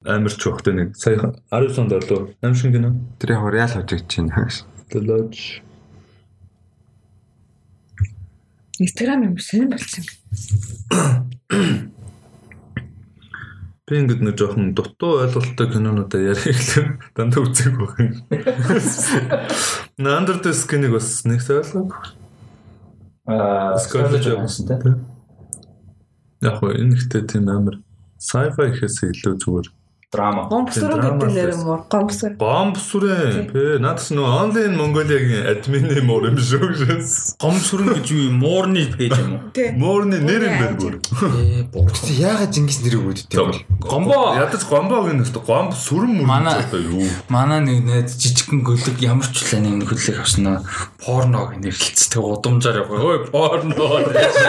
амар ч өгтэй нэг сая 19 онд орлоо. Аим шиг кино. Тэр яг реал хожигч байна. The Lodge. Инстаграм юм шинэ болсон. Би ингэдэг нэг жоохон дутуу ойлголттой кинонуудаа ярих гэхлээр дандаа үзег байх юм. Under the Skin-ыг бас нэг ойлголоо. Аа, Scarlett Johansson тэ. Яг энэ ихтэй тийм амар sci-fi гэхээс илүү зүгээр Драма. Драма гэдэг нэр юм уу? Гомбсруу. Гомбсүрэн. Бэ надаас нөө онлайн Монголиагийн админы мөр юм шүү гэсэн. Гомсүрэн гэж юу юм? Муурны пэйж юм уу? Мөрний нэр юм байна бүр. Ээ. Тэгсэн яагаад Чингис нэр өгөөд тийм бол? Гомбо. Ядаж гомбоо гэнэ өстө гомб сүрэн мөр Манай- одоо юу. Манай нэг найз жижигхэн гөлөг ямар ч л нэг хөлөг авснаа порног нэрлэлцтэй удамжаар явах. Ой порно.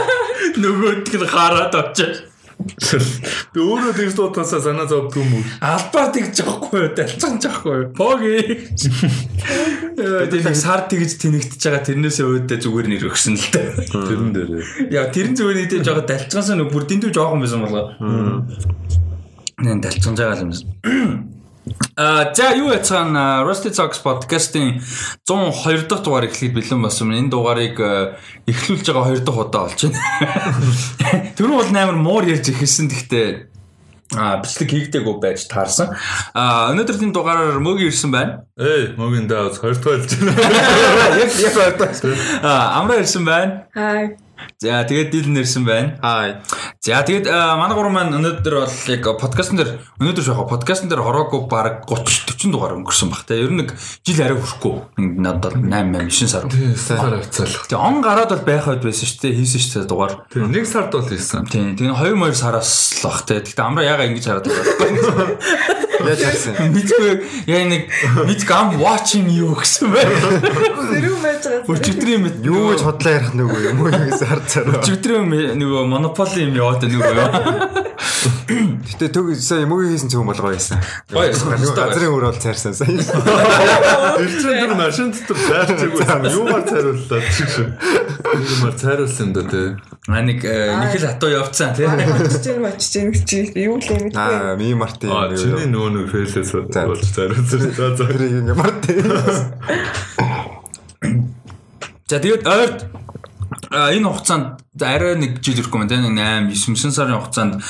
Нөгөөдг нь хараад очиж. Тэ өөрөө тэгж дуудахасаа санаа зовдөг юм уу? Албаар тэгж жоохгүй, далцсан жоохгүй. Поги. Тэгээд сар тэгж тэнэгдэж байгаа тэрнээсээ өөдөө зүгээр нэр өгсөн л дээ. Тэрэн дээр. Яа тэрэн зүгээр нэгтэй жоохон далцгансаа нэг бүр дэндүү жоохон байсан болоо. Нэн далцсан байгаа юм. А за юу яцгаан Rusty Talks podcast-ийн 102 дахь дугаар эхлэхэд бэлэн болсон. Энэ дугаарыг э, эхлүүлж байгаа 2 дахь удаа болж байна. Түрүү бол амар муур ярьж ихсэн гэхдээ а бичлэг хийгдээгүй байж таарсан. А өнөөдрийн дугаараар мөгийн ирсэн байна. Эй, могийн даа хоёр дахь хэлж байна. Яг яг одоо. А амраа ирсэн байна. Хай. За тэгээд дил нэрсэн байна. Хай. За тэгээд манай гурван маань өнөөдөр бол яг подкастн дээр өнөөдөр шахаа подкастн дээр хороогүй баг 30 40 дугаар өнгөрсөн баг. Тэгээ ер нь нэг жил арай хүрэхгүй. Надад 8 8 9 сар. Сар авцаалах. Тэгээ он гараад бол байх байд байсан шүү дээ. Хийсэн шүү дээ дугаар. Тэр нэг сард бол хийсэн. Тийм. Тэгээ 2 2 сараас л бах те. Гэхдээ амраа ягаа ингэж хараад байгаа. Яаж харсан? Мэдгүй яа нэг мэд гам watching you гэсэн байна. Зэрүү байж байгаа. Өчигдрийн мэд Юу гэж хотлоо ярих нүгөө юм уу гэсэн харцаараа. өчигдрийн нөгөө монополи юм яваад нөгөө. Гэтэ төг сая мөгийн хийсэн цөм болгоо байсан. Газрын өөр бол цаарсан сая. Чинь тэр машин дотор цайрчиг байсан. Юугаар цайрууллаа чи шиг. Юугаар цайруулсан юм да тий. А нэг э, нэг л хатуу явцсан тий. Очиж мочиж ин чи юу л юм бэ? Аа, ми марти. А чиний нөгөө нэг фейлээс болж цайруулсан. За за. Тэр юм марти. За тэгээд ойрт энэ хугацаанд арай нэг жил ирэхгүй маань тийм 8 9 9 сарын хугацаанд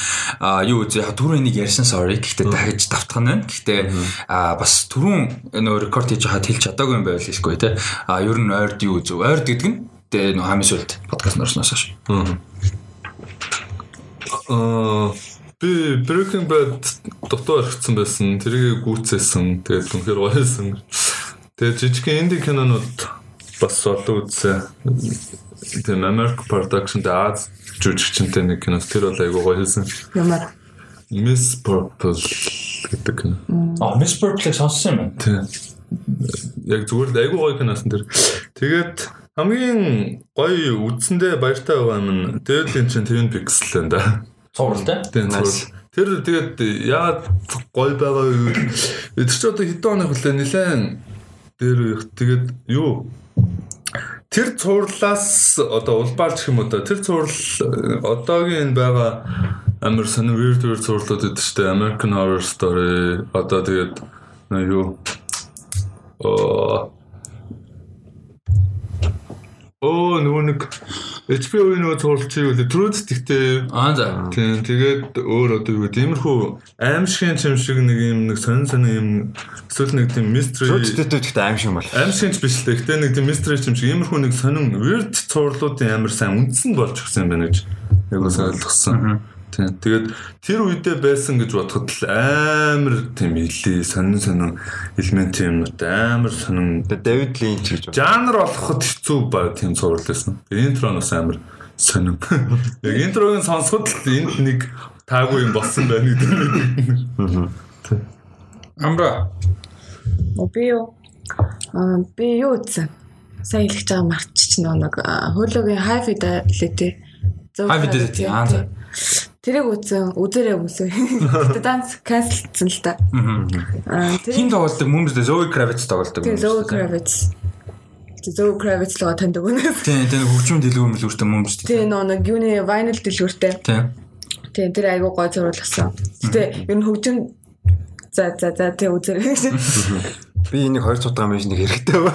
юу үзээ түрүүн нэг ярьсан sorry гэхдээ дахиж давтах нь байна. Гэхдээ бас түрүүн нөө рекорд хийж хаад хэлж чадаагүй юм байл хэлэхгүй тий. А ер нь ойрд юу үзв? Ойрд гэдэг нь тэгээ нөө хамын сүлд подкаст норсноос хойш. Аа би Breaking Bad дотоо орчихсон байсан. Тэрийг гүйцээсэн. Тэгээд үнэхээр гоёсэн. Тэгээд жижигхэн инди кинонууд бас олон үзсэн. Тэгээд American Production дээр Аз жүжигчтэй нэг кино тэр бол айгуу гоёсэн. Ямар? Miss Purple гэдэг кино. А Miss Purple сонссон юм. Тийм. Яг зүгээр л айгуу гоё киносон тэр. Тэгээд хамгийн гоё үдсэндээ баяртай байгаа юм. Дээд чинь Twin Peaks л энэ да. Цуврал тий. Тийм Nice. тэр тэгээд яагаад гоё байгаа юу? Тэр ч одоо хэдэн хоног хүлээ нилээн дээр их тэгээд юу Тэр цуурлаас одоо улбаарч юм уу та тэр цуурл одоогийн энэ байгаа амар сонир weird weird цуурлууд гэдэг чинь American Horror Story одоо тэгээд юу оо Оо нөгөө нэг HBO-ийн нөгөө цуурлч юу вэ? Truth гэхдээ Аа за. Тийм тэгээд өөр одоо юу гэдэг иймэрхүү аимшигын юм шиг нэг юм нэг сонин сонин юм эсвэл нэг тийм mystery Шүттэй гэхдээ аим шиг юм бол. аимшигч биш л гэхдээ нэг тийм mystery юм шиг иймэрхүү нэг сонин weird цуурлуудын амар сайн үндсэн болж өгсөн юм байна гэж яг бас ойлгосон. Тийм тэгээд тэр үедээ байсан гэж бодоход л амар тийм илий сонин сонин элемент юмнууд амар сонин Давид Линч гэж. жанр олоход хэцүү ба тийм цуврал байсан. Интроноос амар сонин. Яг интрог нь сонсоход л энд нэг таагүй юм болсон байна гэдэг. Амра. Би юу? Аа би юу үзсэн? Сайн хэлэх байгаа марчч нэг хуулигийн хай fidelity. Зөв High Fidelity, аа, за. Тэрийг үзсэн, үзээрэй үзсэн. Гэтэ данс канселдсан л та. Аа Хин тэр тоглолдог мөмс Zoe Kravitz тоглолдог. тэр Zoe Kravitz. Zoe Kravitz л таньдаг үнэ. Тийм тийм хөгжмөн дэлгүүр мэлгүүртэй мөмс. Тэгээ нөө нэг юуны vinyl дэлгүүртэй. Тийм. Тэгээ тэр айгуу гой зурвал болсон. Гэтэ ер нь хөгжим За за за тэг үзэрэй. Би энийг 2 цутгаа мэж нэг хэрэгтэй ба.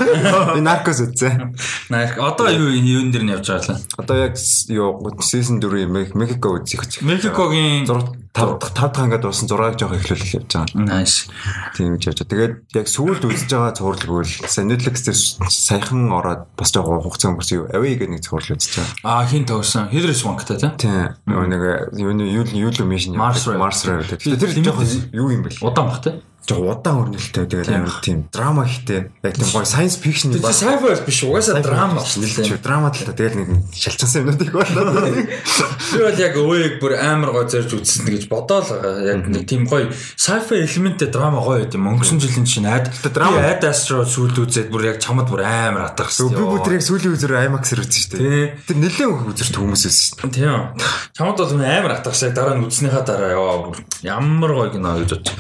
Би наркос үзсэн. Нарк одоо юу юун дээр нь явж байгаа лээ. Одоо яг юу season 4 Мехико үзэх гэж. Мексикогийн 6 5 5 дахь ангад болсон 6-ыг жоох эхлүүлэл явж байгаа. Nice. Тийм гэж явж байгаа. Тэгээд яг сүүлд үзэж байгаа цуврал бол Netflix дээр саяхан ороод бас жоох хугацаа өнгөрсөн юу. Away гэдэг нэг цуврал үзэж байгаа. Аа хин төгсөн. Hilary Swank-тай тийм. Тийм. Нэг юу юу юу мишн Mars. Mars. Тэр жоох юу юм бэл. Удаан бах тийм. Жог удаан өрнөлттэй тэгээд амар тийм драма ихтэй. Яг тийм гоё science fiction Тэр sci-fi биш угаасаа драма шүү драма л та тэгэл нэг шалчсан юмнууд их байна. Би бол яг өөг бүр амар гой зорж үзсэн гэж бодоол байгаа. Яг нэг тийм гоё sci-fi элементтэй драма гоё байт юм. Өнгөрсөн жилийн чинь айд драма- айд астро сүйд үзээд бүр яг чамд бүр амар атах Би бүр яг сүүлийн үзэр IMAX-ээр үзсэн шүү дээ. Тэр нэлээд их үзэрч хүмүүс үзсэн шүү дээ. Тийм. Чамд бол амар атахсаа дараа нь үзснийхаа дараа яа бүр ямар гоё кино гэж бодож.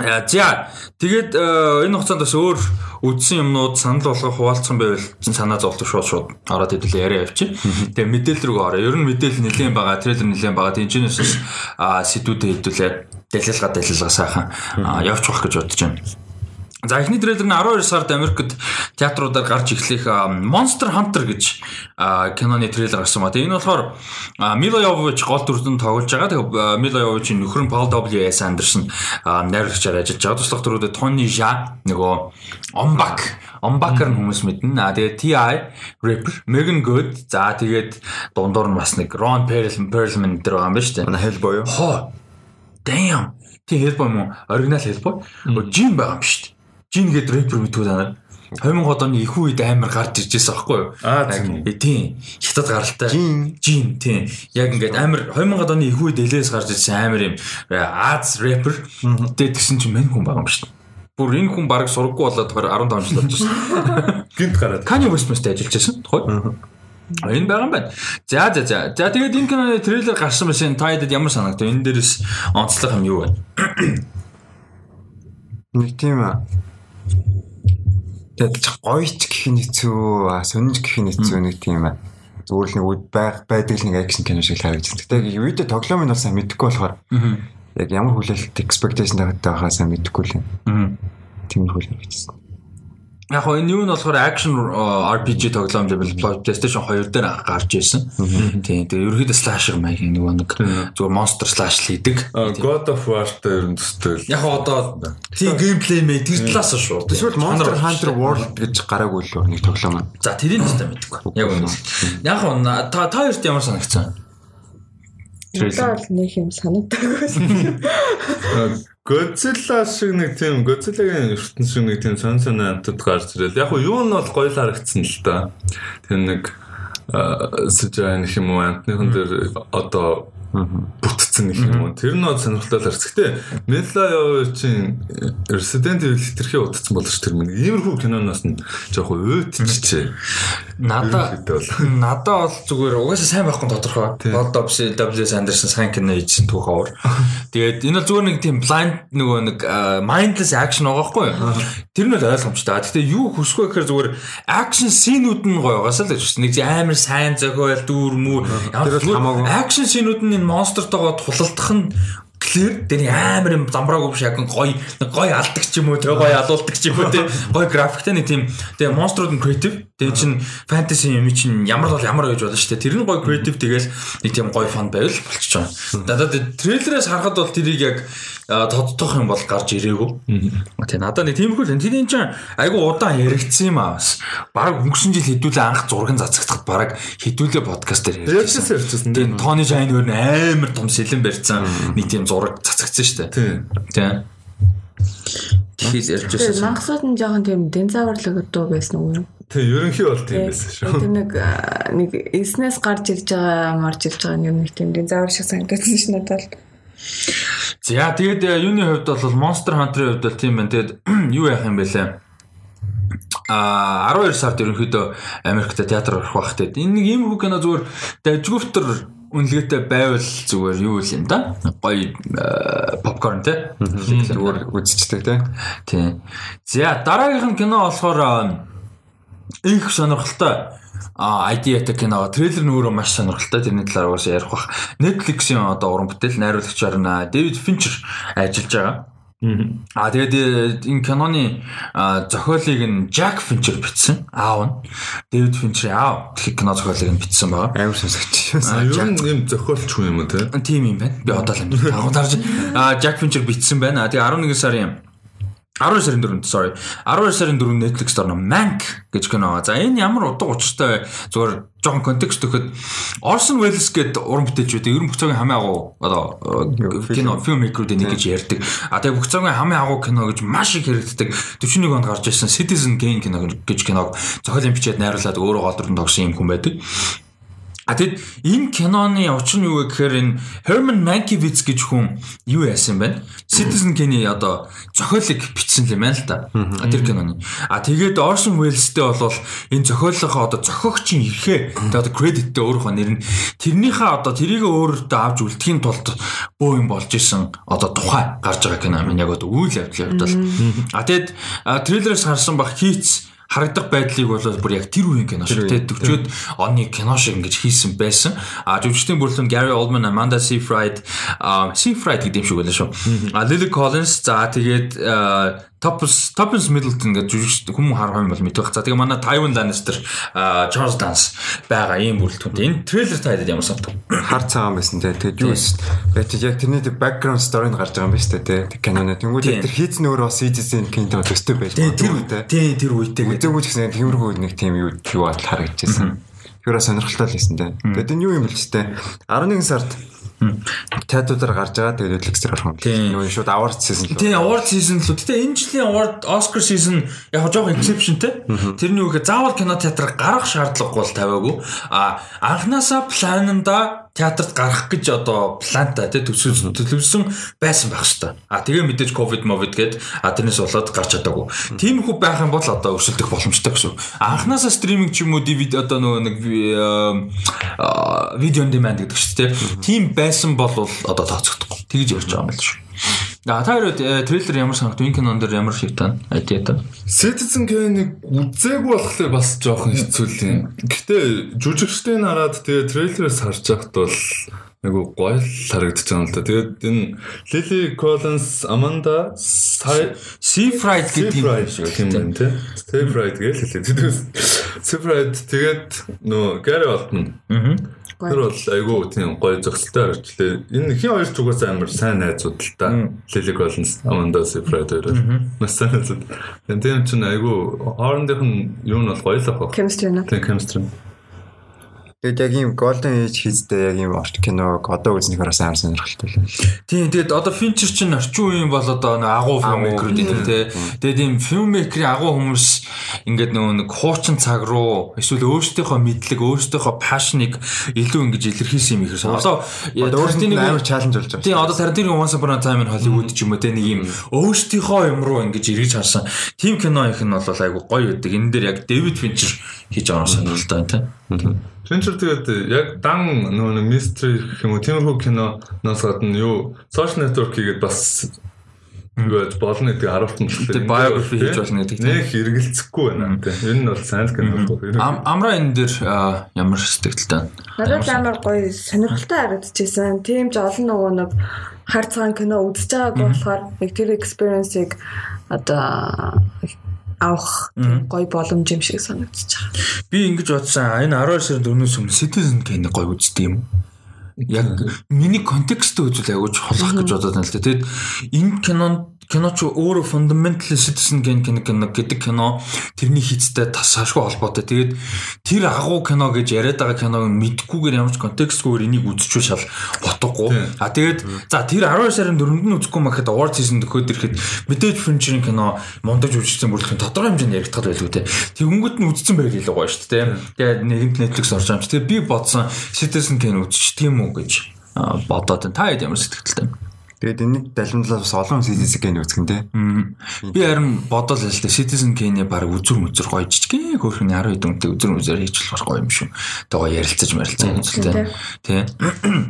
Яа, за тэгээд э, энэ хугацаанд бас өөр үдсэн юмнууд санал болгох хуваалцсан байвал санаа зовлох шууд шууд ороод хэдүүлээ яриа явчих. Тэгээ мэдээлэл рүү ороо. Ер нь мэдээлэл нэлээд байгаа, трейлер нэлээд байгаа. Тинчнээс а сэдвүүдэд хэдүүлээ дэлгэлга дэлгэлга сайхан явж бах гэж бодож байна. За эхний трейлер нь 12 сард Америкт театруудаар гарч эхлэх Monster Hunter гэж киноны трейлер гарсан ба. Тэгээ энэ болохоор а, Mila Jovovich гол дүрдэн тоглож байгаа. Тэгээ а, Mila Jovovich-ийн нөхөр нь Paul W.S. Anderson найруулагчаар ажиллаж байгаа. Туслах дүрүүдэд Tony Jaa нөгөө Ombak Ombak-аар нь хүмүүс мэднэ. А тэгээ T.I. Rapper, Megan Good. За тэгээд дундуур нь бас нэг Ron Perlman Perlman дээр байгаа юм байна шүү дээ. Hellboy юу? Хоо. Damn. Тий Hellboy мó? Оригинал. Гоо Jin байгаа юм шүү дээ. Jin гэдэг рэпер мэдгүй даа. 2000 оны их үед амар гарч иржсэн аахгүй юу? Аа, тийм. Хятад гаралтай. Jin. Jin тийм. Яг ингээд амар 2000 оны их үед элээс гарч ирсэн амар юм э, Аз рэпер. Тэгээд тэгсэн чинь мань хүн байгаа юм шүү дээ. Бүр энэ хүн баг сургаггүй болоод тохоор 15 жил болж байна. Гинт гараад. Kanye West-мэстэй ажиллаж байсан. Тухай. Энэ байгаа юм байна. За за за. За тэгээд энэ киноны трейлер гарсан байсан. Та хэд ямар санагдав? Энэ дээрээс онцлог юм юу вэ? Нэг тийм аа. Тэгээд ч гоё ч гэх нь хэцүү, сонирч гэх нь хэцүү нэг тийм. Зүгээр л нэг үд байг байдаг нэг акшн кино шиг харагдаж байна. Тэгээд видео тоглоом нь бол сайн мэдэхгүй болохоор яг ямар хүлээлт expectation тавтай байхаа сайн мэдэхгүй л юм. Тийм хүлээлт хийсэн. Яг хоо энэ юу нь болохоор action uh, RPG тоглоом level PlayStation 2 дээр гарч ирсэн. Тийм. Тэгээ ерөөхдөө slasher маяг нөгөө нэг зүгээр monster slash л хийдэг. God of War-тай ер нь төстэй. Яг одоо тийм геймплей мэй тэр талаас нь шууд. Эсвэл Monster Hunter World гэж гараагүй л нэг тоглоом аа. За тэрийг ч та мэдэхгүй. Яг үнэ. Яг хоо та та хоёрт ямар санагцсан? Надад бол нэг юм санагдаагүй. Godzilla шиг нэг тийм Godzilla-гийн ертөнц шиг нэг тийм сон сон амтд гарч ирэл. Яг нь юу нь бол гоё л харагдсан л да. Тэр нэг сэжэн гэх юм уу амтныхан дээр одоо бүтцэн гэх юм. Тэр нь бол сонирхолтой л харц. Гэтэ Mela Jovovich-ийн Resident Evil хитрхи утцсан боловч тэр минь иймэрхүү киноноос нь жоохон уйтчихжээ. Надаа надаа бол зүгээр угаасаа сайн байхгүй тодорхой. Бол W W Anderson сайн кино хийсэн түүхээр. Тэгээд энэ бол зүгээр нэг тийм blind нөгөө нэг а, mindless action байгаа байхгүй юу? Тэр нь бол ойлгомжтой. Гэхдээ юу хүсэх вэ гэхээр зүгээр action scene-үүд нь гоё байгаасаа л гэж. Нэг амар сайн зохиол дүүр мүүр. Тэр бол хамаагүй. Action scene-үүд нь энэ monsterтойгоо тулалдах нь Клэр тэр амар юм замбраагүй биш яг гоё гоё алдаг ч юм уу тэгээ гоё алуулдаг ч юм уу тэгээ гоё графиктэй нэг тийм тэгээ монструуд нь креатив тэгээ чин фэнтези юм чин ямар бол ямар гэж болно шүү дээ тэр нь гоё креатив тэгээл нэг тийм гоё фан байвал байгаа. Надад трейлерээс харахад бол тэрийг яг тодтох юм бол гарч ирээгүй. Тэгээ надад нэг тиймэрхүү л энэ чинь айгу удаан яригдсан юм аа бас. Бараг өнгөрсөн жил хэдүүлээ анх зураг зацагдахад бараг хэдүүлээ подкаст дээр Ярьжсэн. Тийм Тони Жайн өөр амар том сэлэн барьсан нэг тийм зураг цацагдсан шүү дээ. Тийм. Тийм. Тэгэхээр ярьж Тэр байсан. мангасууд нь жоохон тийм динзаврлаг дуу байсан уу юм? Тийм ерөнхий бол тийм байсан шүү. Тэр нэг нэг эснээс гарч ирж байгаа марж ирж байгаа юм нэг тийм динзавр шиг санагдсан ш надад. За тэгээд юуны хувьд бол Monster Hunter-ийн хувьд бол тийм байна. Тэгээд юу яах юм бэ лээ? А 12 сард ерөнхийдөө Америкт театр орох бах тэгээд энэ нэг юм хүү кино зүгээр дажгүйфтер үнэлгээтэй байвал зүгээр юу юм да. Гоё попкорн те. Зүгээр үзчихдэг тий. Тийм. За дараагийнх нь кино болохоор их сонирхолтой а ID-тай кино трейлер нь өөрөө маш сонирхолтой тэрний талаар угаасаа ярих бах. Netflix-ийн одоо уран бүтээл найруулагчаар нь Дэвид Финчер ажиллаж байгаа. А тэгээд э, энэ киноны зохиолыг нь Jack Fincher бичсэн. Аав нь David Fincher аав гэх кино зохиолыг нь бичсэн байгаа. Амар сонсогч. Ер нь юм зохиолч хүн юм уу те? Тим юм байна. Би одоо л амжилт агуулж а Jack Fincher бичсэн байна. Тэгээд 11 сарын 12 сарын 4-нд sorry 12 сарын 4-нд Netflix дорно Mank гэж кино байгаа. За энэ ямар утга учиртай зүгээр жоохон контекст өгөхөд Orson Welles гэдэг уран бүтээлчүүд ер нь бүх цагийн хамгийн агуу одоо кино фильммейкерүүд нэг гэж ярьдаг. А тэгээ бүх цагийн хамгийн агуу кино гэж маш их хэрэгддэг. 41 онд гарч ирсэн Citizen Kane кино гэж киног зохиолын бичээд найруулад өөрөө гол дүрэн тогсон юм хүн байдаг. А тэгэд энэ киноны учир нь юу вэ гэхээр энэ Herman Mankiewicz гэж хүн юу яасан бэ? Citizen Kane одоо зохиолыг бичсэн юм байна л да. Тэр киноны. А тэгээд Orson Welles-тэй бол энэ зохиолынхаа одоо зохиогчийн эрхээ одоо кредиттэй өөрийнхөө нэр нь тэрнийхээ одоо тэрийг өөртөө авч үлдэхийн тулд бөө юм болж исэн одоо тухай гарч байгаа кино минь яг одоо үйл явдлын хувьд бол. А тэгэд трейлерээс харсан бах хийц харагдах байдлыг бол бүр яг тэр үеийн кино шиг те 40-од оны кино шиг ингэж хийсэн байсан. А жүжигчдийн бүрэлдэхүүн Gary Oldman, Amanda Seyfried, Seyfried гэдэг юм шиг байлаа шүү. А Lily Collins за тэгээд Toppers Toppers Middleton гэж жүжигч хүмүүс харах юм бол мэдэх. За тэгээ манай Tywin Lannister, Charles Dance байгаа ийм бүрэлдэхүүнтэй. Энэ трейлер та хэдэд ямар санагдав? Хар цагаан байсан те. Тэгээд юу вэ? Тэгээд яг тэрний background story-нд гарч байгаа юм байна шүү дээ те. Киноны. Тэнгүүд тэр хийцэн өөрөө бас Citizen Kane-тэй төстэй байж байгаа. Тэр. Тийм тэр үедээ. Үзээгүй ч гэсэн тиймэрхүү нэг тийм юу юу харагдчихсан. Тэрөө сонирхолтой л байсан те. Тэгээд энэ юу юм бэл ч те. 11 сард Тайтуудаар гарч байгаа тэгээд дээр орох юм. Нөө шууд award season л. Тийм award season л. Гэтэ энэ жилийн award Oscar season яг жоохон exception те. Тэрний үгээ заавал кино театраар гарах шаардлагагүй бол тавиагүй. А анханасаа плананда театрт гарах гэж одоо планта тий төсөөлсөн төлөвлөсөн байсан байх хэвээр. А тэгээ мэдээж ковид мовид гээд а тэрнээс болоод гарч чадаагүй. Тиймэрхүү байх юм бол одоо өрсөлдөх боломжтой гэсэн. Анханасаа стриминг ч юм уу DVD одоо нөгөө нэг видео on demand гэдэг чинь тий. Тийм байсан бол одоо тооцогдохгүй. Тэгж ярьж байгаа юм байна шүү. А та хоёроо трейлер ямар санагдав? Энэ кинон дээр ямар шиг тань? Айдиата. Citizen Kane-ыг үзээгүй болохоор бас жоохон хэцүү л юм. Гэтэ жүжигчдийн хараад тэгээ трейлерээс харж байхад бол айгу гоё харагдаж байгаа юм л да. Тэгээд энэ Lily Collins, Amanda Seyfried гэдэг юм шиг тийм байна тий. Seyfried гэж хэлээд. Seyfried тэгээд нөө Gary Oldman. Аа Тэр бол айгүй тийм гоё зөксөлтэй харагдлаа. Энэ хин хоёр ч угаасаа амар сайн найзууд л та. Lily Collins, Amanda Seyfried хоёр. Маш сайн найзууд. Тийм ч айгүй хоорондынх нь юу нь бол гоё л ах. Chemistry нь. Тийм chemistry. Тэгээд яг ийм Golden Age хийzтэй яг ийм орч киног одоо үзнэхээр бас амар сонирхолтой л байна. Тийм тэгээд одоо Fincher чинь орчин үеийн бол одоо нэг агуу filmmaker гэдэг тий. Тэгээд ийм filmmaker-ийн агуу хүмүүс ингээд нөгөө нэг хуучин цаг руу эсвэл өөрсдийнхөө мэдлэг, өөрсдийнхөө passion-ыг илүү ингэж илэрхийлсэн юм ихэр сон. Одоо өөрсдийн амар challenge болж байгаа. Тийм одоо Tarantino Once Upon a Time in Hollywood ч юм уу тий нэг ийм өөрсдийнхөө юм руу ингэж эргэж харсан. Тим кино их нь бол айгу гоё үүдэг. Энэ дээр яг David Fincher хийж байгаа юм сонирхолтой тий. Fincher тэгээд яг дан нөгөө нэг mystery гэх юм уу тиймэрхүү киноноос гадна юу? Social network хийгээд бас юу болно гэдэг харуулт нь тэгээд biography хийж болно гэдэг тийм. Нэг хэрэгэлцэхгүй байна тийм энэ нь бол сайн кино амра энэ дээр ямар сэтгэлтэй надад амар гоё сонирхолтой харагдчихсан тийм ч олон нөгөө нэг хар цагаан кино үзэж байгаагүй болохоор яг тэр experience-ыг одоо авах гоё боломж юм шиг санагдчих. Би ингэж бодсон. Энэ 12 сарын 4-өөс өмнө Citizen Kane гоё үздэг юм. Яг миний контексттэй үзвэл аягүй холох гэж бодоод байна л да. Тэгэд энэ кинонд кино ч өөрөө fundamental citizen кино гэдэг кино тэрний хийцтэй тас ашгүй холбоотой. Тэгээд тэр агуу кино гэж яриад байгаа киног мэдхгүйгээр ямар ч контекстгүйгээр энийг үзчихвэл шал бодохгүй. А тэгээд за тэр 12 сарын 4-нд нь үзэхгүй махад award season төгөөд ирэхэд мэдээж Fincher-ийн кино мундаж үзсэн бүрэлдэхүүн тодорхой хэмжээнд яригдах байлгүй те. Тэгэнгүүт нь үзсэн байл илүү гоё шүү дээ. Тэгээд нэгэнт Netflix орж байгаа юм чи. Тэгээд би бодсон citizen кино үзчих тийм үү гэж бодоод та хэд ямар сэтгэлтэй юм. Тэгээд энэ далимдлаас бас олон Citizen Kane үзгэн те. Би харин бодол л л Citizen Kane баг үзүр мүзүр гоё жижиг хөөрхний 10 хэдэн үнэтэй үзүр мүзүр хийж болох гоё юм шүү. Тэгээ ярилцаж марилцаа үзэлтэй. Тий.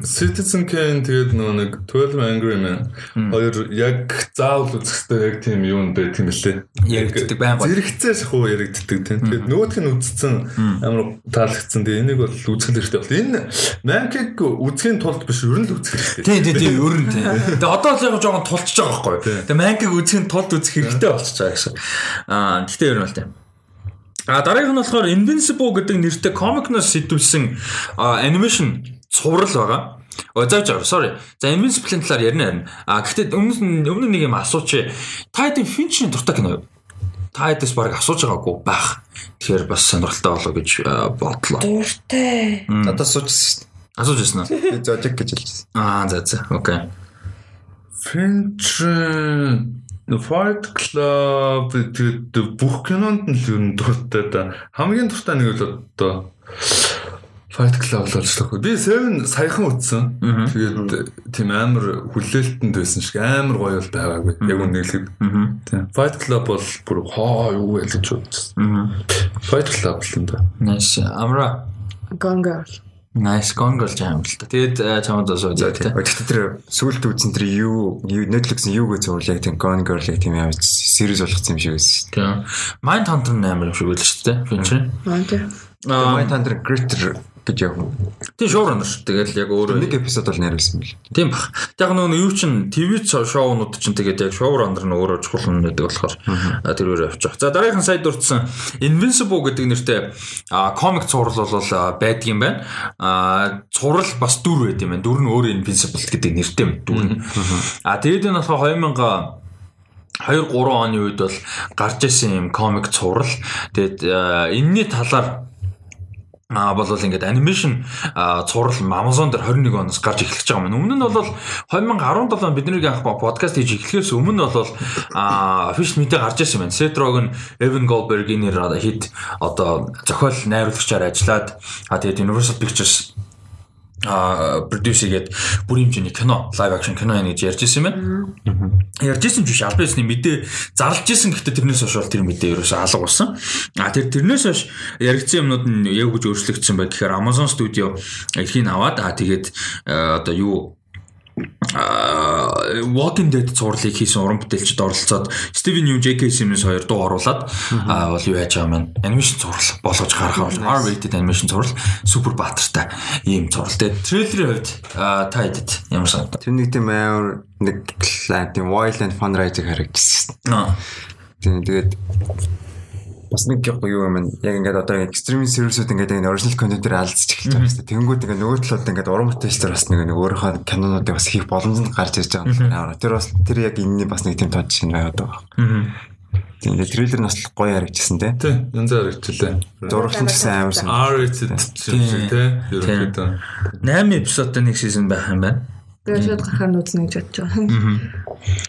Citizen Kane тэгээд нөгөө нэг 12 Angry Men хоёр яг заавал үзэхтэй яг тийм юм байх юм лээ. Яригддаг байн гоё. Зэрэгцээ шахуу яригддаг тийм. Тэгээд нөгөөх нь үзсэн амар таалагдсан. Тэгээд энийг бол үзэх хэрэгтэй бол энэ Mank-ыг үзэхийн тулд биш ер нь л үзэх хэрэгтэй. Тий, тий, тий, ер нь тий. Тэгээ одоо л яг жоохон тулчж байгаа байхгүй. Тэгээ мангиг үзэх нь тулд үзэх хэрэгтэй болчихж байгаа гэсэн. Аа гэхдээ ер нь бол тийм. А дараагийнх нь болохоор Invincible гэдэг нэртэй комикноос сэтвэлсэн анимашн цуврал байгаа. О зааж байгаа. Sorry. За Invincible-ийн талаар ярина харин. А гэхдээ өмнө нь өмнө нэг юм асууч. Та хэдийн Finch-ийн дуртай кино юу? Та хэдээс баг асууж байгаагүй байх. Тэгэхээр бас сонирхолтой болоо гэж бодлоо. Дуртай. Одоо суучихсан Асууж шүү дээ. Би зожиг гэж хэлсэн. Аа за за. Окей. Finch Fight Club тэгээд бүх кинонд нь л ер нь дуртай да. Хамгийн дуртай нэг л одоо Fight Club л болж тахгүй. Би Seven саяхан үзсэн. Тэгээд тийм амар хүлээлтэнд байсан шиг амар гоё бол байгаагүй. Яг үнэхээр. Тийм. Fight Club бол бүр хоо юу гэж бодсон. Fight Club л да. Nice. Амра. Gone Girl. Nice Gone Girl жаам л та. Тэгээд э, чамд За байгаа тийм. Гэхдээ тэр сүүлд үзсэн тэр юу Netflix-ийн юу гэж зурлаа тийм Gone Girl-ыг тийм яаж series болгоцсон юм шиг байсан шүү дээ. Mind Hunter нээр юм шиг байл шүү дээ. Аа тийм. Аа Mind Hunter Gritter гэж яг тийм showrunner. Тэгээд яг өөрөө нэг эпизод бол найруулсан бил. Тийм бах. Яг нөгөө юу чин ТV шоунууд чин тэгээд яг шоурандер нь өөрөө чухал юм байдаг болохоор а, тэрээр явчих. За дараагийн сайд дурдсан Invincible гэдэг нэртэй комик цуврал бол байдаг юм байна. Цуврал бас дүр байд юм байна. Дүр нь өөрөө Invincible гэдэг нэртэй юм дүр нь. А тэгээд энэ болохоор 2000 2 3 оны үед бол гарч исэн юм комик цуврал. Тэгээд а, энэний талаар А бол ингээд анимашн цуврал Amazon дээр 21 оноос гарч эхлэж байгаа юм. Өмнө нь бол 2017 он бидний анх подкаст хийж эхлэхээс өмнө бол а official мэдээ гарч ирсэн байна. Seth Rogen, Evan Goldberg энэ хэд одоо зохиол найруулагчаар ажиллаад а тэгээд Universal Pictures а продюс хийгээд бүр хэмжээний кино лайв акшн кино яа гэж ярьж ирсэн юм байна. Ярьж ирсэн ч биш албан ёсны мэдээ зарлж ирсэн гэхдээ тэрнээс хойш тэр мэдээ ерөөсөө алга болсон. А тэр тэрнээс хойш яригдсан юмнууд нь яг гэж өөрчлөгдсөн бай. Тэгэхээр Amazon Studio эрхийг аваад а тэгээд э, одоо юу Walking Dead зурлыг хийсэн уран бүтээлчд оролцоод Steven Yeun J.K. Simmons хоёр дуу оруулаад бол юу яаж байгаа юм анимашн зурвал болгож гаргах бол R-rated анимашн зурвал супер баатартай ийм зурвал. Тэгээд трейлерийн хувьд та хэдэд ямар санагдав? Тэр нэг тийм амар нэг тийм wild and fun ride харагдчихсан. Тэгээд бас нэг юу юм яг ингээд одоо extreme series-үүд ингээд энэ original content-ээр алдчих эхэлж байгаа шүү дээ. Тэнгүүд ингээд нөгөө талууд ингээд уран бүтээлчдэр бас нэг нэг өөрийнхөө кинонуудыг бас хийх боломжтой гарч ирж байгаа юм. Тэр бас тэр яг энэний бас нэг тийм тод шинэ байгаад байгаа. Тийм ингээд трейлер нь бас гоё харагдчихсан те. Тий, янз бүр хэрэгчлээ. Зураглан ч гэсэн амар сан. R-rated шиг тий. Ерөнхийдөө. 8 эпизодтой нэг сизон байх юм байна. Би шууд гарахаар нь үзнэ гэж бодож байгаа.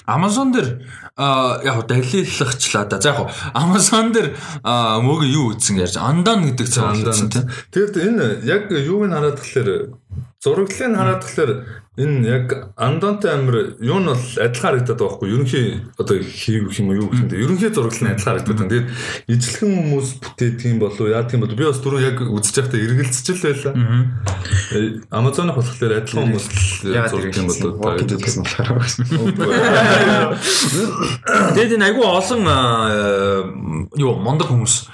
Amazon дээр яг далиллагчлаа да. За яг Amazon дээр мөг юу үзсэн гэж Андан гэдэг цаан үзсэн тийм. Тэгэд энэ яг юуг нь хараад тахлаар зураглалыг хараад тахлаар энэ яг андонтой амир юу нь бол адилхан харагдаад байгаа хгүй ерөнхий одоо хийх юм уу юу гэх юм бэ ерөнхий зураглал нь адилхан харагдаад байна. Тэгээд ижлэхэн хүмүүс бүтээдэг юм болов уу яадаг юм бол би бас түрүү яг үзэж байхдаа эргэлцэж л байлаа. Э, Amazon-ыг болохоор адилхан хүмүүс зурдаг юм Dead гэсэн болохоор. Тэгээд энэ айгүй олон юу мондог хүмүүс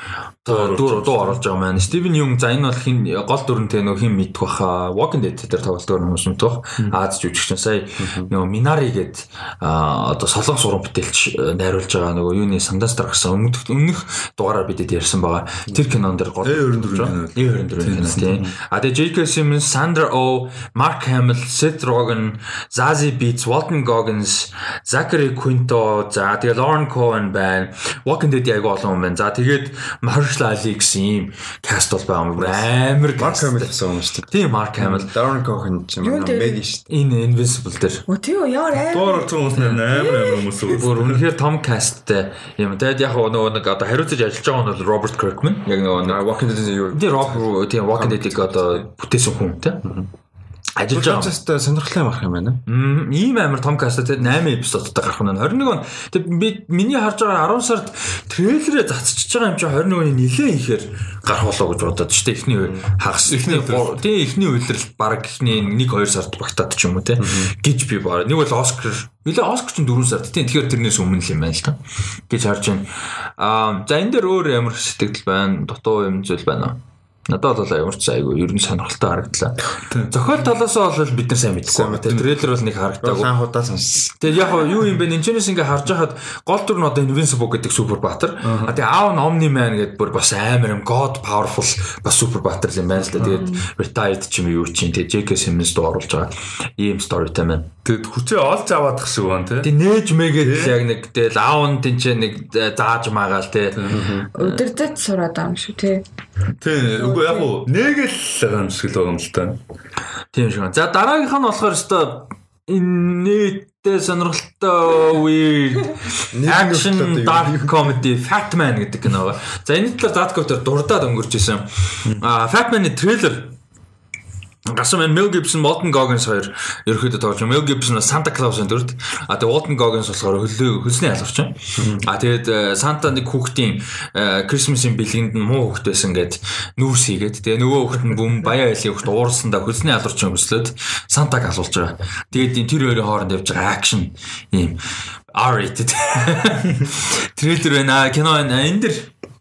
дуу дуу оруулж байгаа маань. Стивен Юм за энэ бол хин гол дүрэнтэй нөх хин мэдэх баха. Walking Dead дээр тоглолтоор хүмүүс мэдэх бах. Аз жүжигчин сая нөгөө Minari гээд одоо солонгос уран бүтээлч э, найруулж байгаа нөгөө юуны Sandastar гэсэн өмнөх өмнөх дугаараар бидэд ярьсан байгаа. Тэр кинон дээр гол A24 кино. A24 кино тийм. А тэгээ J.K. Simmons, Sandra Oh, Mark Hamill, Seth Rogen, Zazie Beetz, Walton Goggins, Zachary Quinto, за тэгээ Lauren Cohen байна. Walking Dead яг олон хүн байна. За тэгээд Mahershala Ali гэсэн ийм каст бол байгаа юм. Амар Mark. Hamill гэсэн юм шүү дээ. Тийм Mark Hamill. Darren Cohen ч юм уу дээр? Шүү дээ. Энэ Invincible дээр. Оо тийм үү ямар аа. Доор орсон хүмүүс нэр амар амар хүмүүс үү. Бүр үнэхээр том касттэй юм. Тэгээд яг нөгөө нэг одоо хариуцаж ажиллаж байгаа нь бол Robert Kirkman. Яг нөгөө Walking Dead-ийн юу? тийм Rob тийм Walking Dead-ийг одоо бүтээсэн хүн тийм. Ажиллаж байгаа. Just сонирхолтой юм ах юм байна. Ийм амар том каст те 8 эпизодтай гарах нь 21 он. Тэг би миний харж байгаа 10 сард трейлерээ цацчихж байгаа юм чи 21-ны нилээ ихээр гарах болоо гэж бодоод те эхний хагас эхний тий эхний үйлрэл баг эхний 1 2 сард багтаад ч юм уу те гэж би баа. Нэг бол Оскар нилээ Оскар ч 4 сард тий тэгэхээр тэрнээс өмнө л юм байна л та гэж харж байна. Аа за энэ дээр өөр ямар сэтгэл байна? Дутуу юм зүйл байна уу? Надад бол ямар ч айгүй ер нь сонирхолтой харагдлаа. Зохиол талаас нь бол бид нар сайн мэдсэн байна. Трейлер бол нэг харагдаагүй. Хаан худаа сонс. Тэгээд яг юу юм бэ? Нинчэнэс ингээ харж байхад гол дүр нь одоо Invincible гэдэг супер баатар. А тэгээд аав нь Omni Man гэдэг бүр бас амар юм God powerful бас супер баатар юм байна л да. Тэгээд retired ч юм юу чинь тэгээд J.K. Simmons дуу оруулж байгаа. Ийм storyтэй маань. Тэгэд хүчээ олж аваад гэх шиг байна тий. Тэг нээж мэгээд яг нэг тэгэл аав нь тэнцээ нэг зааж магаал тий. Өдөрдөд сураад байгаа юм шүү тий. Тий. Үгүй яг уу нэгэл байгаа юм шиг л байгаа юм л та. Тийм шиг. За дараагийнх нь болохоор өстой инээдтэй сонирхолтой weird action dark comedy Fatman гэдэг кино. За энэ талаар Dark Comedy дурдаад өнгөрч исэн. А Fatman-ы трейлер Гасан мен Mel Gibson, Walton Goggins хоёр ерөөхдөө тоглож байгаа. Mel Gibson Santa Claus-ын дүрд. А тэгээ Walton Goggins болохоор хөлөө хөлсний байна. А тэгээд Santa нэг хүүхдийн Christmas-ийн бэлгэнд нь муу хүүхд байсан гэд нүүрс хийгээд тэгээ нөгөө хүүхд нь бүм баяа айлын хүүхд уурсандаа хөлсний ялгарч höслөөд Santаг алуулж байгаа. Тэгээд тэр хоёрын хооронд явж байгаа акшн ийм R-rated. Трейлер байна. Кино байна. Энд дэр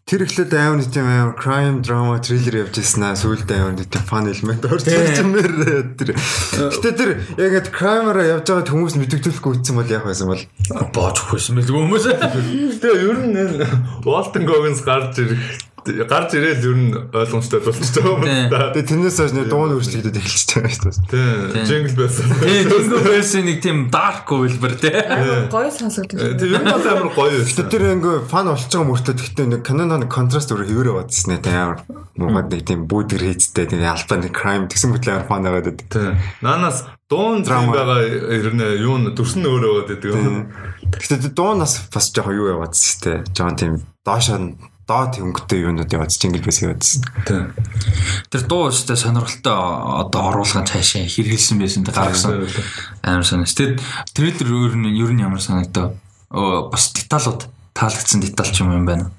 Тэр ихлээр амар нэг тийм амар crime drama thriller явж ирсэн аа сүүлдээ амар нэг тийм fun element орж ирж юмэр тэр. Гэтэ тэр яг ингэ crime-аараа явж байгаа хүмүүс мэддэгдүүлэхгүй үтсэн бол яг байсан бол боож өгөхсэн мэл хүмүүс. Тэгээ ер нь Walton Goggins гарч ирэх гарч ирээл ер нь ойлгомжтой болчихж байгаа юм да. тэгээ тэрнээс хойш нэг дуун өөрчлөгдөд эхэлчихэж байгаа шүү дээ. Тийм. Jingle Bells. Тийм, Jingle Bells-ийн нэг тийм dark үйлбэр тий. Гоё сонсогдож байна. Тийм ер нь бол амар гоё Гэтэ тэр ингээ фан болж байгаа мөртөө гэхдээ нэг Canon нэг контраст өөр хэвээрээ бодсон нэ амар муугаад нэг тийм бүүдгэр хийцтэй тийм албан нэг crime тэгсэн мэтлээ амар фан байгаад байдаг. Тийм. Наанаас дуун зам байгаа ер нь юу н дүрсэн өөрөө байдаг юм. Гэтэ дуунаас бас жоохон юу яваадс шүү дээ. Жоохон тийм доошоо доод хөнгөтэй юунууд яваад Jingle Bells яваадс. Тийм. Тэр дуу өстэй сонирхолтой одоо оруулгын цаашаа хэрэгэлсэн байсан тэ гаргасан. Амар санаас. Тэр трейлер өөр нь ер нь ямар санагдав? Оо бас деталууд таалагдсан детал ч юм юм байна.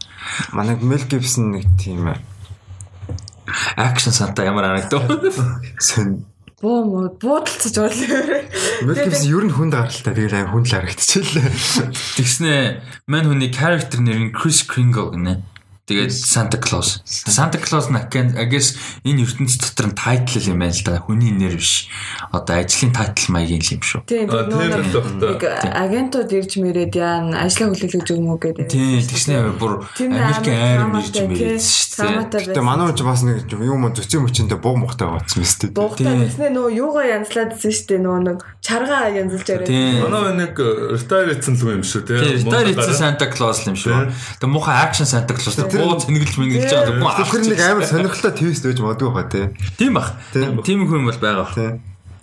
Манай Mel Gibson нэг тийм Акшн санта ямар харагдав? сон Буу муу буудалцаж орлоо. Mel Gibson ер нь хүнд гаралтай тэгэл амар хүнд л харагдчихлээ. Тэгснэ мань хүний character нэр нь Chris Kringle гинэ. Тэгээд Santa Claus. Santa Claus на I guess энэ ертөнцийн дотор нь title юм байна л да. Хүний нэр биш. Одоо ажлын title маягийн юм шүү. Тийм тийм нэг агентууд ирж мэрээд яа ажлаа хүлээлгэж өгмө гэдэг. Тийм, тэгснэ бүр Тийм Америкийн айр драматай, мэрээд шүү Гэтэ байсан. манай хүн ч бас нэг юм зөцөн мөчөндөө бог мохтой байцсан мэт дээ. Дугтаа Тийм. тэгснэ нөгөө юугаа янзлаад дсэн шүү дээ нөгөө нэг чаргаа янзлж. Тийм. Манай нэг retire хийсэн л юм шүү тий. Тэр retire хийсэн Santa Claus юм шүү. Тэг муухай action Santa Claus буу цэнгэлж мэнгэлж байгаа юм аа. Тэр нэг амар сонирхолтой твист байж магадгүй хаа тий. Тийм бах. Тийм хүн бол байгаа. Тий.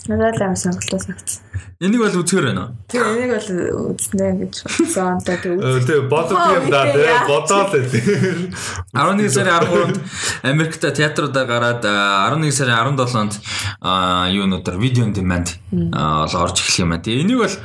Надад л амар сонголтоо санагдсан. Энийг бол үзгээр байна. Тэр энийг бол үзнэ гэж бодсон. Тэ тэг. Тий бодод юм да тий. Бодоод л тий. 11 сарын 13-нд Америкт театруудаар гараад а, 11 сарын 17-нд а, юунуудаар видео on demand а, бол орж эхлэх юм байна. Тэгээ энийг бол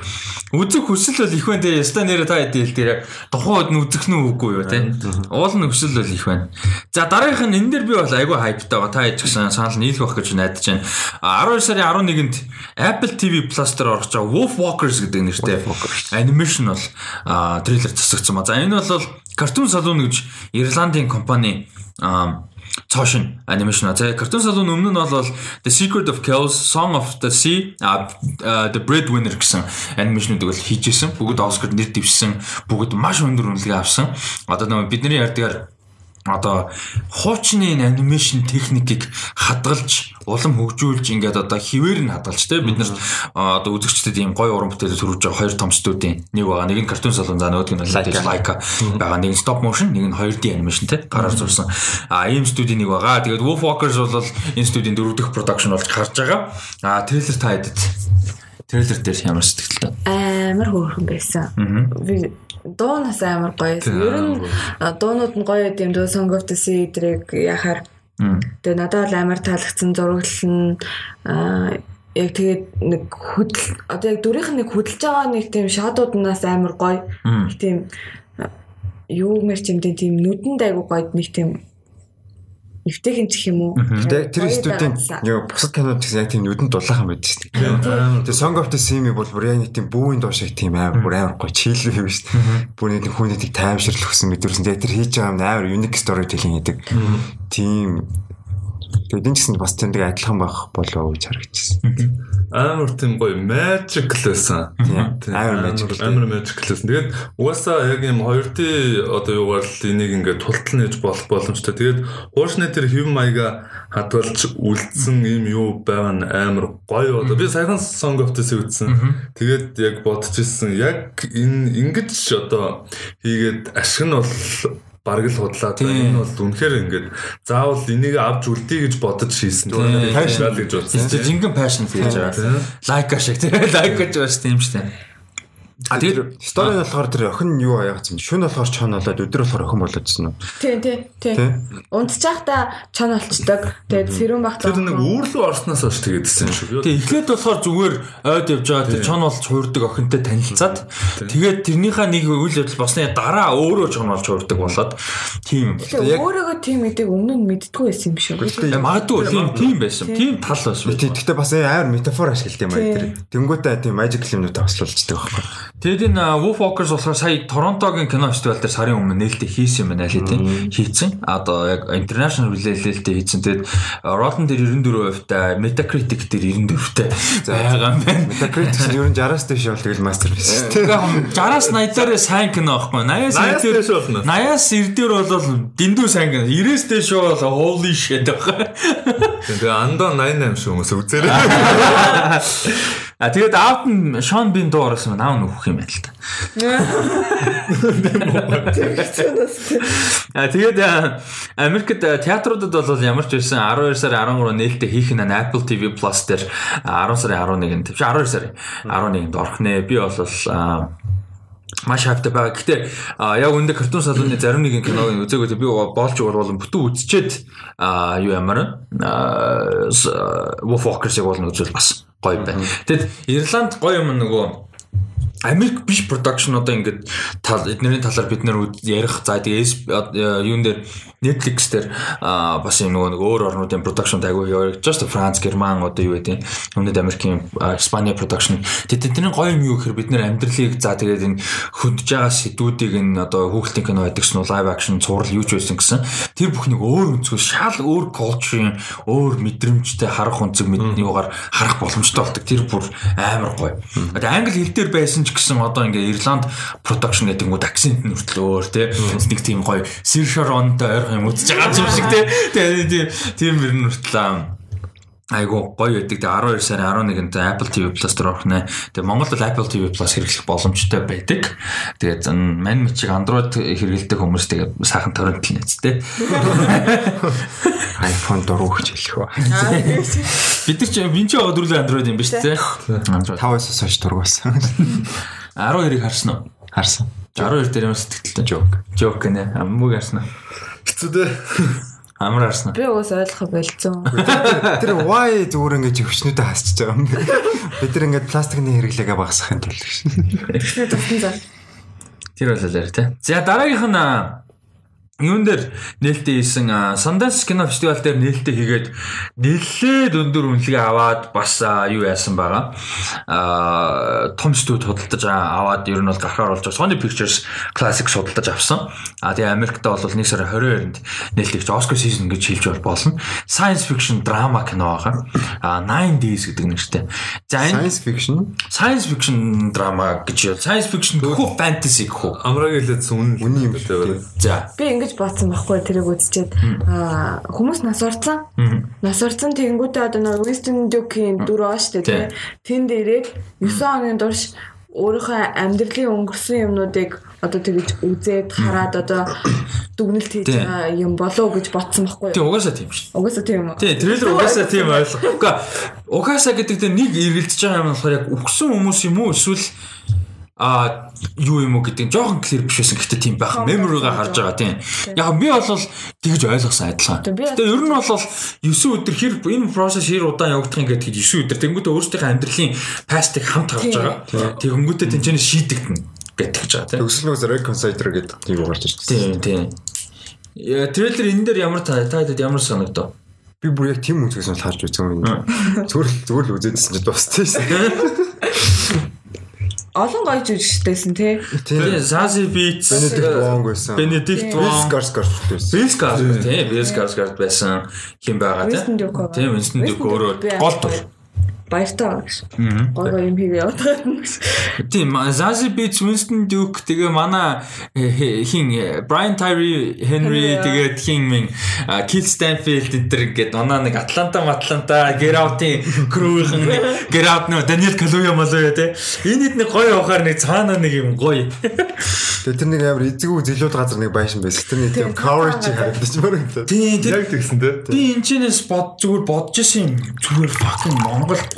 үзэх хүсэл бол их байна. Яста нэрэ та хэдий хэл дээр тухайн үед нь үзэх нь үгүй юу те. Уул нь хүсэл бол их байна. За дараагийнх нь энэ дээр би бол айгүй хайптай байгаа. Та ээж гэсэн санал нийлэх байх гэж найдаж байна. А, 12 сарын 11-нд Apple TV Plus дээр орж байгаа Wolf Walkers гэдэг нэртэй анимашн бол трейлер засагдсан ба. За энэ бол Cartoon Saloon гэж Ирландын компани цоошин анимашн. За Cartoon Saloon өмнө нь бол The Secret of Chaos, Song of the Sea, The Breadwinner гэсэн анимашнуудыг бол хийжсэн. Бүгд Оскар нэр дэвшсэн. Бүгд маш өндөр үнэлгээ авсан. Одоо нөгөө бидний ярьдгаар одоо хуучны анимашн техникийг хадгалж улам хөгжүүлж ингээд одоо хിവэр нь хадгалж те бид нар одоо үзэгчдэд ийм гоё уран бүтээлүүд төрүүлж байгаа хоёр том студийн. Нэг байгаа нэг нь картун салон за нөгөөг нь Leica байгаа нэг нь stop motion нэг нь 2D анимашн те гараар зурсан. А ийм студийн нэг байгаа. Тэгээд Wolf Walkers бол энэ студийн дөрөв дэх production болж гарч байгаа. А трейлер та хэдэд трейлер дээр ямар сэтгэлтэй? Амар хөөрхөн байсан. Би дуунаас амар гоё. Ер нь дуунууд нь гоё юм дөө. Sea эдрийг яхаар. Тэгээ надад бол амар таалагдсан зураглал нь яг тэгээд нэг хөдөл одоо яг дүрийнх нь нэг хөдөлж байгаа нэг тийм шадууднаас амар гоё. Тийм юу мэр чимдээ тийм нүдэнд айгу гоё нэг тийм эвтэйхэн ч юм уу. Тэгээ тэр студийн яг бусад кинод гэсэн яг тийм нүдэн дулаахан байдаг шүү дээ. Тэгээ Song of the Sea-ийг бол бүр яг нэг тийм бүүн дуу шиг тийм амар бүр амар гоё чийл юм шүү дээ. Бүр нэг хүн нэг таймширлах гэсэн мэдэрсэн. Тэгээ тэр хийж байгаа юм амар unique storytelling гэдэг. Тийм Тэгээд энэ ч гэсэн бас тэндээ адилхан байх болов уу гэж харагдчихсан. амар тийм гоё magic лсэн. Тийм. Амар magic. Амар magic лсэн. Тэгээд угаасаа яг юм 2D одоо юугаар л энийг ингээд тултал нээж болох боломжтой. Тэгээд хууршны тэр хэв маяга хадгалж үлдсэн юм юу байгаа нь амар гоё одоо би саяхан song of the sea үзсэн. Тэгээд яг бодож ирсэн яг энэ ингэж одоо хийгээд ашиг нь бол бараг л худлаа. Энэ бол үнэхээр ингээд заавал энийг авч үлдээ гэж бодож хийсэн. Passion. гэж бодсон. Тэ жинхэнэ passion хийж байгаа. Лайк шиг тийм лайк гэж байна шүү дээ юм шүү дээ. А тэгээд стори нь болохоор тэр охин нь юу юм шүн болохоор чон болоод өдөр болохоор охин болоодсэн үү? Тий, тий, тий. Тий. Унтчихта чон олцдог. Тэгээд сэрүүн багт Тэр нэг үүрлүү орсноос хойш тэгээдсэн шүү. Тэг эхлээд болохоор зүгээр ойд явж байгаа тэр чон болж хуурдаг охинтой танилцаад тэгээд тэрнийхээ нэг үйл явдал босны дараа өөрөө чон болж хуурдаг болоод тийм өөрөөгөө тийм гэдэг өмнө нь мэддгүй байсан юм шүү. Магадгүй тийм тийм байсан. Тийм тал байсан. Тий, Гэхдээ бас амар метафор ашиглалт юм аа тэр. Тэнгүүтээ тийм magic юмнуудаа ослуулчихдаг байхгүй. Тэгэд энэ Wolf Walkers болохоор сая Торонтогийн кино фестивал дээр сарын өмнө нээлттэй хийсэн юм байна лээ тийм хийцэн. Одоо яг international нээлттэй хийцэн. Тэгэд Rotten дээр 94% та Metacritic дээр 94% та байгаа юм байна. Metacritic ер нь 60-аас дээш бол тэгэл masterpiece дээ. Тэгээ 60-аас 80 дээр сайн кино аахгүй. 80-аас 80-аас 90 дээш болно. 80-аас 90 дээр бол дэндүү сайн кино. 90-ээс дээш бол holy shit байгаа. Тэгээ андаа 88 шүү хүмүүс үзээрэй. А тэгээд аавд нь Шон Бин дуу орсон аав нь өгөх юм байна л та. А тэгээд Америкт театруудад бол ямар ч байсан 12 сарын 13 нээлттэй хийх нь Apple TV Plus дээр а, 10 сарын 11-нд тийм 12 сарын 11-нд орох нэ. Би бол маш хайптай байгаа. Гэхдээ яг үүндээ картун салууны зарим нэгэн киног үзээгүй би боолж болон бүтэн үзчихэд юу ямар Wolf Walkers-ыг бол үзвэл бас гоё байна. Тэгэд Ирланд гоё юм нөгөө Америк биш production одоо ингээд тал эднэрийн талаар бид нэр ярих за тэгээ юун дээр Netflix дээр бас юм нөгөө нэг өөр орнуудын production айгүй явагдаж just France, Герман одоо юу гэдэг өмнөд Америкийн Испани production. Тэгээд тэдний гоё юм юу гэхээр бид нэр амьдралыг за тэгээд энэ хөдөж байгаа сэдвүүдийг энэ одоо хүүхэлдэйн кино байдаг ч live action цуврал юу ч байсан гэсэн. Тэр бүхнийг өөр өнцгөөс шал өөр culture өөр мэдрэмжтэй харах өнцөг мэдний югаар харах боломжтой болдог. Тэр бүр амар гоё. Тэгээд англи хэл дээр байсан ч гэсэн одоо ингээ Ирланд production гэдэг нь акцент нь хүртэл өөр тий нэг тийм гоё Sir Sharon-тай ойрхон юм үзэж байгаа юм шиг тий тэгээд тийм тийм мөр нь хүртэл аа, Айгу гоё байдаг. Тэгээ 12 сарын 11-нд Apple TV Plus дээр орох нэ. Тэгээ Монголд Apple TV Plus хэрэглэх боломжтой байдаг. Тэгээд зэн мань мичиг Android хэрэглэдэг хүмүүс тэгээ сайхан торрент л нэцтэй. iPhone дуруу гэж хэлэх ба. Бид нар чи винч дөрвөл Android юм дээ. Android. 5-аас хойш дургуулсан. 12-ыг харсан уу? Харсан. 12 дээр ямар сэтгэлтэй? Joke. Joke гэнэ. Аммууг харсан уу? Хэцүү дээ. Амар харсан уу? Би уус ойлгох болцсон. Тэр why зүгээр ингэж өвчнүүдээ хасчихж байгаа юм бэ? Бид нар ингэж пластикны хэрэглээгээ багасгахын тулд гэж. Тэр бол алаар тий. За дараагийнх нь юун дээр нээлттэй хийсэн Sundance кино фестивал дээр нээлттэй хийгээд нэлээд өндөр үнэлгээ аваад бас юу яасан байгаа. Аа том студ худалдаж аа, аваад ер нь бол гарахаар болж байгаа. Sony Pictures Classic худалдаж авсан. Аа тэгээ Америкт бол 1 сарын 22-нд нээлттэй Oscar season гэж хэлж болно. Science fiction drama кино байгаа. Аа 9 Days гэдэг нэртэй. За энэ Science fiction. science fiction drama гэж юу? Science fiction гэхүү fantasy гэхүү? Амраг хэлээдсэн үнэн Үний юм дээ. За. Би ингэж бодсон байхгүй тэрийг үзчихэд хүмүүс нас орцсон. Нас орцсон тэгэнгүүтээ одоо нэг Winston Duke-ийн дүр аа штэ тий. Тэнд ирээд 9 хоногийн турш өөрийнхөө амьдралын өнгөрсөн юмнуудыг одоо тэгж үзээд хараад одоо дүгнэлт хийж байгаа юм болов уу гэж бодсон байхгүй Тэг юу? угаасаа тийм шүү. Угаасаа тийм үү? Тий, трейлер угаасаа тийм ойлгох. Угаа угаасаа гэдэг дээр нэг эргэлдэж байгаа юм болохоор яг өгсөн хүмүүс юм уу эсвэл а юу юм уу гэдэг нь жоохон clear биш байсан гэхдээ тийм байх memory-га харж байгаа тийм. Яг би бол тэгж ойлгосон адилхан. Гэтэ ер нь бол 9 өдөр хэр энэ process хэр удаан явагдах юм гэдэг 9 өдөр тэнгуүтээ өөрсдийнхөө амьдралын past-ыг хамт харж байгаа. Тэгэнгүүтээ тэнцэнэ шийдэгдэнэ гэдэг гэж байгаа тийм. Төгсөлнөөс reconciliator гэдэг юм гарч ирж байна. Тийм тийм. Яа трейлер энэ дээр ямар та таад ямар санагдав? Би бүр яг тийм үзгээс бол харж үзсэн юм. Зүгээр зүгээр л үзээдсэн чинь дууссан шээ. олон гоё жүжигчтэйсэн тий. Тэгээ Zazie Beetz Benedict Wong байсан. Benedict Wong Skarsgård байсан. Skarsgård Bill Skarsgård байсан хин байгаа. Duke. Тийм Winston Duke өөрөө гол тур. Баяртай байгаа гоё юм хийгээ яваад байна. Тийм Zazie Beetz Winston Duke тэгээ манай э, хи- хин э, Brian Tyree Henry тэгээд хин min Kill Stanfield энэ төр ингээд оноо нэг Атланта Атланта Get Out-ийн crew-ийн Get Out нөө Daniel Kaluuya малуя те. Энэ хэд нэг гоё явахаар нэг цаанаа нэг юм гоё. Тэгээ тэр нэг амар эзэгүү зилүүд газар нэг байшин байсан. Тэр нэг тийм coverage харагдаж байна. Тийм Яг тэгсэн те. Би энэ чинээс бод зүгээр бодож исэн юм. Зүгээр fucking Монгол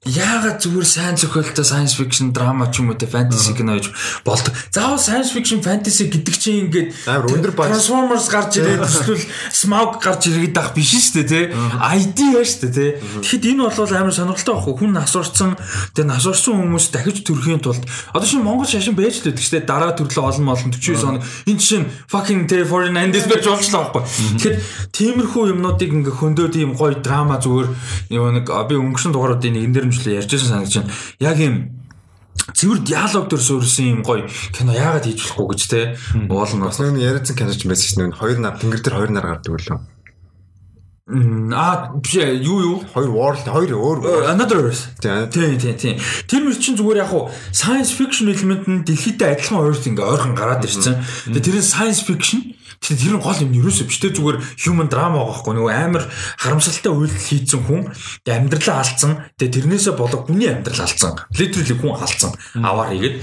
Яагаад зүгээр сайн зохиолтой science fiction драма ч юм уу те fantasy кино гэж болдог. Заавал science fiction fantasy гэдэг чинь ингээд Амар өндөр баж. Transformers гарч ирээд эсвэл Smaug гарч ирээд ах биш шүү дээ те. ID ба шүү дээ те. Тэгэхэд энэ бол амар сонирхолтой байхгүй хүн насурцсан тэгээ насурсан хүмүүс дахиж төрхийн тулд одоо шинэ Монгол шашин байж л байдаг шүү дээ. Дараа төрлөө олон олон 49 хоног энэ чинь fucking те 49 days байж болчихлоо байхгүй. Тэгэхэд тиймэрхүү юмнуудыг ингээ хөндөд ийм гоё драма зүгээр нэг би өнгөрсөн дугааруудын нэгэн дээр мчлээ ярьжсэн санагдаж байна. Яг ийм цэвэр диалог төр суурсан юм гоё кино яагаад хийж болохгүй гэж те уулна Бас нэг яриадсан киноч байсан шүү дээ. Хоёр нар тэнгэр дээр хоёр нар гардаг үлээ. А биш юу юу? Хоёр world хоёр өөр. Another Earth. Тийм. Тийм тийм. Тэр мөр чинь зүгээр яг хуу science fiction элемент нь дэлхийдээ адилхан уурт ингээ ойрхон гараад ирсэн. Тэгээ тэр нь science fiction тэр нь гол юм ерөөсөө биш те зүгээр human drama байгаа байхгүй нөгөө амар харамсалтай үйлдэл хийцэн хүн тэгээ амьдралаа алдсан. Тэгээ тэрнээсээ болоо хүний амьдрал алдсан. Literally хүн алдсан. Аваар хийгээд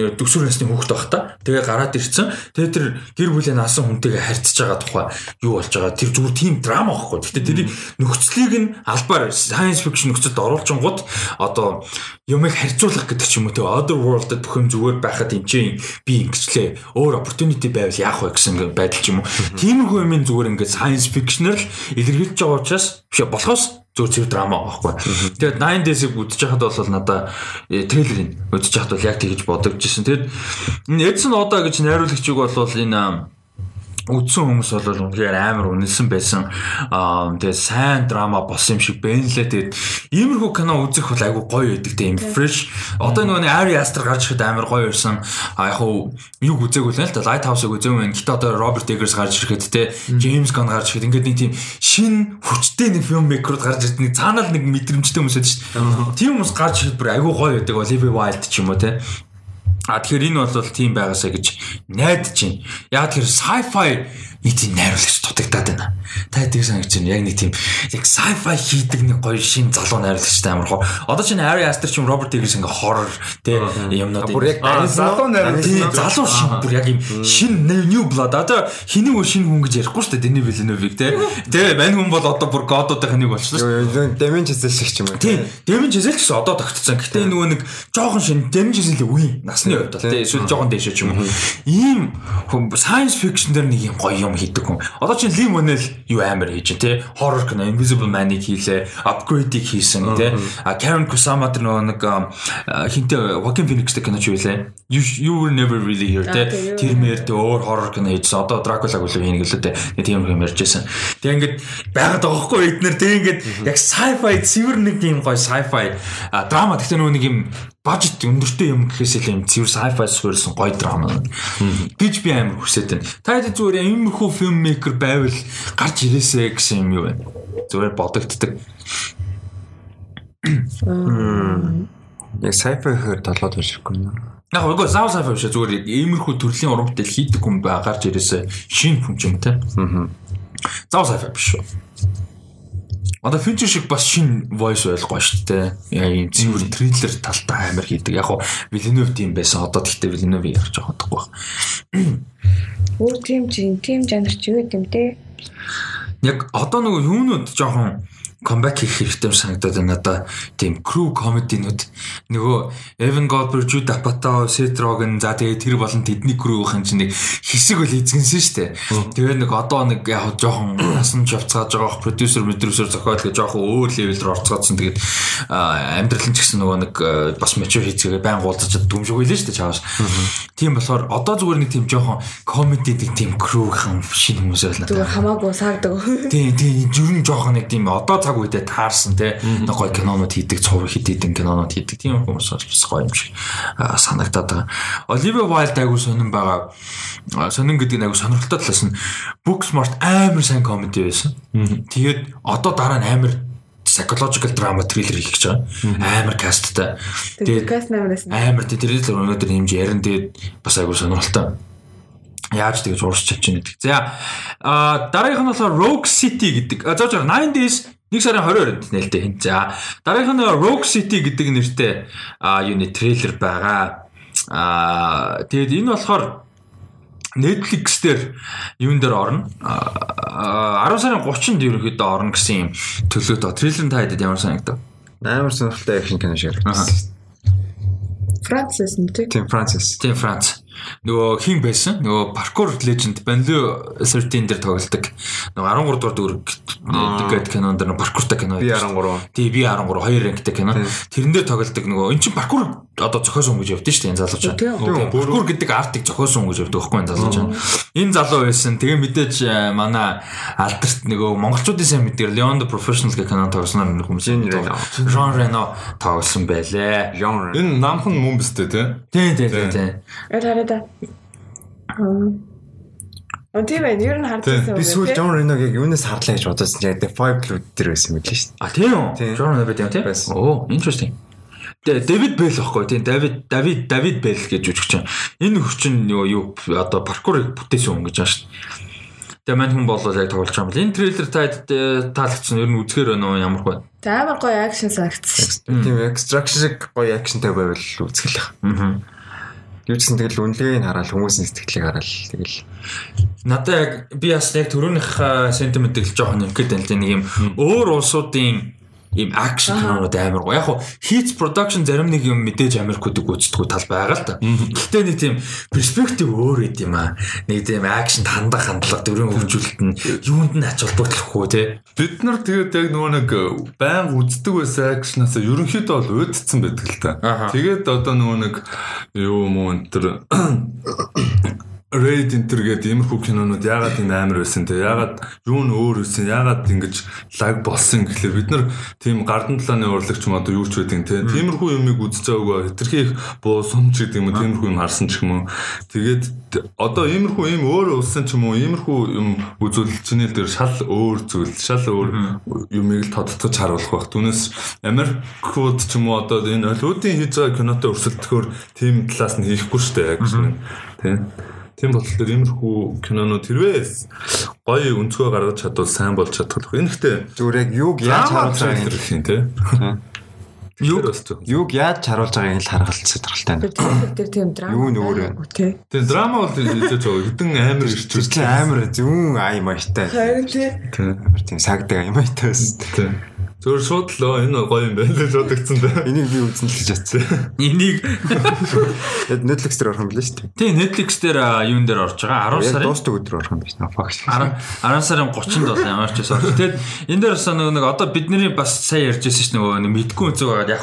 нөгөө төсвөр насны хүүхэд байх та. Тэгээ гараад ирсэн. Тэгээ тэр гэр бүлийн наасан хүнтэйгээ харьцаж байгаа тухай юу болж байгаа? Тэр зүгээр тийм драма байхгүй гэхдээ тэрийг нөхцөлийг нь албаар science fiction нөхцөлд оруулчингууд одоо юмыг харьцуулах гэдэг ч юм уу те other world-д бүх юм зүгээр байхад энэ чинь би ингэчлээ өөр opportunity байвал яах вэ гэсэн байдал ч юм уу тиймэрхүү юм зүгээр ингээд science fiction-аар л илэрхийлж байгаа учраас биш болохоос зөв зөв драма байхгүй. Тэгээд 9 days-ийг үзэж хахад бол надаа трейлерыг үзэж хахад бол яг тэгж бодогдчихсэн. Тэгээд энэ Edson Oda гэж найруулагчиг бол энэ үдсэн хүмүүс бол үнэхээр амар үнэлсэн байсан. Аа тэгээ сайн драма болсон юм шиг байна лээ. Тэгээд иймэрхүү кино үзэх бол айгүй гоё байдаг тийм fresh. Одоо нөгөө нэг Ari Aster гарч ирэхэд амар гоё ирсэн. А яг юг үзээгүй л л да Lighthouse-ыг үзээгүй. Гэтэ одоо Robert Eggers гарч ирэхэд те James Gunn гарч ирэхэд ингээд нэг тийм шин хүчтэй нэг filmmaker-ууд гарч ирдэг. Нэг цаанаа л нэг мэдрэмжтэй хүмүүс байдаг шүү дээ. Тийм хүмүүс гарч ирэхэд бүр айгүй гоё байдаг. Olivia Wilde ч юм уу те. А тэгэхээр энэ бол тийм байгаасаа гэж найдаж байна. Яг тэр sci-fi нэг тийм найруулагч дутагдаад байна. Та тийм санагч байна. Яг нэг тийм яг sci-fi хийдэг нэг гоё шин залуу найруулагчтай амар хоо. Одоо чинь Ari Aster ч юм Robert Eggers ингээ horror тэ юмнууд. Бүр яг залуу найруулагч. Залуу шин бүр яг юм шин new blood. Одоо хэнийг өөр шин хүн гэж ярихгүй шүү дээ. Дэний Villeneuve-ийг тэ. Тэ мань хүн бол одоо бүр God-уудын нэг болчихлоо шүү. Damage Chazelle шиг юм уу. Тийм. Дэмэн жизэл гэсэн одоо тогтцсон. Гэтэ нөгөө нэг жоохон шин дэмэн жизэл үе насны хувьд бол тийм эсвэл жоохон дэшээ ч юм уу. Ийм science fiction дээр нэг юм гоё юм хийдэг хүн. Одоо чинь Lim Monel юу амар хийж байна те. Horror кино Invisible Man-ыг хийлээ, Upgrade-ийг хийсэн те. А Karen Kusama тэр нэг хинтээ Joaquin Phoenix-тэй кино ч юу лээ. You were never really here юу Тэр мэр тэ өөр horror кино хийжсэн. Одоо Dracula-г үлээ хийнэ гэлээ. Нэг тийм юм ярьжсэн. Тэгээ ингээд байгаад байгаа хгүй эднэр тэг ингээд яг sci-fi цэвэр нэг тийм гоё sci-fi драма гэхдээ нөгөө нэг юм бажет өндөртэй юм гэхээс илүү юм цэвэр sci-fi суурилсан гоё драма гэж би амар хүсэж байна. Та хэд зүгээр иймэрхүү filmmaker байвал гарч ирээсэ гэсэн юм юу вэ? Зүгээр бодогддаг. Яг sci-fi гэхээр толгойд уншихгүй юм. Яг үгүй зав sci-fi биш зүгээр иймэрхүү төрлийн уран бүтээл хийдэг хүн бай гарч ирээсэ шинэ хүн ч юм те. Аа. Зав sci-fi биш шүү. Одоо Fincher шиг бас шин voice ойлгоо шүү дээ. Яг юм цэвэр трейлер талтай амар хийдэг. Яг хоо Villeneuve тийм байсан. Одоо тэгтээ Villeneuve ярьж байгаа байхгүй байна. Өөр тийм чинь тийм жанр ч юу гэдэм те. Яг одоо нөгөө юунууд жоохон comeback хийх хэрэгтэй юм санагдаад байна надаа. Тийм crew comedy-нууд нөгөө Evan Goldberg, Jude Apatow, Seth Rogen за тэгээ тэр болон тэдний crew гэх юм чинь нэг хэсэг бол эзгэнсэн шүү дээ. Тэгээ нэг одоо нэг яг жоохон насан жавцгааж байгаа продюсер, продюсер зохиол гэж жоохон өөр level рүү орцгоодсон. Тэгээд амьдрал нь ч гэсэн нөгөө нэг бас mature хийцгээгээ байн гуулзаж дүмжгүй лээ шүү дээ чааш. Тийм болохоор одоо зүгээр нэг тийм жоохон комеди нэг тийм крүүхэн шинэ хүмүүс байлаа. Зүгээр хамаагүй саагдаг. Тийм тийм жүрэн жоохон нэг тийм одоо цаг үедээ таарсан те гоё кинонууд хийдэг, цуврал хийдэг кинонууд хийдэг. Тийм хүмүүс бас гоё юм шиг аа, санагдаад байгаа. Оливер Вайлд айгу сонирн байгаа. Аа, Сонин гэдэг нь айгу сонирхолтой талаас нь Booksmart амар сайн комеди байсан. Тэгээд одоо дараа нь амар psychological drama thriller хийх гэж байгаа. Амар касттай. Тэгээд амар л өнөөдөр хэмжээ ярин тэгээд бас айгу сонирхолтой. Яаж тэгэж уурч чадж байна гэдэг. За а дараагийнх нь болохоор Rogue City гэдэг. А зоож 90s 1 сарын 22-нд нээлттэй хин. За дараагийнх нь Rogue City гэдэг нэртэй юуны трейлер байгаа. А тэгээд энэ болохоор Netflix дээр юун дээр орно. А 10 сарын 30-нд ерөнхийдөө орно гэсэн юм төлөвтэй. Трейлер та хэдэд ямар санагдав? Амар сонирхолтой акшн кино шиг. Францис нэг Тийм Францис. Тийм Франц. Нөгөө хин байсан? Нөгөө паркур леженд Банлио 13 дээр тоглолдог. Нөгөө 13 дугаар дүрэг гэдэг кинонд дээр паркуртай кино. Би 13. Тий би 13 хоёр ангитай кино. Тэрэн дээр тоглолдог нөгөө эн чинь паркур одоо зохиосон гэж явдсан шүү дээ энэ залууч. Тийм. Паркур гэдэг артыг зохиосон гэж явдаг байхгүй энэ залууч. Энэ залуу байсан. Тэгээ мэдээж э, манай алдарт нөгөө монголчуудын сайн мэдээр Leon the Professional гэх кино тоглосноор нэг. Jean Reno. Jean Reno тоглосон байлээ. Энэ намхан мөн биз дээ тий. Тий, тий, тий, тий. Яа хараа да. Аа. Тийм ээ, ер нь хардсан. Би сүүл John Reno-г яг юунаас харлаа гэж бодсон чинь яг The Five Club дээр байсан мэт л шүү дээ. А тийм үү? Тийм. Jean Reno байт юм тийм. Байсан. Оо, interesting. Тэгээ Дэвид Бэл байхгүй тийм Давид Давид Давид Бэл гэж үжигч. Энэ хүчин юу юу одоо паркурыг бүтээсэн хүн гэж байна шүү дээ. Тэгээ мань хүн болоо яг тоглож байгаа юм бол энэ трейлер та таалагдсан ер нь үзгээр байна уу ямар хөө. За амар гоё акшн санагдсан. Тийм extraction шиг гоё акшнтай байвал үзгэлэх. Аа. Юуцсан тэгэл үнэлгээг нь хараад хүмүүсийн сэтгэлийг хараад тэгэл Надаа яг би бас яг төрөөнийх сентимент л жоохон юм гээд байна л да, нэг юм өөр улсуудын ийм акшн кинонууд амар гоё. Яг хуу хийц production зарим нэг юм мэдээж Америкуудыг гүйцэтгэв тал байгаа л та. Гэхдээ нэг тийм перспектив өөр эд юм аа. Нэг тийм акшн хандах хандлага дөрөв хөгжүүлэлт нь юунд нь ач холбогдохгүй те. Бид нар тэгээд яг нөгөө нэг баян үздэг байсан акшнаас ерөнхийдөө бол уйдцсан байдаг л та. Тэгээд одоо нөгөө нэг юу муу энэ Raid Enter гэдэг иймэрхүү кинонууд яагаад энэ амар байсан те? Яагаад юу нь өөр байсан яагаад ингэж лаг болсон гэхлээр бид нар тийм гардан талааны урлагч юм одоо юу ч байдیں۔ те? Тиймэрхүү юмыг үзэж байгаагаа хэтэрхий их буу сум ч гэдэг юм уу тиймэрхүү юм харсан ч юм уу. Тэгээд одоо иймэрхүү юм өөр улсын ч юм уу иймэрхүү юм үзүүл чиний дээр шал өөр зүйл шал өөр юмыг л тодтогч харуулах байх. Түүнээс Америкууд ч юм уу одоо энэ Холливуудын хийж байгаа кинотой өрсөлдөхөөр тийм талаас нь хийхгүй шүү дээ яг тийм Тийм болохоор иймэрхүү кинонууд хэрвээ гоё өнцгөө гаргаж чадвал сайн болж чадах. Энэ ихтэй зүгээр яг юуг яаж харуулж байгааг гэх юм те. Юг юуг яаж харуулж байгааг нь л харгалт сонирхолтой байна. Тэр тийм драма. Юу нөөр вэ? Тий. Тэгээ драма бол хийж байгаа. Хэдэн амар ирч Тэр чинь амар зүүн ай маягтай. Харин тий. Амар тийм сагдаг ай маягтай байсан. Тийм. Зөвөр шууд л "Оо, энэ гоё юм байна гэж бодогдсон да. Энийг би үзэн л гэж бодсон. Энийг Netflix дээр орох юм билээ шүү дээ. тий Netflix дээр юун дээр орж байгаа 10 Яг сарын дуустал өдөр орох юм биш наа. Факт. 10 10 сарын 30-нд бол ямар ч байсан. Тэгээд энэ дээр бас нөгөө нэг одоо бидний бас сайн ярьж байсан ш нөгөө нэг мэдгүй үзэг байгаад яг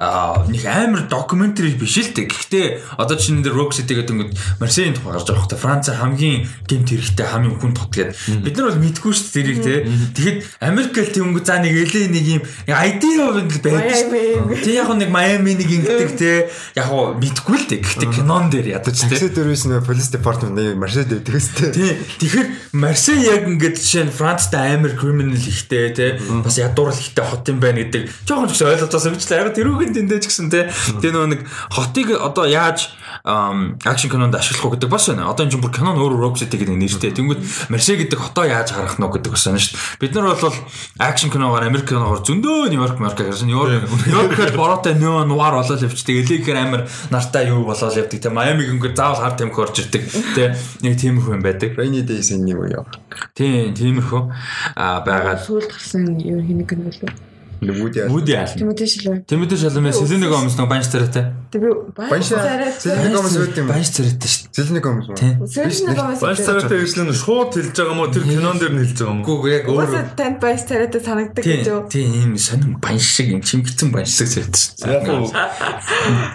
аа нэг амар докюментари биш л дээ. Гэхдээ одоо чинь энэ дээр Rock City гэдэг ингээд Марсейн тухай гарч байгаа хөөхтэй Франц хамгийн гемт хэрэгтэй хамгийн хүн тот гэдэг. Бид нар бол мэдгүй ш тэрийг те. Тэгэхэд Америкэл тэнгүү за нэг LA нэг юм ID хувьд л байдаг ш. Miami. Тэг яг нэг Майами нэг ингэдэг те. Яг хуу мэдгүй л дээ. Гэхдээ кинон дээр ядаж те. Такси дөрвөөс нөө полис департамент нэг маршал дэдэг өстэй. Тий. Тэгэхээр Марсей яг ингээд жишээ нь Францтай амар криминал ихтэй тий. Бас ядуурл ихтэй хот юм байна гэдэг. Жохон ч гэсэн ойлгож байгаа юм чинь яг тэрүүхэн тэндэж гисэн тий. Тэгээ нөгөө нэг хотыг одоо яаж акшн кинонд ашиглах уу гэдэг бас байна. Одоо энэ чинь бүр кинон өөр Rock City гэдэг нэртэй. Тэнгүүд Марсей гэдэг хотоо яаж харах нь гэдэг бас байна шүү дээ. Бид нар бол акшн киногоор Америк киногоор зөндөө Нью-Йорк Марк гэсэн Нью-Йорк Нью-Йоркээр бороотой нөө нуар болоод явчихдаг. Элигээр амар нартай юу болоод явдаг тий. Майамиг ингээд заавал хар тамхи орж ирдэг. Тий. Нэг тиймэрхүү юм байдаг. Rainy Days энэ юм яа. Тийм, тиймэрхүү аа байгаа. Сүүлд гарсан юу хийх гэнэ вэ? Лүмүүд яа. Муди аал. Тимоти шилээ. Тэмэдэр шалмын Селенэг омс нэг банч царайтай. Тэг би Банш Селеник омс үүд юм. Банч царайтай шүү дээ. Селеник омс. Тийм. Сэлнэг гомс. Бааш царайтай нь шууд хэлж байгаа мó тэр кинон дээр нь хэлж байгаа мó. Гүү яг өөр. Уусаа танд баяс царайтай санагдаг гэж Тийм, юу? тийм ийм сонин банш шиг юм чимгцэн банш шиг царайтай шүү дээ. Яг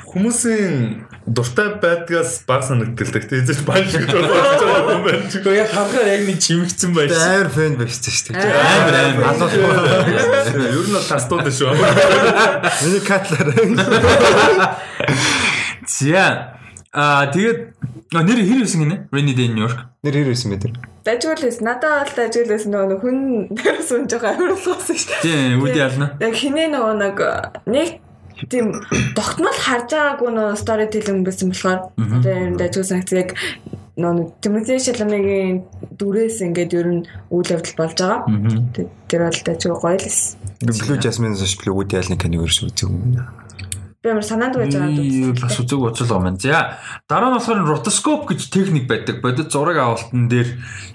хүмүүсийн дуртай байдгаас баг санагддаг. Тэ эзэж баг шиг болж байгаа юм байна. Гэхдээ яг харахаар яг нэг чимэгцэн байж. амар фэн байсан шүү дээ. Амар амар. Ер нь бол тастууд шүү. Миний катлаар. За. Аа тэгээд нэр хэр байсан гинэ? Rainy Day in New York. Нэр хэр байсан бэ тэр? Дажгуулээс надад бол дажгуулээс нөгөө хүн дээрс үн жоохон амарлуулсан шүү дээ. Тийм, үди ялна. Яг хинээ нөгөө нэг нэг тийм тогтмол харж байгаагүй нөгөө story telling байсан болохоор одоо ер нь дажгүй санкц яг нөгөө Тимоти Шаламигийн дүрээс ингээд ер нь үйл явдал болж байгаа. Тэ- Тэр бол дажгүй гоё л эс. Blue Jasmine зоч Blue Woody Allen киног ерөөс үзег юм. Би амар санаанд байж байгаа дүү. бас үзег байгаа маань. За, дараа нь болохоор ротоскоп гэж техник байдаг. Бодит зураг авалтан дээр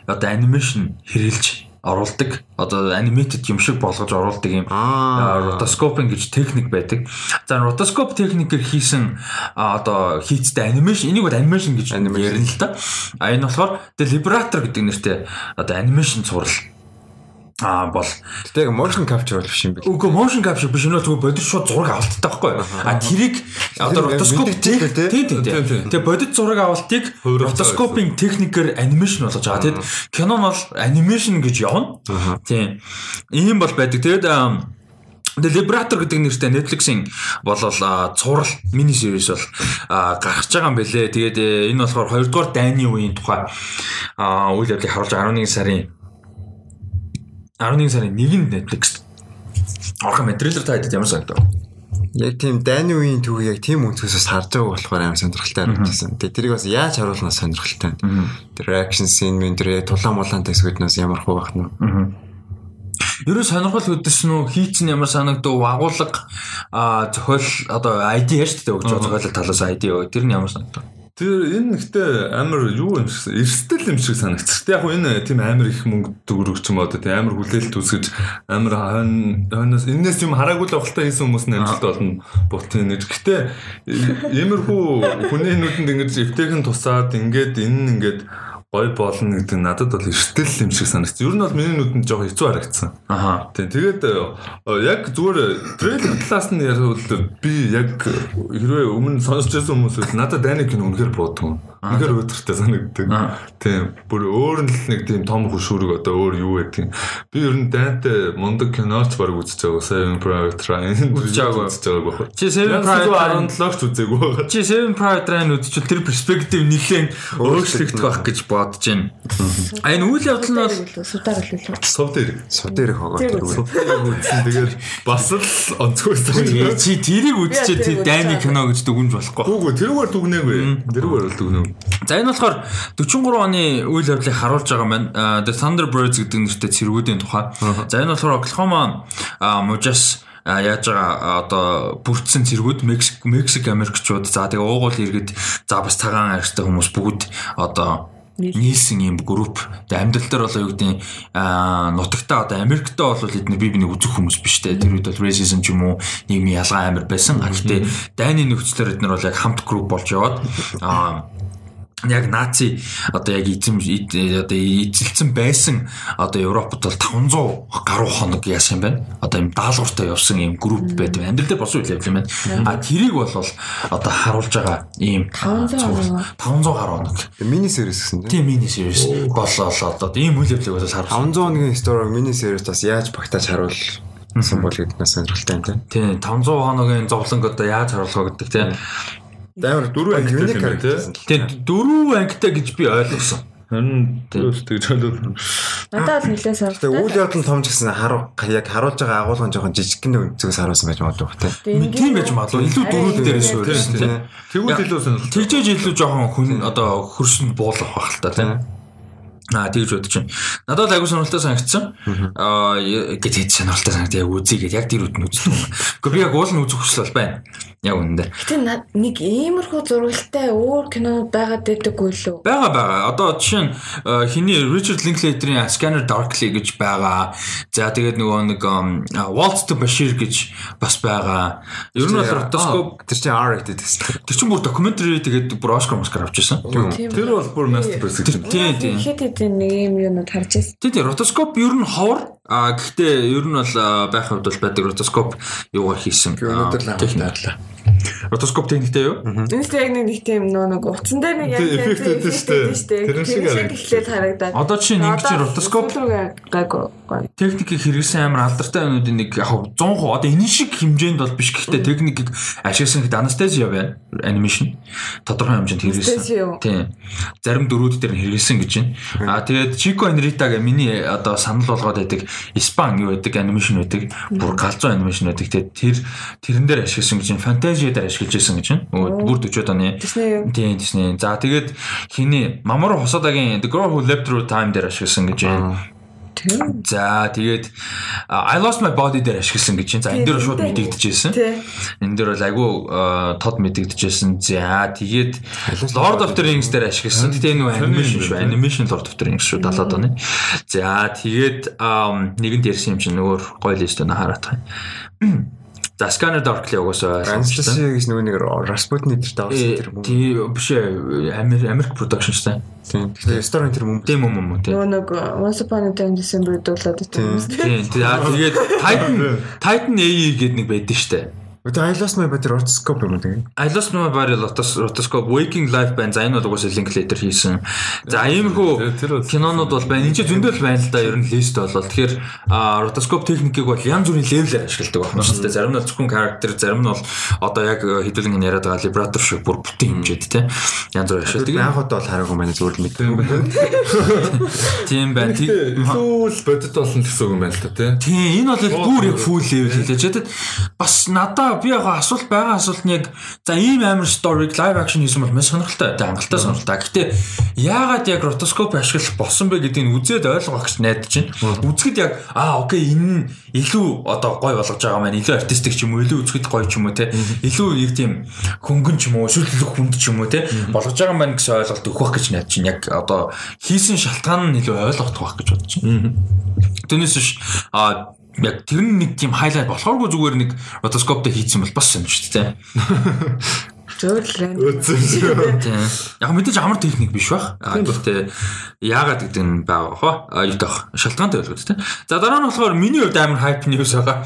одоо анимашн хэрэлж оруулдаг. Одоо аниматэд юм шиг болгож оруулдаг юм. Ротоскопинг гэж техник байдаг. За ротоскоп техникээр хийсэн одоо хийцтэй анимашн энийг бол анимашн гэж ярина л да. А энэ болохоор тэгээ либратор гэдэг нэртэй одоо анимашн цуврал а бол яг motion capture бол биш юм бэл. Үгүй motion capture биш нөө зүгээр бодит шууд зураг авалттай байхгүй юу? А тэрийг одоо л дээ. тийм тийм Тийм, тийм. тийм. Тэгээ бодит зураг авалтыг ротоскопинг техникээр анимашн болгож байгаа. Тэгэд кино нь бол анимашн гэж явна. Тийм. Ийм бол байдаг. Тэгэд ам, Тэгээ Liberator гэдэг нэртэй Netflix-ийн болол цуврал мини series бол гарч байгаа юм бэлээ. Тэгээд э, энэ болохоор 2 дугаар дайны үеийн тухай үйл явдлыг харуулж 11 сарын 11 сарын 1-нд Netflix орхон материалэр та хэдэд ямар санагдав? Яг тийм дайны үеийн түүхийг яг тийм өнцгөөсөөс харж байгаа болохоор амар сонирхолтой харагдсан. Тэгээ тэрийг бас яаж харуулнаа сонирхолтой. Тэр action scene мэн тэр тулаан мулаантай хэсгүүднээс ямар хуу байх нь. Ерөө сонирхол хөдөлсөн үү? Хийц нь ямар санагдав? Агуулга зохиол одоо ID яаж тэ өгч байгаа зохиолын талаас ID өө. Тэр нь ямар санагдав? Тэр энэ ихтэй амар юу юм шиг эрсдэл юм шиг санагдчих. Тэг яг энэ тийм амар их мөнгө төгрөгч юм одоо тийм амар хүлээлт үсгэж амар хойно хойноос энэс юм хараагүй л авахтай хийсэн хүмүүс нь амжилт болно бутын гэж. Гэтэ иймэрхүү хүний нүдэнд ингэж эвтэйхэн тусаад ингээд энэ нь ингээд гой болно гэдэг надад бол эрсдэл юм шиг санагдсан. Ер нь бол миний нүдэнд жоохон хэцүү харагдсан. Аха. Тийм тэгээд э, яг зүгээр трейлер талаас нь ярил би яг хэрвээ өмнө сонсч байсан хүмүүс бол надад дайны кино үнэхээр буудсан. Үнэхээр өдөртэй санагддаг. Тийм бүр өөр нь л нэг тийм том хөшүүрэг одоо өөр юу гэдэг. Би ер нь дайнтай мундаг киноч баг үзэж байгаа. Seven Private Ryan Үзэж байгаагүй. үзэж байгааг байна. Чи Seven Private Ryan 17-ч үзээгүй байгаа. Чи Seven Private Ryan үзчихвэл тэр перспектив нэлээд өөрчлөгдөх байх гэж бодож байна. А энэ үйл явдал нь бол судаар хэлээ. Сов дээр. Байгаа Тэр тэр. Сов дээр үзсэн. Тэгээд бас л онцгойсэн. чи тэрийг үзчихээ тэр дайны кино гэж дүгнж болохгүй. Үгүй тэрүүгээр дүгнээгүй. Тэрүүгээр бол дүгнэв. За энэ болохоор 43 оны үйл явдлыг харуулж байгаа маань The Thunderbirds гэдэг нэртэй цэргүүдийн тухай. За энэ болохоор Oklahoma мужаас яаж байгаа одоо бүрдсэн цэргүүд Мексик Мексик Америкчууд за тэгээ уугуул иргэд за бас цагаан арьстай хүмүүс бүгд одоо нийлсэн юм групп. Тэгээ амьдрал дээр бол юу гэдэг нь аа нутагтаа одоо Америктаа бол эдгээр бие бинийг үзэх хүмүүс биш те. Тэр үед бол racism ч юм уу нийгмийн ялгаа амар байсан. Гэхдээ дайны нөхцлөөр эдгээр бол яг хамт групп болж яваад аа яг наци одоо яг эзэм одоо эзэлсэн байсан одоо Европод бол 500 гаруй хоног яасан юм байна. Одоо юм даалгавартай явсан юм групп байд юм. Амьдрал дээр болсон үйл явдал юм байна. А тэрийг бол одоо харуулж байгаа ийм 500 цуврал. 500 гаруй хоног. Мини series гэсэн тийм. Мини series боллоо одоо ийм үйл явдлыг бол харуулсан. 500 оны story mini series бас яаж багтааж харуулсан бол гэдэг нь сонирхолтой юм тийм. Тийм 500 хоногийн зовлонг одоо яаж харуулах гэдэг тийм. Амар Дөрвөн ангитай юм байна, тий? Тийм дөрвөн ангитай гэж би ойлгосон. Харин тэгж болов. Надад бол нэлээд Тэгээ сонирхолтой. үйл явдал том ч гэсэн харуу яг харуулж байгаа агуулгын жоохон жижиг гэнэ өнцгөөс харуулсан байж магадгүй тийм. Тийм байж мадлаа. Илүү дөрүүд дээрээс өөрсөн тийм. тийм. Тэгвэл илүү сонирхолтой. Тэгжээж илүү жоохон хүн одоо хөрсөнд буулгах байх л та тийм. Аа тэгж бодож байна. Надад айгуу сонирхолтой санагдсан. Аа гэж хэд сонирхолтой санагдав. Яг үзье гэж яг тэр үд нь үзлээ. Гэхдээ би яг уул нь үзэх хүсэл бол байна. Яг үнэндээ. Гэтэ нэг иймэрхүү зургалтай өөр кинонууд байгаад байдаггүй лөө. Бага бага. Одоо жишээ нь э, хиний Richard Linklater-ийн Scanner Darkly гэж байгаа. За тэгээд нөгөө нэг Waltz to Bashir гэж бас байгаа. Ер нь бол ротоскоп Тэр чинь R rated гэсэн. тэр чинь бүр докюментари тэгээд бүр Oscar Oscar авч ирсэн. Тийм. Тэр бол бүр masterpiece гэж байна. Тийм тийм. Нэг юм юунууд харж байсан. Тийм тийм ротоскоп ер нь ховор А гэхдээ ер нь бол байх хувьд бол байдаг ротоскоп юугаар хийсэн. Өнөөдөр л а, анх техник. таарлаа. Ротоскоп техниктэй юу? Энэс яг нэг нэг тийм нөө нэг утсан дээр нэг яг Тэ, эффект өгдөө штэ. Тэр шиг эхлээд харагдаад. Одоо жишээ нь ингэж ротоскоп гайгүй техникийг хэрэгсэн амар алдартай юмнуудын нэг яг 100% одоо энэ шиг хэмжээнд бол биш. Гэхдээ техникийг ашигласан хэд анестезиа байна анимашн тодорхой хэмжээнд хэрэгсэн. Тийм зарим дөрүүд дээр нь хэрэгсэн гэж байна. А тэгээд Chico Enrita гэ миний одоо санал болгоод байдаг Испан юу байдаг? Анимашн байдаг. Бүр галзуу анимашн байдаг. Тэгээд тэр тэрэн дээр ашигласан гэж байна. Фантазиа дээр ашиглаж байсан гэж байна бүр 40 оны? Тийм тийм. За тэгээд хиний Мамору Хосодагийн The Girl Who Leapt Through Time дээр ашигласан гэж байна. За тэгээд I lost my body дээр ашигласан гэж байна. За энэ дээр шууд мэдэгдэжсэн. Тий. Энэ дээр бол айгүй тод мэдэгдэжсэн. За тэгээд Lord of the Rings дээр ашигласан. Гэтэ энэ animation шүү. Animation Lord of the Rings шүү 70-аад оны. За тэгээд нэгэнд ярьсан юм чинь нөгөө гоё лист өнө хараад байгаа. За Scanner Darkly угаасаа Анстаси гэж нөгөө нэг Распутны дээр давсан тэр мөн. Тийм биш ээ Америк production шүү. Тийм. Тэгэхээр ресторан тэр мөн. Тийм юм юм тийм. Нөгөө нэг Once Upon a Time December дуулаад байсан юм шүү. Тийм. Тэгээд Titan Titan AE гэдэг нэг байдаг штэ. Өтө айлос май батер ротоскоп юм уу тэгээ. I lost my body rotoscope waking life band за энэ бол угаасаа Linklater хийсэн. За иймэрхүү кинонууд бол байна. Энд чинь зөндөл байна л да ер нь лист болол. Тэгэхээр ротоскоп техникийг бол янз бүрийн левелээр ашигладаг байна шүү дээ. Зарим нь зөвхөн character, зарим нь бол одоо яг хэдүүлэн яриад байгаа liberator шиг бүр бүтэн хэмжээд те. Янз бүр ашигладаг. Яг одоо бол хараагүй манай зүгээр л мэдээ. Тийм байна. Тий- Илүү л бодит болсон гэсэн үг юм байна л та тий. Тийм энэ бол бүр яг full level хэлээ. Тэгэд бас надаа би яг асуулт байгаа асуулт нь яг за ийм амар story live action хийсэн бол маш сонирхолтой. Тэ хангалттай сонирхолтой. Гэтэ яагаад яг ротоскоп ашиглах болсон бэ гэдгийг үзээд ойлгох гэж найдаж байна. Үзэхэд яг аа окей энэ нь илүү одоо гой болгож байгаа маань илүү артистик ч юм уу илүү үзэхэд гоё ч юм уу те илүү нэг тийм хөнгөн ч юм уу шүлтлэг хүнд ч юм уу те болгож байгаа маань гэсэн ойлголт өгөх гэж найдаж байна. Яг одоо хийсэн шалтгаан нь илүү ойлгох байх гэж бодож байна. Тэрнээс биш а яг тэр нэг тийм хайлайт болохооргүй зүгээр нэг ротоскоптой хийцэн бол бас сонирхолтой Зөөлрэн. Яг мэдээж амар техник биш. А гэхдээ яагаад гэдэг нь байгаа хоо. А юу таах шалтгаантай байлгүй тийм. За дараа нь болохоор миний хувьд амар хайп ньюс байгаа.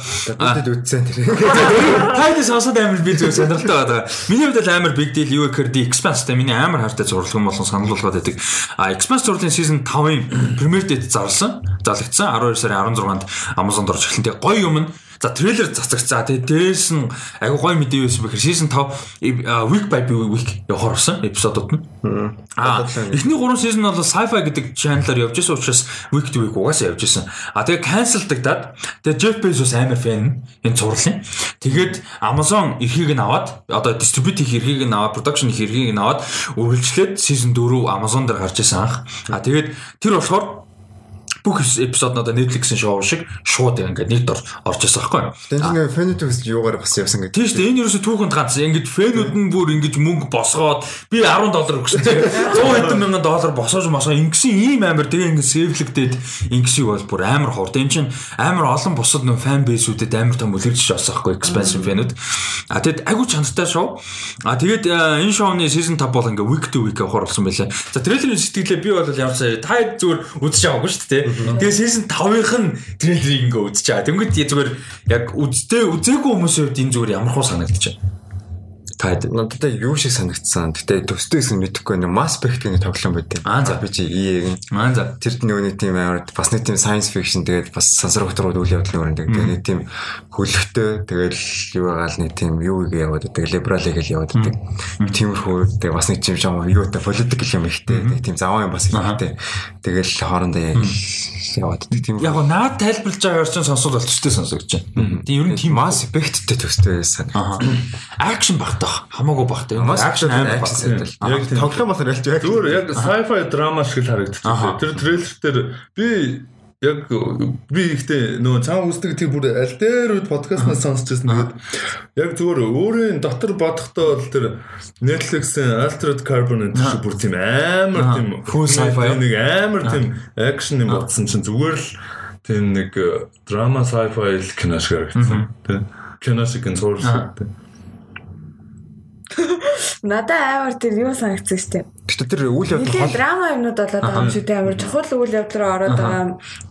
Тэд үтсэн тэр. Тайдас сонсоод амар би зөв сонирхолтой байгаа. Миний хувьд бол амар big deal юу гэхээр The Expanse тэ миний амар хайртай зурлаг юм болон санал болгоод байдаг. А Expanse зурлалын season 5-ын premiere date зарласан. Залгдсан 12 сарын 16-нд Amazon-д орж. Тэгээ гоё юм нь За трейлер цацагцаа. Тэгээ дээрээс нь айгу гоё мэдээ байсан бэхэр season 5 а, week by week явахаар болсон эпизодууд нь. Аа эхний 3 season бол sci-fi гэдэг channel-аар явж байсан учраас week to week угаасаа явж байсан. А тэгээ cancelдагдаад тэгээ Jeff Bezos амар fan энэ цувралын. Тэгээд Amazon эрхийг нь аваад одоо distribute хийх эрхийг нь аваад production хийх эрхийг нь аваад үргэлжлээд season 4 Amazon дээр гарч ирсэн анх. А тэгээд тэр болохоор бүх эпизод нь одоо Netflix-ийн шоу шиг шууд ингээд нэг дор орж ирсэн байхгүй? Тэнд нэг фэнэтүүс юугаар бас явсан гэдэг. Тийм шүү дээ. Энэ ерөөсө түүхэнд ганц. Ингээд фэнүүд нь бүр ингэж мөнгө босгоод би 10 доллар өгсөн чинь 100 хэдэн мянган доллар босоож мосоо ингэсэн ийм амар тэгээ ингээд сэвлэгдээд ингэсийг бол бүр амар хурд. Энэ чинь амар олон бусад нөө фан бейсүүдэд амар том үлгэрч болсон байхгүй expansion фэнүүд. А тэгэд айгу чанартай шоу. А тэгээд э, энэ шоуны season 5 бол ингээд week to week явахаар болсон байлаа. За трейлерын сэтгэлээ би бол сая та зүгээр үзэж байгаагүй шүү дээ. Тэгээ season 5-ынх нь трейлерыг үзэж байгаа. Тэнгүүд зүгээр яг үзтээ үзээгүй хүмүүсийн хувьд энэ зүгээр ямар хуу санагдаж Таад Надад юу шиг санагдсан. Гэтэ төстэй гэсэн мэдэхгүй нэг Mass Effect гэх тоглоом байт юм. Аа, за. би чи ийг маань за тэр нөгөө нэг тийм амар бас нэг тийм science fiction тэгээд бас сансрагтрууд үйл явдал нөрөндөг. Тэгээд нэг тийм хөлөгтэй тэгэл юу байгаа л нэг тийм юу ийг яваад байдаг. Liberal гэж яваад байдаг. Тиймэрхүү тэгээд бас нэг тийм жоо юу та political юм ихтэй. Нэг тийм заваа юм бас ихтэй. Тэгэл хоорондоо яг яваад байдаг. Тийм яг наад тайлбарлаж байгаа орчин сонсоод болчтой сонсогдож байна. Тийм ер нь тийм Mass Effect-тэй төстэй байсан. акшн багтах хамаагүй багтай. Mass Акшн амар сайтай. Яг тоглоом болохоор ялж яг Зүгээр яг sci-fi драма шиг л харагдчихсан. Тэр трейлер дээр би яг би ихтэй нөгөө цаан үздэг тийм бүр аль дээр үед подкастнаас сонсч байсан. Тэгээд яг зүгээр өөрийн дотор бодохдоо бол тэр Netflix-ийн Altered Carbon энэ шиг бүр тийм амар тийм Full sci-fi. нэг амар тийм акшн юм бодсон чинь зүгээр л тийм нэг драма sci-fi л кино шиг харагдсан. Тэ кино шиг ин зурлаа. Надад амар тэр юу санагдсан штеп. Гэтэ тэр үйл явдал хол драма юмнууд болоод байгаа юм шиг тийм амар чухал үйл явдал руу ороод байгаа.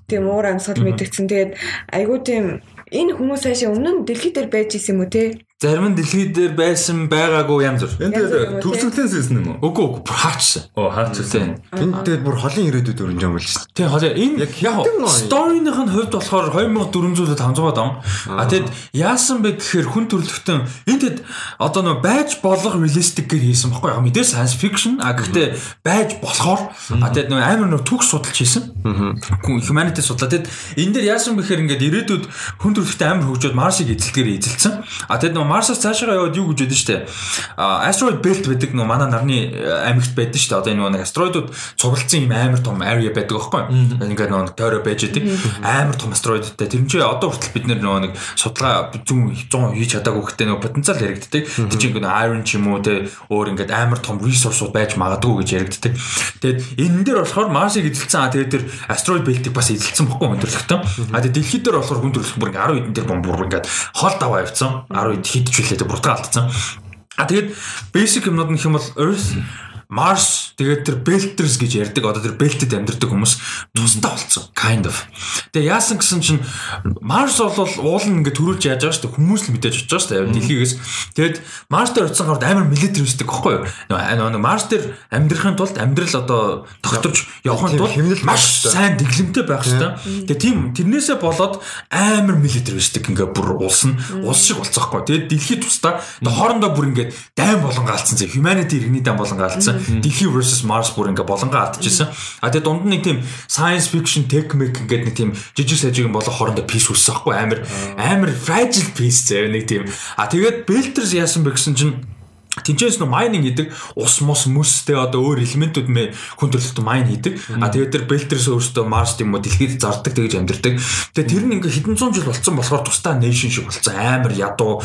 Тийм уур амьсгал мэдгдсэн. Тэгээд айгүй тийм энэ хүмүүс цаашаа өмнө нь дэлхий дээр байж исэн юм уу те? Зарим нь дэлхий дээр байсан байгаагүй янз бүр. Энд төгсгөлэн сэлсэн юм уу? Үгүй үгүй хаач. Оо хаач үлээ. Энд дээр бүр холын ирээдүйд өрнж юм биш. Тий холын энэ яг яг сторийнх нь хувьд болохоор 2450 дон. А тэгэд яасан бэ гэхээр хүн төрөлхтөн энд тэгэд одоо нөө байж болох реалистик гэж хийсэн баггүй яг мэдээ science fiction а гэхдээ байж болохоор а тэгэд нөө амар нөө төгс судалж хийсэн. Хүн humanity судлаа тэгэд энэ дээр яасан бэхээр ингээд ирээдүйд хүн төрөлхтөн амар хөгжөөд марсыг эзэлтгэр эзэлсэн. А тэгэд Марсаас цаашаа яваад юу гэж байдэн штэ. Asteroid belt байдаг нөө манай нарны э, аймагт байдэн штэ. Одоо энэ нэг астероидууд цуглалцсан юм амар том area байдаг байхгүй. Ингээд нөө тойроо байж идэг. Амар том астероидтай. Тэр нь ч одоо хүртэл бид нөө нэг судалгаа зүүн 100 хийж чадаагүй гэхдээ нөө потенциал яригддаг. Тэр чинь ингээд iron ч юм уу те өөр ингээд амар том resource байж магадгүй гэж яригддаг. Тэгээд энэ дээр болохоор Марсыг эзэлсэн. А тэгээд тэр астероид белтийг бас эзэлсэн бохгүй хүн төрлөختөн. А тэгээд дэлхийд дээр болохоор хүн төрлөх бүр ингээд 10 хэдэн тэр бомб бүр ингээд хол даваа явцсан. 10 хидж үлээ буртаа алдсан. А тэгээд basic юмнууд нь хэм бол Earth Mars тэгээд тэр Belters гэж ярьдаг одоо тэр Belted амьдардаг хүмүүс тусдаа болцсон kind of. Тэгээ яасан гэсэн чинь Mars бол уулын ингээд төрүүлж яаж байгаа шүү дээ хүмүүс л мэдээж очиж байгаа шүү дээ дэлхийгээс. Тэгээд Mars дээр очисон гарууд амар militaristic байхгүй юу? Нөгөө Mars дээр амьдрахын тулд амьдрал одоо тогтворч явахын тулд маш сайн дэглэмтэй байх шүү дээ. Тэгээ тийм тэрнээсээ болоод амар militaristic ингээд бүр улс нь улс шиг болцсон байхгүй. Тэгээд дэлхийд тусдаа хоорондоо бүр ингээд дайм болон гаалцсан зэ humanity иргэний дайм болон гаалцсан. Дэлхий versus Mars бүр ингээд болон гаалтчихсан. А тэгээд дунд нь нэг тийм science fiction tech mech ингээд нэг тийм жижиг сажиг болоо хоорондоо peace үүссэн байхгүй амар амар fragile peace зэ нэг тийм. А тэгээд Belters яасан бэ гэсэн чинь Тинчээс нөө майнинг хийдэг ус мус мөстэй одоо өөр элементүүд мэ хүн төрөлхтөн майн хийдэг. А тэгээд тэр Белтерс өөрсдөө Марс тийм үү дэлхийд зардаг тэгж амьдэрдэг. Тэгээд тэр нь ингээ хэдэн зуун жил болцсон болохоор тусдаа нейшн шиг болцсон. Амар ядуу.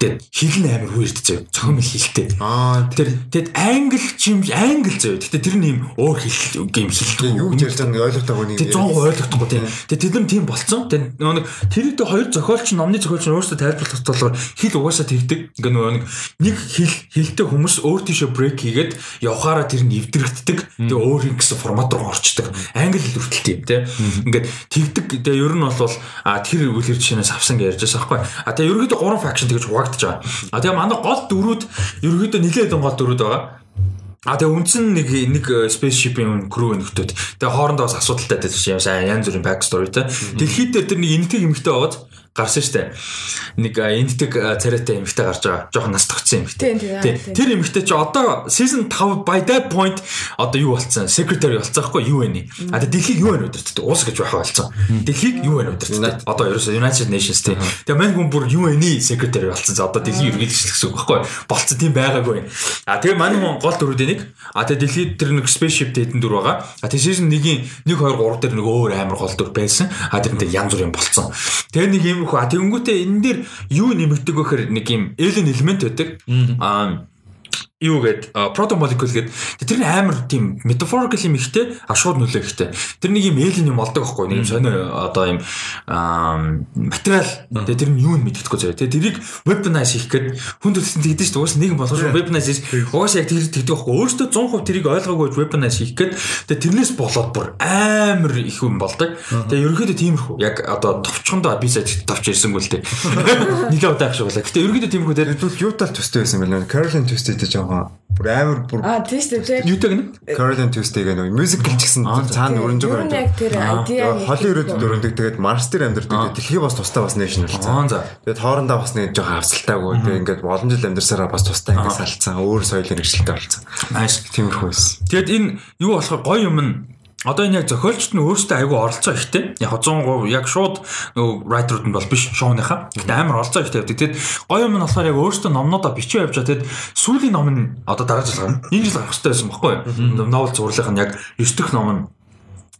Тэгээд нь амар weird зөө. Цохим хэлтэй. Аа Тэр тэгэд англи чим англи зөө. Гэтэ тэр нь юм өөр хэл гейм хэлдэг. юу гэж ярьж байгааг ойлгохтойгоо нэг Тэг 100% ойлгохгүй тийм. Тэг тэр нь тийм болцсон. Тэг нөгөө нэг тэр ихтэй хоёр зохиолч номны зохиолч нь өөрсдөө тайлбарлах болохоор хэл угаасаа тэгдэг. Ингээ нөгөө нэг нэг хэл хэлтэй хүмүүс өөр тийшээ брейк хийгээд явхаараа тэр нь эвдэрэгддэг. Тэг өөр гэсэн формат руу орчдөг. Англи хэл хүртэл тийм тийм. Ингээд тэгдэг. Тэг ер нь бол а тэр үлгэр жишээнээс авсан гэж ярьж байгаа байхгүй. А тэг ерөөдөө гурван факшн тэгж хуваагдаж байгаа. А тэг манай гол дөрүүд ерөөдөө нилээд хэдэн гол дөрүүд байгаа. А тэгээ үндсэн нэг нэг spaceship-ийн crew нөхдөд. Тэгээ хоорондоо бас асуудалтай байсан юм сайн янз бүрийн story те. Дэлхийд дээр тэр нэг энэтэг эмэгтэй байгаад гарсан штэ. Нэг а, царайтай эмэгтэй гарч байгаа. Жохон нас тогтсон эмэгтэй. Тийм. Тэр эмэгтэй чи одоо season 5 by that point одоо юу болцсон? Secretary болцсон байхгүй юу вэ? А тэгээ дэлхийг юу вэ өдөртдөг? Уус гэж байхаа болцсон. Дэлхийг юу вэ өдөртдөг? Одоо ерөөсөө United Nations тийм. Тэгээ мань хүн бүр UN-ийн secretary болцсон. За одоо дэлхийн ерөнхийлөгч гэсэн үг байхгүй юу? Болцсон тийм байгаагүй. А тэгээ мань хүн гол дөрүүдийн нэг. А тэгээ дэлхийд тэр нэг spaceship хэдэн дүр байгаа. А тэгээ season 1-ийн 1 2 3 дээр нэг өөр амар гол дүр байсан. А тэрнтэй янз бүрийн болцсон. Тэгээ нэг юм хөө. А тэгэнгүүтээ энэ дээр юу нэмэгдэг вэ гэхээр нэг юм alien element байдаг. Аа юу гээд proto molecule гээд тэр нь амар тийм metaphorical юм ихтэй а шууд нөлөө ихтэй. Тэр нэг юм alien юм болдог байхгүй нэг юм сонио одоо юм материал. Тэгээ тэр нь юу нь мэддэхгүй заяа тэгээ тэрийг weaponize хийх гээд хүн төрөлсөн тэгдэж шүү дээ уус нэг юм болгож weaponize угаасаа яг тэр тэгдэг байхгүй өөрөөсөө 100% тэрийг ойлгоогүй weaponize хийх гээд тэгээ тэрнээс болоод бүр амар их юм болдог. Тэгээ ерөнхийдөө тиймэрхүү. Яг одоо товчхондоо би сая товч ирсэнгүй л дээ. Нилээ удаа ах шиг болоо. Гэтээ ерөнхийдөө тиймэрхүү дээр Тэгвэл юу тал төстэй байсан бэ? Caroline Tuesday гэж жоохон бүр амар бүр Аа тийм шүү дээ. юутай гэнэ Caroline Tuesday гэх нэг мюзикл ч гэсэн цаана өрнж Юу байгаа нэг тэр идеа Холын ирээдүйд өрөндөг тэгээд Марс дээр амьдардаг. Дэлхий бас тустай бас нэшнл болсон. Аа за Тэгээд хоорондоо бас нэг жоохон авсалтаагүй. Тэгээд ингээд олон жил амьдарсараа бас тустай ингээд салцсан. Өөр соёлын хэрэгжилтэй болсон. nice Тиймэрхүү байсан. Тэгэд энэ юу болохоор гоё юм нь Одоо энэ яг зохиолчт нь өөрсдөө айгүй оролцоо ихтэй. Яг 100% яг шууд нөгөө writer-ууд нь бол биш шоуныхаа. Гэтэ амар оролцоо ихтэй явдаг. Тэгэд гоё юм нь болохоор яг өөрсдөө номнуудаа бичиж явж байгаа. Тэгэд сүүлийн ном нь одоо дараа жил гарна. Энэ жил гарах хэрэгтэй байсан байхгүй юу? Новел зурлах нь яг 9 дэх ном нь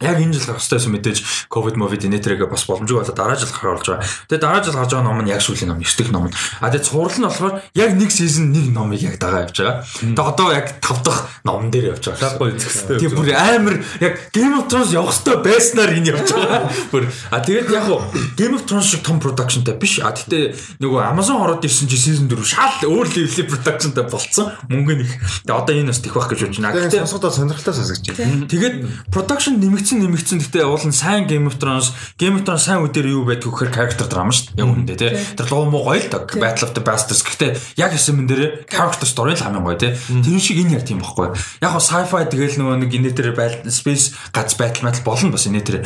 яг энэ жил гарах хэрэгтэйсэн мэдээж ковид мовид инээтэрэгээ бас боломжгүй болоо дараа жил гарах болж байгаа. Тэгээ дараа жил гарч байгаа ном нь яг сүүлийн ном, 9 дэх ном. А тэгээ цуврал нь болохоор яг нэг сизон нэг номыг яг дагаа явж байгаа. Тэгээ одоо яг 5 дахь номон дээр явж байгаа. Гой зэхстэй. Тэгээ бүр амар яг Game of Thrones явах хэрэгтэй байснаар энэ явж байгаа. Бүр а тэгээд яг гоо Game of Thrones шиг том productionтай биш. А тэгтээ нөгөө Amazon ороод ирсэн чи season 4 шал өөр level productionтай болцсон. Мөнгө нэг. Тэгээ одоо энэ бас тэх байх гэж бодож байна. Тэгээд сонсоход сонирхолтой сонсогч. Тэгээд production нэмэгдсэн нэмэгдсэн гэхдээ уул нь сайн Game of Thrones Game of Thrones сайн үдээр юу байдг гэхээр character drama шүү дээ. Яг үндэ тий. Тэр луу муу гоё л да. Battle of the Bastards гэхдээ яг хэсэг мэн дээр character story л хамгийн гоё тий. Тэр шиг энэ яг тийм байхгүй. Яг го sci-fi тэгэл нөгөө нэг инээ тэр space гац battle metal болно бас инээ тэр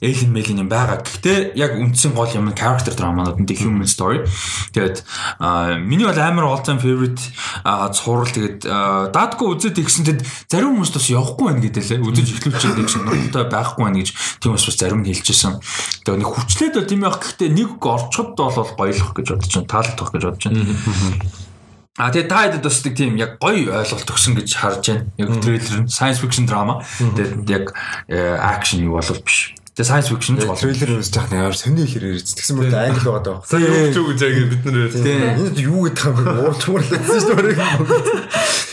alien alien юм байгаа. Гэхдээ яг үндсэн гол юм нь character drama-нууд нь human story. Тэгээд миний бол амар all time favorite цуврал тэгээд даадгүй үзээд игсэн тэд зарим хүмүүс бас явахгүй байна гэдэг лээ. Үзэж эхлүүлчихээд нэг сонирхолтой байхгүй байна гэж тийм бас бас зарим нь хэлчихсэн. Тэгээд нэг хүчлээд бол тийм байх гэхдээ нэг орчход бол гоёлох гэж бодож байна. Таалагдах гэж бодож байна. А тэгээ та хэдэд бас нэг тийм яг гоё ойлголт өгсөн гэж харж байна. Яг трейлер нь science fiction drama. Тэгээд яг action юу болов биш. Тэгээ science fiction ч болов. Трейлер үзэж байгаа нэг амар сони ихэр ирж. Тэгсэн мөрөд англи байгаа даа. Сая юу ч үг гэж яг бид нэр Энэ юу гэдэг юм бэ? Уурчмаар л гэсэн шүү дээ.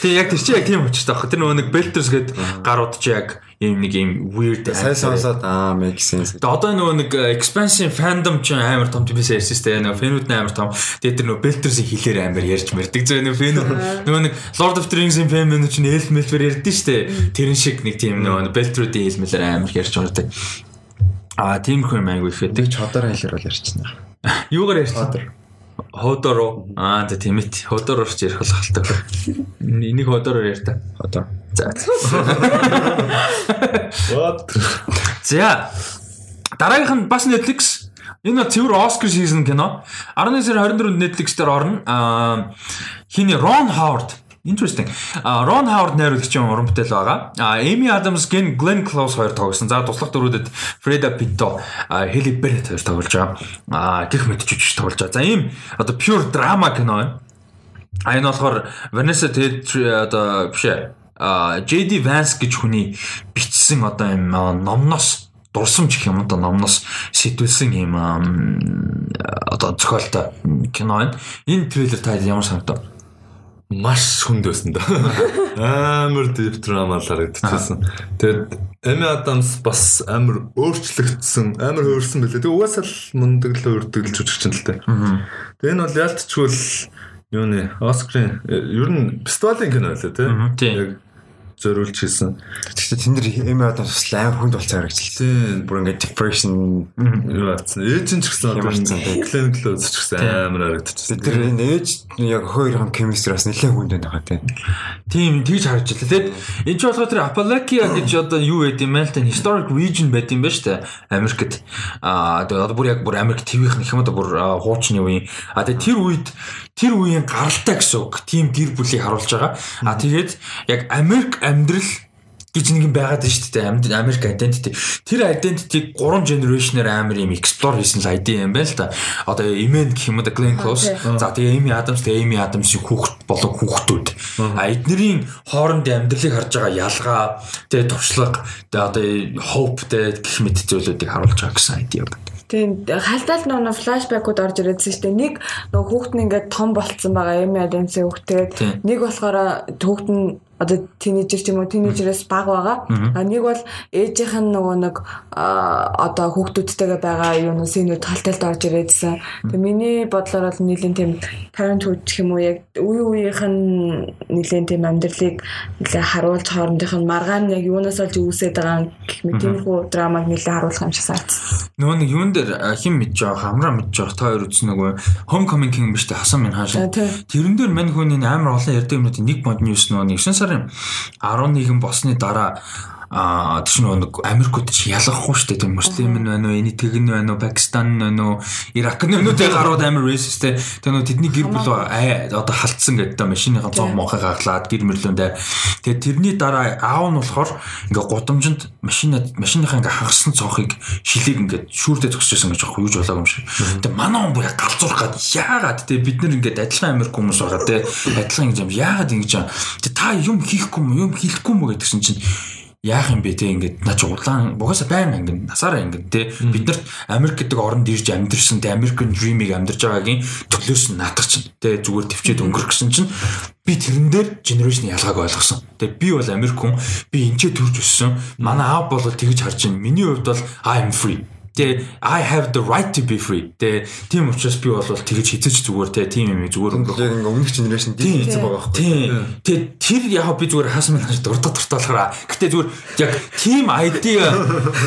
Тэгээ яг тэр чи яг тийм учраас таах. Тэр нөгөө нэг Belters гээд гарууд чи яг ийм нэг ийм weird Сайн сонсоод аа make sense. Тэгээ одоо нөгөө нэг expansion fandom ч амар том тиймээс ярьсан шүү дээ. Нөгөө фэнүүд амар том. Тэгээ тэр нөгөө Belters-ийн хэлээр амар ярьж мэрдэг. Зөв нөгөө фэнүүд нөгөө нэг Lord of the Rings-ийн фэнүүд ч эльф мэлфэр ярьдэн шүү дээ. Тэрэн шиг нэг тийм нөгөө Belters-ийн хэлмэлээр амар ярьж байгаа. Аа тиймэрхүү юм айгу ихэд. Тэг чодор хэлээр бол ярьчихсан. Юугаар ярьсан? Ходороо. Аа за тийм ээ. Ходороор ч ярих болхалтай. Энийг ходороор ярьь та. Одоо. За. What? За. Дараагийнх нь бас Netflix. Энэ бол цэвэр Oscar season кино. 11 сарын 24-нд Netflix дээр орно. Аа хиний Ron Howard Interesting. А Рон Хавард найруулагчийн уран бүтээл байгаа. А Эми Адамс ген Глен Клоус хоёр тоглосон. За туслах дөрүүдэд Фреда Питто, Хели Берет хоёр тоглож байгаа. А гих мэд жүжигч тоглож байгаа. За ийм одоо pure drama кино байна. А энэ болохоор Vanessa Hudgens одоо биш ээ. А JD Vance гэж хүний бичсэн одоо юм номноос дурсамж гэх юм одоо номноос сэтүүлсэн юм одоо зохиолтой кино байна. Энэ трейлер та ямар санагдав? Маш хүнд байсан да. Амар deep drama л харагдчихсан. Тэгээд Эми Адамс бас амар өөрчлөгдсөн, амар хөөрсөн байлээ. Тэгээд угаасаа л мундаг л өөрдөг л жүжигч юм л дээ. Тэгээд энэ бол ялтчгүй л юу нэ Оскарын ер нь фестивалийн кино байлаа тий. Яг зориулж хийсэн. Гэхдээ тэнд эми одоо бас амар хүнд болцоо харагдчихлаа. Бүр ингээд depression юу атсан. Ээж нь ч гэсэн одоо Close ч гэсэн амар харагдчихсан. Тэр энэ ээж яг хоёр хам chemistry бас нэлээд хүнд байна тий. Тийм тэгж харж байлаа. Тэгээд энэ ч болохоор тэр Appalachia гэж одоо юу байд юм бэ та historic region байд юм ба штэ. Америкт. Аа одоо бүр яг бүр Америк ТV-ийн их юм одоо бүр хуучны үеийн. А тэгээд тэр үед тэр үеийн гаралтай гэсэн үг. Тим гэр бүлийг харуулж байгаа. А тэгээд яг Америк амьдрал гэж нэг юм байгаад байна шүү дээ. Америк identity. Тэр identity-г 3 generation-аар амар юм explore хийсэн л ID юм байна л да. Одоо Emen гэх юм да Glenn Close. За тэгээ Amy Adams тэгээ Amy Adams-ийн хүүхэд болон хүүхдүүд. А эднэрийн хоорондын амьдралыг харж байгаа ялгаа, тэгээ туршлага, тэгээ одоо hope тэгээ гэх мэт зүйлүүдийг харуулж байгаа гэсэн ID юм байна. Тийм хальтаал нөө флашбекүүд орж ирээдсэн шүү дээ. Нэг нөгөө хүүхэд нь ингээд том болцсон байгаа Эми Адамсын хүүхдэд. Нэг болохоор хүүхэд нь одоо тинейжер ч юм уу тинейжерээс баг байгаа. А нэг бол ээжийнх нь нөгөө нэг одоо хүүхдүүдтэйгээ байгаа юу нэ синүүд талталд орж ирээдсэн. Тэгээ миний бодлоор бол нэлийн тийм parenthood гэх юм уу яг үе үеийнх нь нэлийн тийм амьдралыг нэлээ харуулж хоорондынх нь маргаан яг юунаас олж үүсээд байгаа гэх мэт тиймэрхүү драмаг нэлээ харуулах юм шиг санагдсан. Нөгөө нэг юун дээр хэн мэдж байгаа хамраа мэдж байгаа та хоёр үзсэн нөгөө Homecoming King биш үү хасан минь хаашаа. Тэрэн дээр мань хүний амар олон ярьдаг юмнуудын нэг бонд ньюс нөгөө 9 сарын 11 босны дараа а тийш нэг Америкууд чи ялгахгүй шүү дээ. Тэр муслим нь байна уу, эний тэгэн байна уу, Пакистан нь байна уу, Ирак нь байна уу тэг гарууд амар racist те. Тэр нөө тэдний гэр бүл одоо халтсан гэдэг та машиныхаа цонх монхыг хаглаад гэр мэрлөндөө. Тэгээд тэрний дараа аав нь болохоор ингээ гудамжинд машин машиныхаа ингээ хагасан цонхыг шилийг ингээ шүүрдэ зогсчихсан гэж юу ч болоогүй юм шиг. Тэгээд манай хүн бүр галзуурах гад яагаад те бид нар ингээ адилхан Америк хүмүүс байгаа те. Адилхан юм яагаад ингэж та юм хийхгүй юм юм хийхгүй юм гэдгсэн чинь яах юм бэ те ингээд наа чи улаан угаасаа байнга ингээд насаараа ингээд те бид нарт Америк гэдэг оронд ирж амьдэрсэн те American Dream-ийг амьдарч байгаагийн төлөөс нь наадах чинь те зүгээр төвчээд өнгөрөх гэсэн чинь би тэрэн дээр генерашн ялгааг ойлгосон. Тэгээ би бол Америк хүн би энчээ төрж өссөн. Манай аав бол тэгж харж байна. Миний хувьд бол I am free. Тэ I have the right to be free. Тэ тийм учраас би бол тэгж хизэж зүгээр тэ тийм юм зүгээр өнгөрөх. Яг ингээ өмнөх генерашн дил хийсэн байгаа байхгүй. Тийм. Тэгээ тэр яг би зүгээр хаасан мэн дурдах дуртаалахаараа. Гэтэ зүгээр яг team idea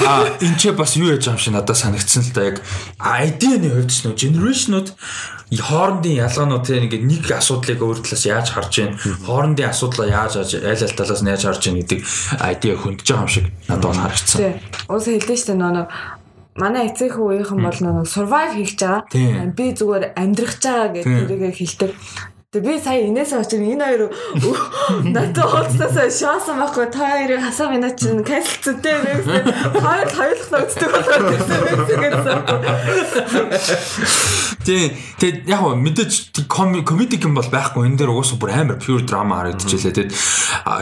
а энэ ч бас юу яж юм шиг надад санагдсан л да яг idea-ны хувьд ч нөө generationуд хоорондын ялгаанууд те ингээд нэг асуудлыг өөр талаас яаж харж байна хоорондын асуудлаа яаж аль аль талаас нь яаж харж байна гэдэг idea хөндөж байгаа юм шиг надад бол харагдсан. Уус хэлдэж штэ нөө манай эцэг хүүгийнхэн бол нэг survive хийж байгаа. Би зүгээр амьдрах байгаа гэдэг тэрийгэ хэлдэг. Тэгээ би сая инээс очив энэ хоёр надад уулзсаас шоосон байхгүй та хоёрыг хасаа минь чинь канселцтэй гэсэн. Хоёр хоёулах нөцдөг болоод гэсэн. Тий, тэг яг гоо мэдээж комедик юм бол байхгүй энэ дээр уусаа бүр амар pure drama харагдчихлээ. Тэгэд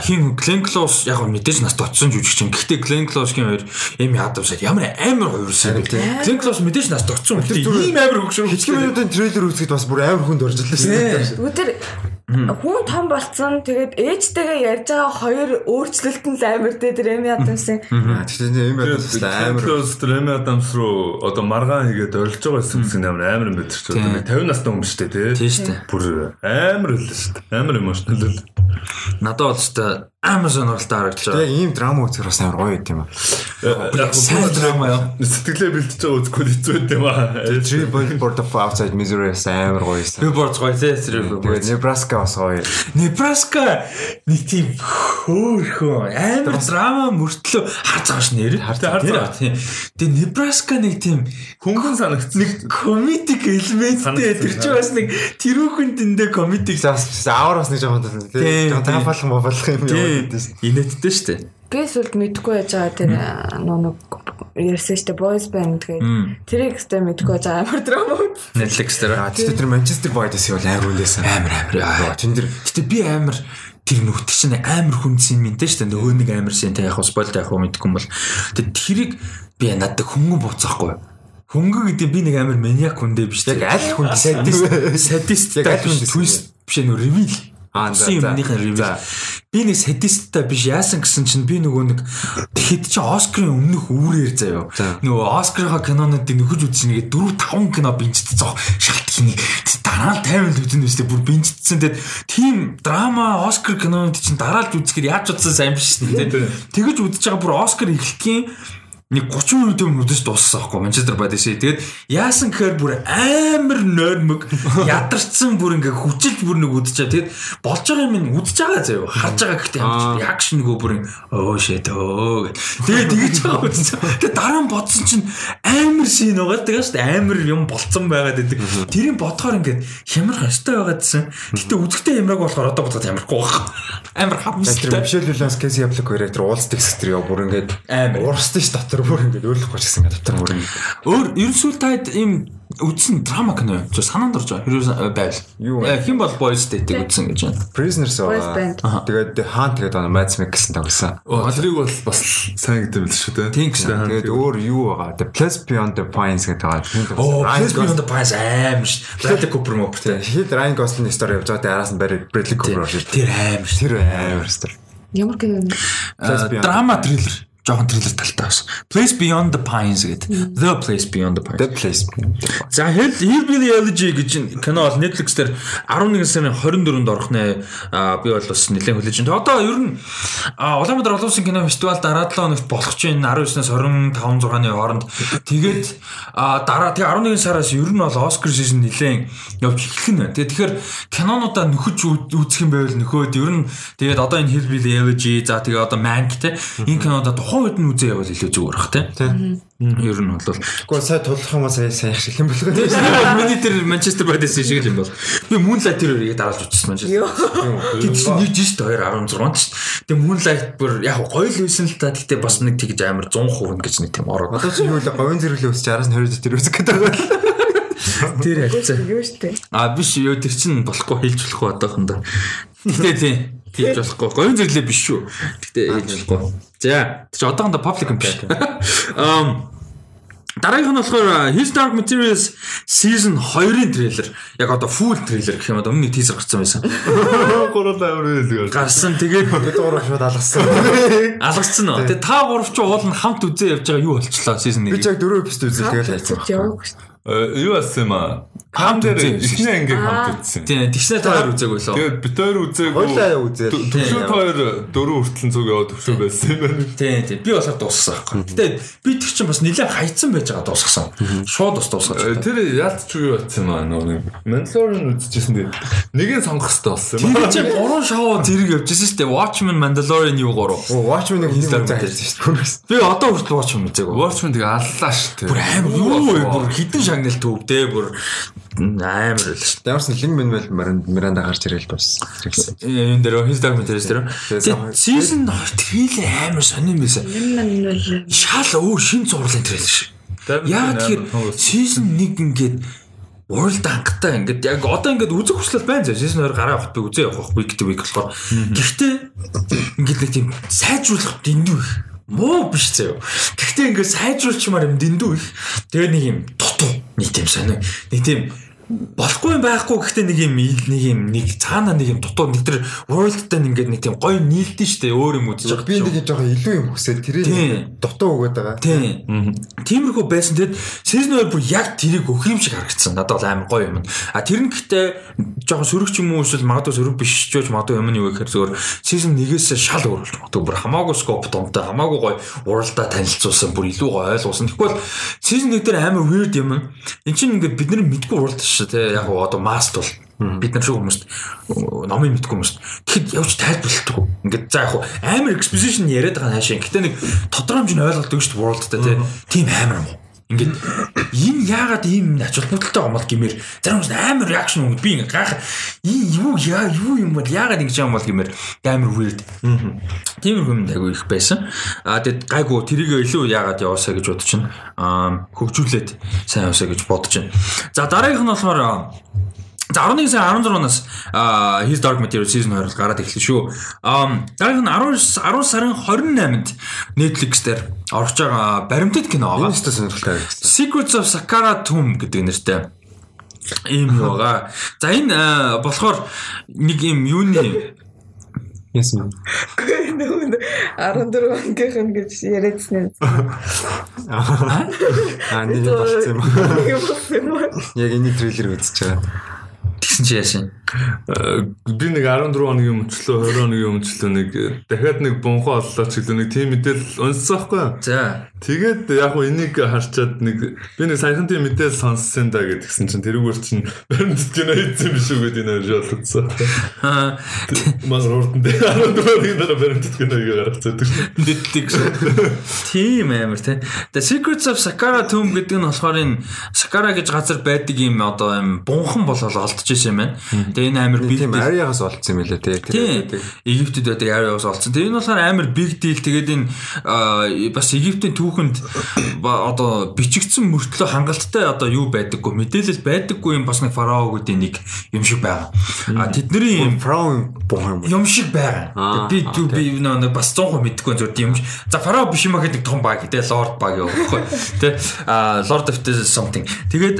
хин Glenn Close яг гоо мэдээж нас дотсон жүжигчин. Гэхдээ Glenn Close-гийн хоёр эм ядамсаад ямар амар хувирсан. Glenn Close мэдээж нас дотсон. Ийм амар хөгшөр. Хичнээн минутын трейлер үзэхэд бас бүр амар хүнд орж ирлээ. Өдөр хүн том болцсон тэгээд ээжтэйгээ ярьж байгаа хоёр өөрчлөлт нь амар дээ тэр эми адамсын. Тэгэхээр эм ядамс амар. Close Remy Adams руу одоо маргаан хийгээд орилж байгаа гэсэн үг амар амар мэдэрч байна. 50 настай хүн шүү дээ тий. Тийм шүү дээ. Бүр амар л шүү дээ. Амар emotional л. Надад бол ч амар сонирхолтой харагдаж байгаа. Тэгээ ийм драма үзэх бас амар гоё юм аа. Яг сайн драма яа. Сэтгэлээ бэлтэж байгаа үзэхгүй хэцүү юм аа. Three Billboards of Outside Missouri амар гоё юм. Billboards гоё тий. Тэгээ Nebraska бас гоё. Nebraska нэг тийм хөөхөө амар драма мөртлөө харж байгаа ш нэр. Харж байгаа. Тэгээ Nebraska нэг тийм Хөнгөн санагдсан. нэг комедик элементтэй тэр чинь бас нэг тэрүүхэн дэндээ комедик Бас авар бас нэг жоохон тий. Жоохон тафалах мовлох юм инээдтэй штэ. Би сүлд мэдгүй байж байгаа тэр нэг ярьсан штэ boys band гэдэг. Тэрийг өстэй мэдгүй байж байгаа амар драма үз. Netflix дээр. А тэгтээ тэр Manchester Boys бол амар хүлээсэн. амар амар. Тэн дээр Гэтэ би амар тэр нүхт чинь амар хүнсэн юм дээ шүү дээ. Нөгөө нэг амар син та яг спойл та яг мэдгүй юм бол. Тэрийг би надад хөнгөн буцаахгүй. Хөнгө гэдэг би нэг амар маниак хүндээ биш. Яг аль хүн садист садист Яг аль хүн twist биш нөө reveal. Үсэн reveal. За. Би нэг садисттай биш яасан гэсэн чинь би нөгөө нэг тэгэхэд чи Оскарын өмнөх үүрээр заяа. За. Нөгөө Оскарын кинонуудыг нөхөж үзсэн нэгэ 4 5 кино бинжтсэн зоо. Шалт хийний. Дараа нь 50 л үзэн үстэй бүр бинжтсэн. Тэгээд тийм драма Оскар кинонууд чинь дараалж үзэхээр яаж утсан сайн биш шүү дээ. Тэгэж үзэж байгаа бүр Оскар эхлэхийн нэг 30 минутын өмнө үдээс дууссан аахгүй Манчестер Бадис. Тэгээд яасан гэхээр бүр амар нойрмог ядарсан бүр ингээ хүчилж бүр нэг үдчихэ. Тэгээд болж байгаа юм нь үдчихэж байгаа заяа. Харж байгаа гэхдээ ямар яг шингөө бүр өө shit өө гэх. Тэгээд тэгэж байгаа үдчихэ. Тэгээд дараа нь бодсон чинь амар шин байгаа. Тэгээд шүү дээ амар юм болцсон байгаад байдаг. Тэрийг бодохоор ингээ хямрах ёстой байгаад гэсэн. Гэтэ үзэхдээ ямарг болохоор одоо бодоход ямархгүй байх. Амар Тэр хамстай. Мишель Виланс Кэси Яплик хоёроо тэр уулздаг сэтэр яа бүр ингээд Амар. урсдаг ш дотор бүр ингээд өөрлөхгүй ч гэсэн ингээд дотор бүр Өөр ерөнхийдөө таад ийм үдсэн драма кино юм. Чи санаанд орж байгаа. Хэрвээ байвал. Юу? Э, Хэн бол Boys Date-ийг үдсэн гэж байна. Prisoners байгаа. Тэгээд хаан тэгээд оноо Mads Mikkelsen тоглосон. Тэрийг бол бас сайн гэдэг юм л шүү дээ. Тийм гэсэн. Тэгээд өөр юу байгаа? The Place Beyond the Pines гэдэг байгаа. Оо, Please Beyond the Pines аим ш. Bradley Cooper мөн тэ. Хэд Ryan Gosling story явж байгаа тэ араас нь Bradley Cooper орж ирдэг. Тэр аим ш. Тэр амар story. Ямар кино? Place Beyond- Драма триллер. Жохон триллер талтай бас. Place Beyond the Pines гэдэг. The Place Beyond the Pines. The Place. За Hell Hillbilly Elegy гэж кино бол Netflix дээр 11 сарын 24-нд орох нэ а би бол бас нэлээд хүлээж байна. Одоо ер нь Улаанбаатар олон улсын кино фестивал дараа 7 хоногт болох ч байна 19-ноос 25 6-ны хооронд. Тэгээд дараа тэгээ 11 сараас ер нь бол Оскар шишин нэлээд явж эхлэх нь байна. Тэгээ тэгэхээр кинонуудаа нөхөж үз- үзэх юм байвал нөхөөд ер нь тэгээд одоо энэ Hillbilly Elegy за тэгээ одоо Mank те энэ кинодаа тухайн үед нь үзээ явал илүү зүгээр бах те. Ер нь бол Гэхдээ сая тулах юм сая сайн их шилэн бэлгөө. Тийм миний тэр Манчестер Байдас шиг л юм бол. Би Moonlight тэр үрийг дараалж үзсэн Манчестер. Чинь нэг жишт 216 ч. Тэг Moonlight бүр яг гоё л байсан л та. Гэтэ бас нэг тэгж амар 100% гэж нэг тийм ороод. Одоо чи юу л говийн зэрэглээ өсч араас нь 20 дээр үзэх гэдэг байгаа. Тэр ялцаа. Юу штэ. А биш юу тэр чинь болохгүй хэлж болох одоохондоо. Гэтэ тийм. Хийж болохгүй. Гоён зэрлээ биш шүү. Гэтэ хийж болохгүй. За, чи одоохондоо public юм биш. Ам Дараагийнх нь болохоор His Dark Materials Season 2-ын трейлер. Яг одоо full трейлер гэх юм одоо өмнө нэг teaser гарсан байсан. Гурал амир хэлгээ. Гарсан тэгээд Бид гурав шууд алгасан. алгацсан нь. Тэгээд та гурав ч уул нь хамт үзээ явж байгаа юу болчлоо season 1. Би ч яг дөрөв эпизод үзээ тэгэл хайцсан. Э, Юу асан юм аа? Хамт Хамт дээр үзсэн. ихнээ ингээ хамт үзсэн. Тийм, тэгснэ та хоёр үзээгүй лөө. Тэгээд бид хоёр үзээгүй. Хойлоо үзээ. Төвшөө хоёр дөрөв хүртэл зүг яваад төвшөө байсан юм байна. Тийм, тийм. Би болохоор дууссан байхгүй. Гэтэ би тэг чинь бас нэлээд хайцсан байж байгаа дуусгасан. Шууд бас дуусгаж Э, байна. Тэр яалт ч юу болсон юм аа нөгөө Mandalorian үзчихсэн дээ. Нэгийг сонгох хэрэгтэй болсон юм. Тэр чинь гурван шоу зэрэг явжсэн шүү дээ. Watchmen, Mandalorian юу гурав. Watchmen-ыг хайсан шүү дээ. Би одоо хүртэл Watchmen үзээгүй. Watchmen тэгээ аллаа шүү дээ. Бүр амар юу вэ? Бүр хідэн шагнал төв дээ. Бүр амар л шүү. Ямарсан Lin Manuel Miranda гарч ирэл бас. Энд дээр His Dark Materials дээр. Season 2 трейлер амар сонирм байсан. Шал өөр шин зурлын трейлер шиг. Яг тэгэхээр season 1 ингээд World Tank-тай ингээд яг одоо ингээд үзэх хүслэл байна зэ. Season 2 гараа би үзээ явах week to week болохоор. Гэхдээ ингээд нэг тийм сайжруулах дэндүү их. Муу биш заяа. Гэхдээ ингээд сайжруулчмаар юм дэндүү их. Тэгээ нэг юм дутуу нэг тийм сонио. Нэг тийм болохгүй юм байхгүй гэхдээ нэг юм нэг юм нэг цаана нэг юм дутуу нэг тэр world-тай ингээд нэг тийм гоё нийлдэж штэ өөр юм үзэж Би нэг жоохон илүү юм хүсээд тэрийг дутуу өгöd байгаа. Тийм. Тиймэрхүү байсан. Тэгэд season 2 бүр яг тэрийг өгөх юм шиг харагдсан. Надад бол амар гоё юм. А тэр нь гэхдээ жоохон сөрөг ч юм уу эсвэл магадгүй сөрөг биш ч гэж магадгүй юм нь юу гэхээр зөвөр season 1-ээс шал өөр болж магадгүй бүр хамаагүй scope томтой хамаагүй гоё уралдаа танилцуулсан бүр илүү гоё ойлгуулсан. Бол season 1 дээр амар weird юм. Энд чинь ингээд бид нар мэдгүй уралд шүү те. Яг одоо mast бол бид нар шиг хүмүүст номыг мэдгүй хүмүүст тэгэхэд явж тайлбарлалтгүй ингээд за яг амар exposition яриад байгаа хаашаа гэхдээ нэг тодорхой хэмжээний ойлголт өгч world-тай тий тийм амар юм уу ингээд энэ яагаад ийм нүдэлтэй гомол гэмээр зарим хүмүүс амар реакшн өгд би ингээд гайх энэ юу яа юу юм бол яагаад ингэж юм бол гэмээр амар weird. Тиймэрхүү юм айгу их байсан. А тэгэд гайгүй тэрийг илүү яагаад яваасаа гэж бодож чинь аа хөгжүүлээд сайн яваасаа гэж бодож чинь за дараагийнх нь болохоор За 11 сарын 16-наас а His Dark Materials season 2 гараад эхэлсэн шүү. А дараагийнх нь 10 10 сарын 28-нд Netflix дээр орж байгаа баримтат кино байгаа. Энэ ч сонирхолтой байсан. Secrets of Sakara Tomb гэдэг нэртэй ийм юу байгаа. За энэ болохоор нэг юм юуны Яасан. нөгөө 14 ангийнхан гэж яриадсан юм. Аа юм юм. Нэг болсон юм аа. Яг энэ трейлер байгаа. Тэгсэн чи яашин. Э, би нэг 14 хоногийн өмчлөө 20 хоногийн өмчлөө нэг дахиад нэг бунхаа оллоо ч гэлээ нэг тийм мэдээлэл унссан байхгүй? За Тэгээд яг хуу энийг харчаад нэг би нэг саяхан тийм мэдээлэл сонссон да гэдгсэн чинь тэрүүгээр чинь баримтат кино хийсэн биш үү гэдэг энэ ойлгоцсон. аа Мас урдан дээр 14 хоногийн дараа баримтат кино хийгээ гаргацдаг. мэддэг шүү. Тийм амар тий. The Secrets of Sakara Tomb гэдэг нь болохоор энэ Sakara гэж газар байдаг юм одоо юм бунхан болол олдож исэн юм байна. Тэгээ энэ амар big Тийм ариагаас олцсон юм лээ тий. Тийм. Египтэд байдаг ариагаас олцсон. Тэр энэ болохоор амар big deal. Тэгээд энэ бас Египтийн түүхэнд одоо бичигдсэн мөртлөө хангалттай одоо юу байдаггүй мэдээлэл байдаггүй юм бас нэг фараогуудын нэг юм шиг байгаа. А тэдний юм буухан юм. шиг байгаа. Аа, Би би нэг бас 100% мэдгүй зөв юм. За фарао биш юм аа гэдэг том баг те лорд баг. Тэ а lord of something. Тэгээд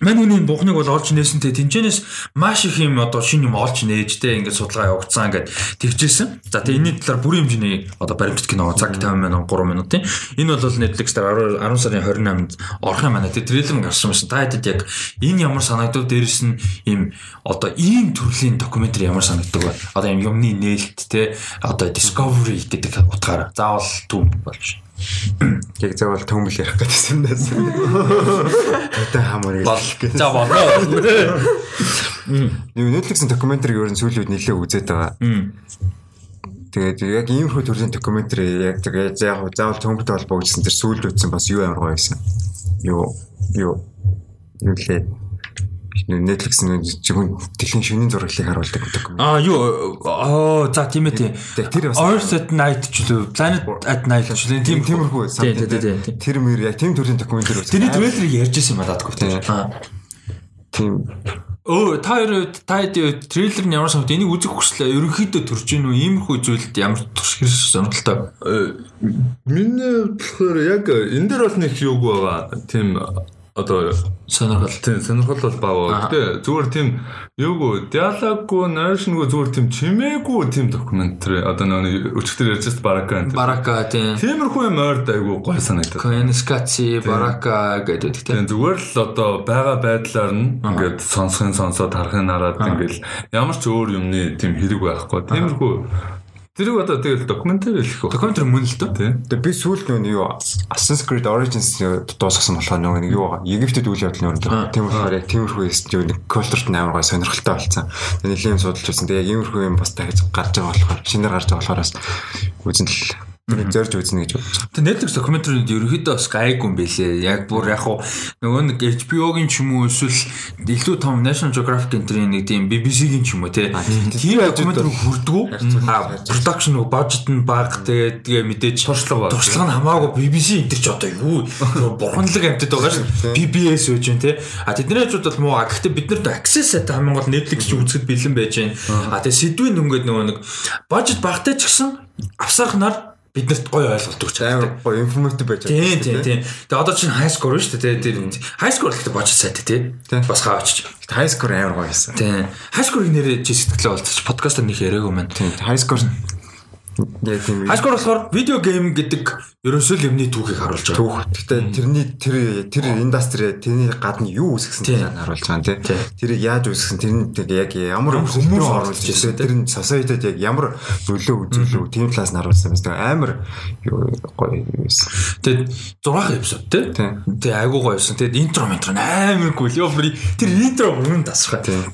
Мэн үний бухныг бол олж нээсэнтэй тэнцэнээс маш их юм одоо шинэ юм олж нээжтэй ингээд судалгаа явагдсан ингээд тэгжсэн. За тэгээ энэний талаар бүрийн хэмжээний одоо баримтат кино цаг 50 минут 3 минутын. Энэ бол Netflix дээр 10 сарын 28-нд орох юм байна. Тэгээ трейлер гарсан байсан. Та хэдэд яг энэ ямар санагдав дээрэс нь ийм одоо ийм төрлийн докюментари ямар санагддаг вэ? Одоо юм юмны нээлт те одоо discovery гэдэг утгаараа заавал түм болж. Яг заавал төмөл ярих гэсэн даа. Тэтэй хамаар Бол гэх. за болно. Netflix-ийн докюментариг ер нь сүүлийн үед нэлээд үзээд байгаа. Тэгээд яг иймэрхүү төрлийн докюментари яг тэгээд яг заавал төмөлтэй холбогдсон тэр сүүлд үзсэн бас юу амар гоё байсан. Юу юу юу лээ. Netflix нэг жигүүн дэлхийн шөнийн зураглалыг харуулдаг докюмент. Аа юу аа за тийм ээ тийм. Тэр бас Earth at Night ч үлээ Planet at Night ч үлээ тийм тийм тиймэрхүү Тийм, тийм, тийм, тийм. Тэр мөр яг тийм төрлийн докюментари үзсэн. Тэрний трейлерыг ярьж байсан юм надад гоо. Тийм. Тийм Өө та хоёр та хэд трейлер нь ямар санагд энийг үзэх хүслээ ерөнхийдөө төрж гин үү иймэрхүү зүйлд ямар туршигэр сонирхолтой. Э, Миний болохоор яг энэ дээр бол нэг юуг байгаа. Тийм одоо Сонирхол. тийм сонирхол бол баа. Гэтэ зүгээр тийм юуг диалоггүй, наршингүй зүгээр тийм чимээгүй тийм докюментари одоо нэг өчтөр ярьж байгаа барака энэ. Барака тийм. Тиймэрхүү юм ойрд айгу гой санагдав. Коэнскаци, барака гэдэг тийм. Зүгээр л одоо байгаа байдлаар нь ингээд сонсохын сонсоод харахын хараад ингээд ямар ч өөр юмны тийм хэрэг байхгүй. Тиймэрхүү тэрийг одоо тэгэл докюментари хэлэх үү? Докюментари мөн л дөө. Тэгээ би сүүлд нөгөө юу Assassin's Creed Origins дуусгасан болохоор нөгөө нэг юу байгаа. Египтэд үйл явдал нөрөнд. Тийм болохоор яг тиймэрхүү юм нэг культурт амар гой сонирхолтой болсон. Тэгээ нэлийн юм судалж үзсэн. Тэгээ иймэрхүү юм бас дахиж гарч байгаа болохоор шинээр гарч байгаа болохоор бас үзэн л тэрийг зорж үзнэ гэж бодож байгаа. Тэг Netflix докюментариуд ерөөхдөө бас гайгүй юм бэлээ. Яг бүр яг хуу нөгөө нэг HBO-гийн ч юм уу эсвэл илүү том National Geographic энтрийн нэг тийм BBC-гийн ч юм уу те. Тийм докюментари хүрдгүү. А production нөгөө budget нь бага тэгээ тэгээ мэдээж Туршлага баг. туршлага нь хамаагүй BBC энэ ч одоо юу бурханлаг амтд байгаа шүү. PBS үеж байна те. А тэдний хажууд бол муу а гэхдээ бид нарт access та хамгийн гол Netflix ч үзэхэд бэлэн байж байна. А тэгээ сэдвийн өнгөд нөгөө нэг budget багтай ч гэсэн авсархнаар биднэрт гоё ойлголт өгч. Амар гой информатив байж Тийм тийм тийм. Тэгээ одоо чинь high score шүү дээ. Тэр high score гэхдээ бочч сайтай тий. Бас хаач. High score амар гоё байсан. Тийм. High score-ийг нэрээ чи сэтгэлээ болчих. Подкастер нөх яриаггүй маань. Тийм high score яг тийм score болохоор видео гейм гэдэг ерөөсөө л юмны түүхийг харуулж байгаа. түүх. Гэхдээ тэрний тэр тэр индастри тэрний гадна юу үүсгэсэн талаар харуулж байгаа. Тийм. Тэрийг яаж үүсгэсэн тэрний яг ямар хүмүүс оруулж ирсэн тэр нь society-д яг ямар нөлөө үзүүлв тийм талаас нь харуулсан юм. Амар гоё юм. Тэгээд 6 эпизод тий. Тийм. Тэгээ айгуу гоё байсан. Тэгээд интро ментро амар гүйл. Йоо тэр интро бүрэн тасах. Тийм.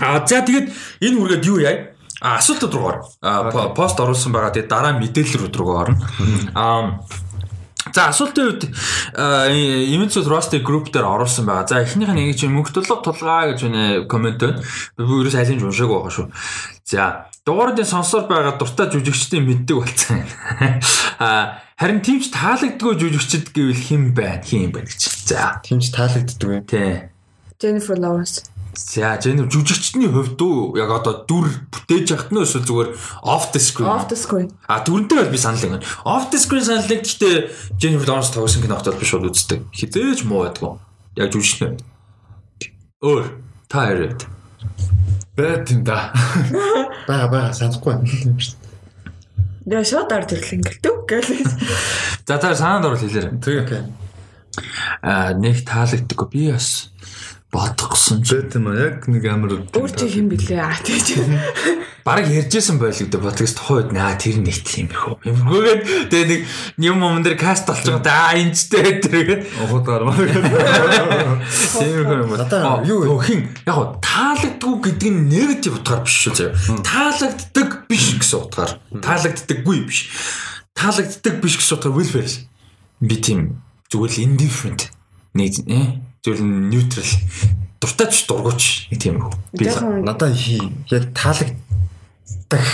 А за тэгээд энэ үргээд юу яа? А асуултууд руу по- пост оруулсан байгаа. Тэгээд дараа мэдээлэл рүү орно. А За асуултын үед Image Rusty group дээр оруулсан байгаа. За эхнийх нь ингэж мөнх тулга тулгаа гэж үнэ комент байна. Би бүр ерөөс айлын уншаагүй байгаа шүү. За дугааруудын сонсоор байгаа дуртай жүжигчдийн мэддэг болсон. А харин тийм ч таалагддгүй жүжигчд гэвэл хэн байна? Хэн байна гэж. За Тийм ч таалагддаг юм. тий. Jennifer Lawrence. За жинэ жүжигчдийн хувьд уу яг одоо дүр бүтээж яхад нь эсвэл зүгээр off the screen. Off the screen. А дүрнтэй бол би санал нэг. Off the screen санал нэг гэхдээ Jennifer Lawrence тоглосон киногт бол би шууд үздэг. Хизээч муу байдгүй. Яг жүжигчнээ. Өөр та яриад. Бэт юм да. Бага бага санахгүй юм шүү. Тэгээ шууд ард ирлээ гэлтүү гэлээ. За та санаанд орол хэлээрэй. Тэгээ. А нэг таалагддаггүй би бас бодгосон ч юм аа, яг нэг амар Өөр чи хэн блэ? Аа тэгэж. Бараг ярьжсэн байл гэдэг подкаст тухайд наа тэр нэг тийм их үү. Юмгүйгээд тэгээ нэг юм юм дээр каст болж байгаа да энэчтэй тэргээд ухадгаар маа. тийм юм Надаа юу юу хин яг таалагдгүй гэдэг нь негатив утгаар биш шүү заяа. Таалагддаг биш гэсэн утгаар. Таалагддаггүй биш. Таалагддаг биш гэсэн утгаар welfare. Би тийм зүгээр л indifferent. Нэг э л neutral. Дуртай ч дургуйч нэг тийм үү. Би надаа хий яг таалагддаг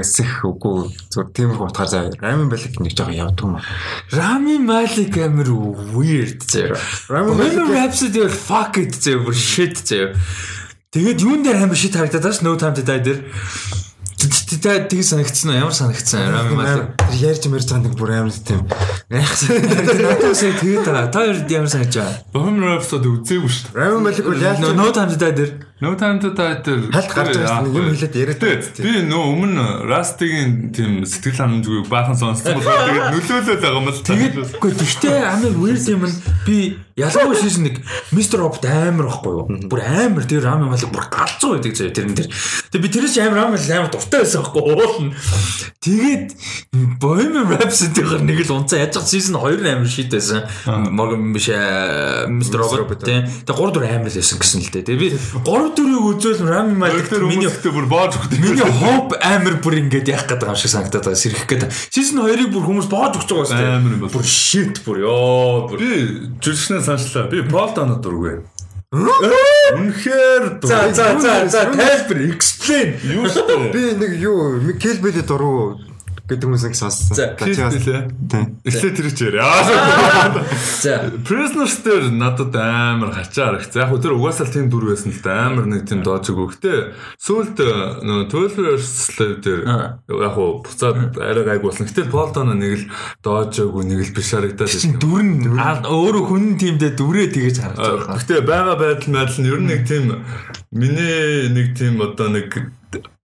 эсэх үгүй зүгээр тиймэрхүү утгаар заа. Рамин балик нэг жоохон явдаг юм аа. Rami Malek амир weird. Rami Bohemian Malek- Rhapsody бол fuck it бүр shit заяа. Тэгээд юун дээр амир shit харагдаад бас no time to die дээр тэгээ тэгээ санагдсан уу? Ямар санагдсан? Malek. Тэр ярьж мэрж байгаа нэг бүр амар тийм. Яахсан. Надад сая тэгээд байгаа. Та хоёр ямар санагдаж байгаа? Bohemian Rhapsody үзээгүй шүү дээ. Рамин балик бол яаж No no time to die дээр No time to die дээр Хальт гарч дээ. Юм хэлээд яриад Тэгээд байгаа. би нөө өмнө Rust-ийн тийм сэтгэл ханамжгүй баахан сонссон болохоор тэгээд нөлөөлөд байгаа юм л тэгээд үгүй гэхдээ амир weird юм нь би ялангуяа шийсэн нэг Mr. Robot амар байхгүй юу? Бүр амар тэр Rami Malek бүр галзуу байдаг заяа тэрэн дээр. Тэгээд би тэрээс амар Malek амар дуртай байсан байхгүй уулна. Тэгээд Bohemian Rhapsody гэр нэг л унцаа яаж season 2 нь амар shit байсан. Morgan биш Mr. Robot тийм. Тэгээд 3 4 амар л байсан гэсэн л дээ. Тэгээд би 3 4-ийг үзвэл Rami Malek миний хүмүүстэй бүр боож өгдөг. Миний хоп амар бүр ингээд яах гэдэг юм шиг санагдаад байгаа сэрэх гэдэг. Season 2-ыг бүр хүмүүс боож өгч байгаа шүү дээ. Амар юм бол. Бүр shit бүр ёо. Би жүжигчнээ санчлаа. Би Пол Дано дургүй. Үнэхээр За за за за тайлбар explain. Юу дээ. Би нэг юу Микел Бэли дуруу гэдэг хүмүүс нэг сонссон. За. Тийм. Эхлээ тэр чээр. Аа. За. Prisoners дээр надад амар хачаа харагц. Яг хөө тэр угаасаа тийм дүр байсан л да амар нэг тийм доожиг өгтөө. Сүүлд нөгөө 12 years slave дээр яг хөө буцаад арай гайг болсон. Гэтэл Полтон нэг л доожог нэг л биш харагдаад Чин дүр нь өөрөө хүн тиймдээ дүрээ тэгэж харагдаж байгаа. Гэхдээ байгаа байдал байдал нь ер нь нэг тийм миний нэг тийм одоо нэг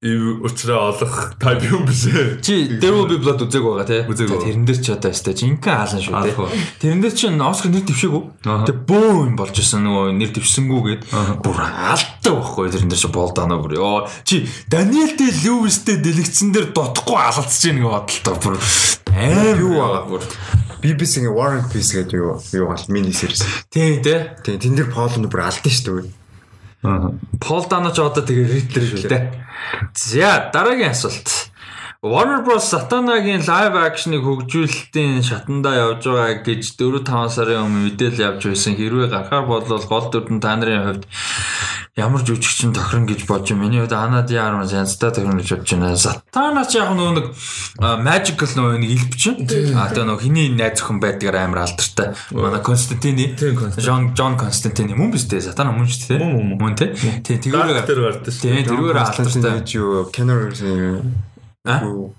ив уучраа олох type юм биш ээ. Чи will be blood үзег байгаа тий. Тэрэн дээр ч одоо ястай жинхэнэ хаалan шүү тий. Тэрэн дээр чинь Оскар нэр дэвшээгүй. Аха. Тэг бөө юм болж исэн нөгөө нэр дэвшсэнгүүгээд бүр алтай байхгүй тэрэн дээр чи болдооноо бүр ёо чи Даниэл Дэ Льюистэй дэлгэцэн дээр дутхгүй алалцж ийн нэг бодолтой бүр аим юу байгаа бүр. BBC-ийн War and Peace гэдэг юу юу гал мини series. Тий тий. Тийм тэн дээр Пол нь бүр алдсан шүү дээ. Пол Дано ч одоо тэгээ Ридлер шүү дээ. За дараагийн асуулт. Warner Bros Sataнагийн live action-ыг хөгжүүлэлтийн шатандаа явж байгаа гэж 4 5 сарын өмнө мэдээлэл явж байсан. Хэрвээ гарахаар бол гол дүрдэн та нарын хувьд ямар жүжигчин тохирно гэж бодож байна. Миний хувьд Ана Диарм янзтай тохирно гэж бодож байна. Сатана ч яг нөгөө нэг magical нөгөө нэг илбчин. А тэгээ нөгөө хиний найз охин байдгаар амар алдартай. Манай Константины. Тийм, Константин. Жон Жон Константин мөн биз дээ. Сатана мөн шүү дээ. Мөн, мөн, тий. Шүү. Тий тэгвэр алдартай. гэж юу А? Юу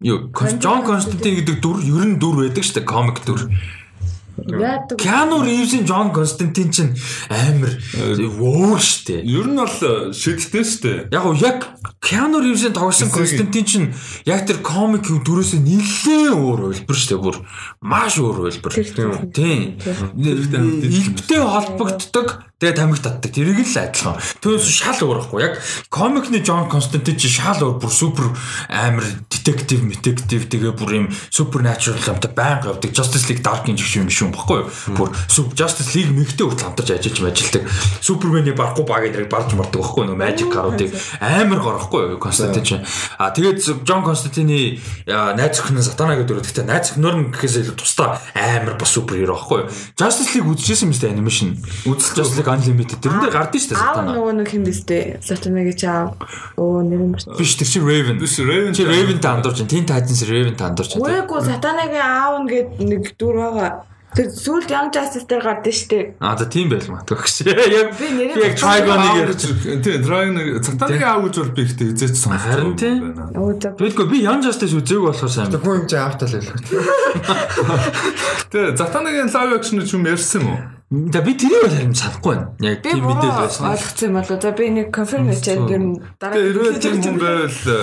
Юу Кон- Жон Константин гэдэг дүр ер нь дүр байдаг шүү дээ. Комик дүр. Яадаг. Киану Ривзийн Жон Константин чинь амар өөр дээ. Ер нь бол шидтэй шүү дээ. Яг уу яг Киану Ривзийн тогсон. Константин чинь яг тэр комик дүрээс нэлээд өөр хөлбөр шүү дээ. Бүр маш өөр хөлбөр. Тийм. Илбтэй холбогддог тэгээд тамиг татдаг. Тэрийг л адилхан. Түүнээс шал өөрөхгүй. Яг комикны Жон Константин чинь шал өөр бүр супер амар детектив, детектив тэгээ бүр юм supernatural юмтай байнга явдаг. Justice League Dark-ийн жигш юм шүү байхгүй юу? Бүр Justice League мэгтэй хүртэл хамтарч ажиллаж ажилладаг. Супермений барахгүй баг эдрийг барж мардаг байхгүй юу? Magic гаруудыг амар горохгүй юу? Константин. А тэгээд Константины а, найз нь Сатана гэдэг дүр. Гэхдээ найз охиноор нь гэхээс илүү тусдаа амар бас супер хиро байхгүй юу? Justice League үзчихсэн юм шүү дээ анимашн. Үзсэн Justice League Unlimited. Тэрэн дээр гардаг шүү дээ Сатана. нөгөө нэг хин бистэй. Сатанагийн аав. Оо нэр юм байна. Биш тэр чинь Raven. Биш Raven. Чи Raven та андуурч, Teen Titans Raven та андуурч. Үгүй Сатанагийн аав нэгэд нэг дүр байгаа. Тэр сүлд Young Justice дээр гардаг штеп. Аа за тийм байл магадгүй гэж. Яг Би нэрээ яг Trigon-ыг ярьж Тийм, Dragon цатагийн аав гэж бол би ихтэй эзэж сонссон. Харин за. Тэгвэл би Young Justice үзээгүй болохоор сайн. байна. хүн юм чи автал л. Тэгээ, цатагийн live action ч юм ярьсан юм уу? За би тэрийг бол харин чадахгүй байна. Яг тийм мэдээлэл байсан. ойлгосон юм болоо. За би нэг конфирм хийчихээд ер нь дараа Тэгээ, хэрвээ тийм хүн байвал э,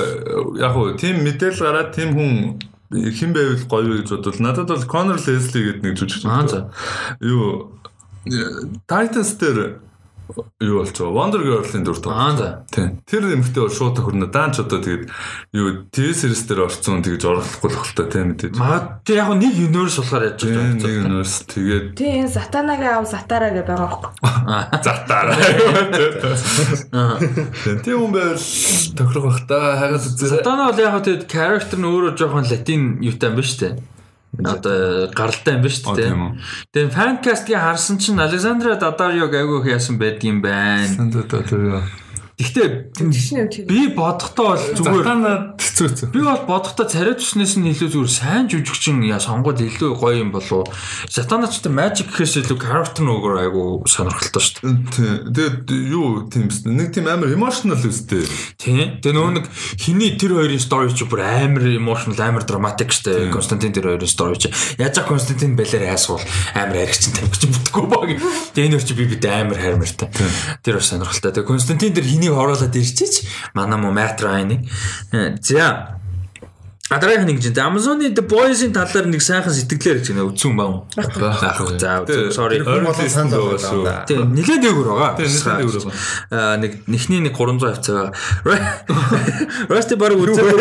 яг уу тийм мэдээлэл гараад тийм хүн хэн байвал гоё вэ гэж бодвол надад бол Connor Leslie гэдэг нэг жүжигч. Аа, за. Юу э, Titans дээр юу байгаа? Wonder Girl-ийн дүр за. Тийм. Тэр эмэгтэй бол шууд тохирно. Даанч одоо тэгээд юу TV series дээр орцсон тэгж оруулахгүй л хөлтэй тийм мэдээж. Магад тэр яг нэг universe болохоор Тийм байгаа нэг юм. нөөс тэгээд Тийм Сатанагийн аав Сатара гэж байгаа байхгүй. затаараа. Тийм хүн байвал тохирох бах та хагаад үзээрэй. Сатана бол яг тэгээд character нь өөрөө жоохон латин юутай юм ба штэ. Одоо гаралтай юм ба Оо, штэ. тийм үү. Тэгээ фанкастгийн харсан чинь Александра Дадариог айгүйх яасан байдгийн байна. Сандад тэр Гэхдээ би бодохдоо бол зүгээр хэцүү хэцүү. Би бол бодохдоо царай төснөөс нь илүү зүгээр сайн жүжигчин яа сонгоод илүү гоё юм болов. Сатаначтай magic гэхээс илүү character нөгөө айгу сонирхолтой шүү дээ. Тэгээд юу тийм бэ? Нэг тийм амар emotional үстэй. Тийм. Тэгээ нөгөө нэг хиний тэр хоёрын story чи бүр амар emotional, амар dramatic шүү дээ. Константин тэр хоёрын story чи. Яаж за Константин балер хайсвал амар аригчин тамигч бүтггүй баг. Тэгээ энэ хоёр чи би бид амар хайрмартай. Тэр бас сонирхолтой. Тэгээ Константин тэр хинийг оруулаад ирчихэж манай мо Ryan-ыг. Э, За А дараагийн нэг чинь Amazon-ы The Boys-ийн талаар нэг сайхан сэтгэлээр гэж нэ үзсэн баг. Багхгүй. За sorry. Ойрон болон санд байгаа байгаа шүү. даа. Тэгээ нэлээд дээгүүр байгаа. Нэлээд дээгүүр байгаа. Аа нэг нэхний нэг 300 хавцаа байгаа. Rusty баг үзээгүй.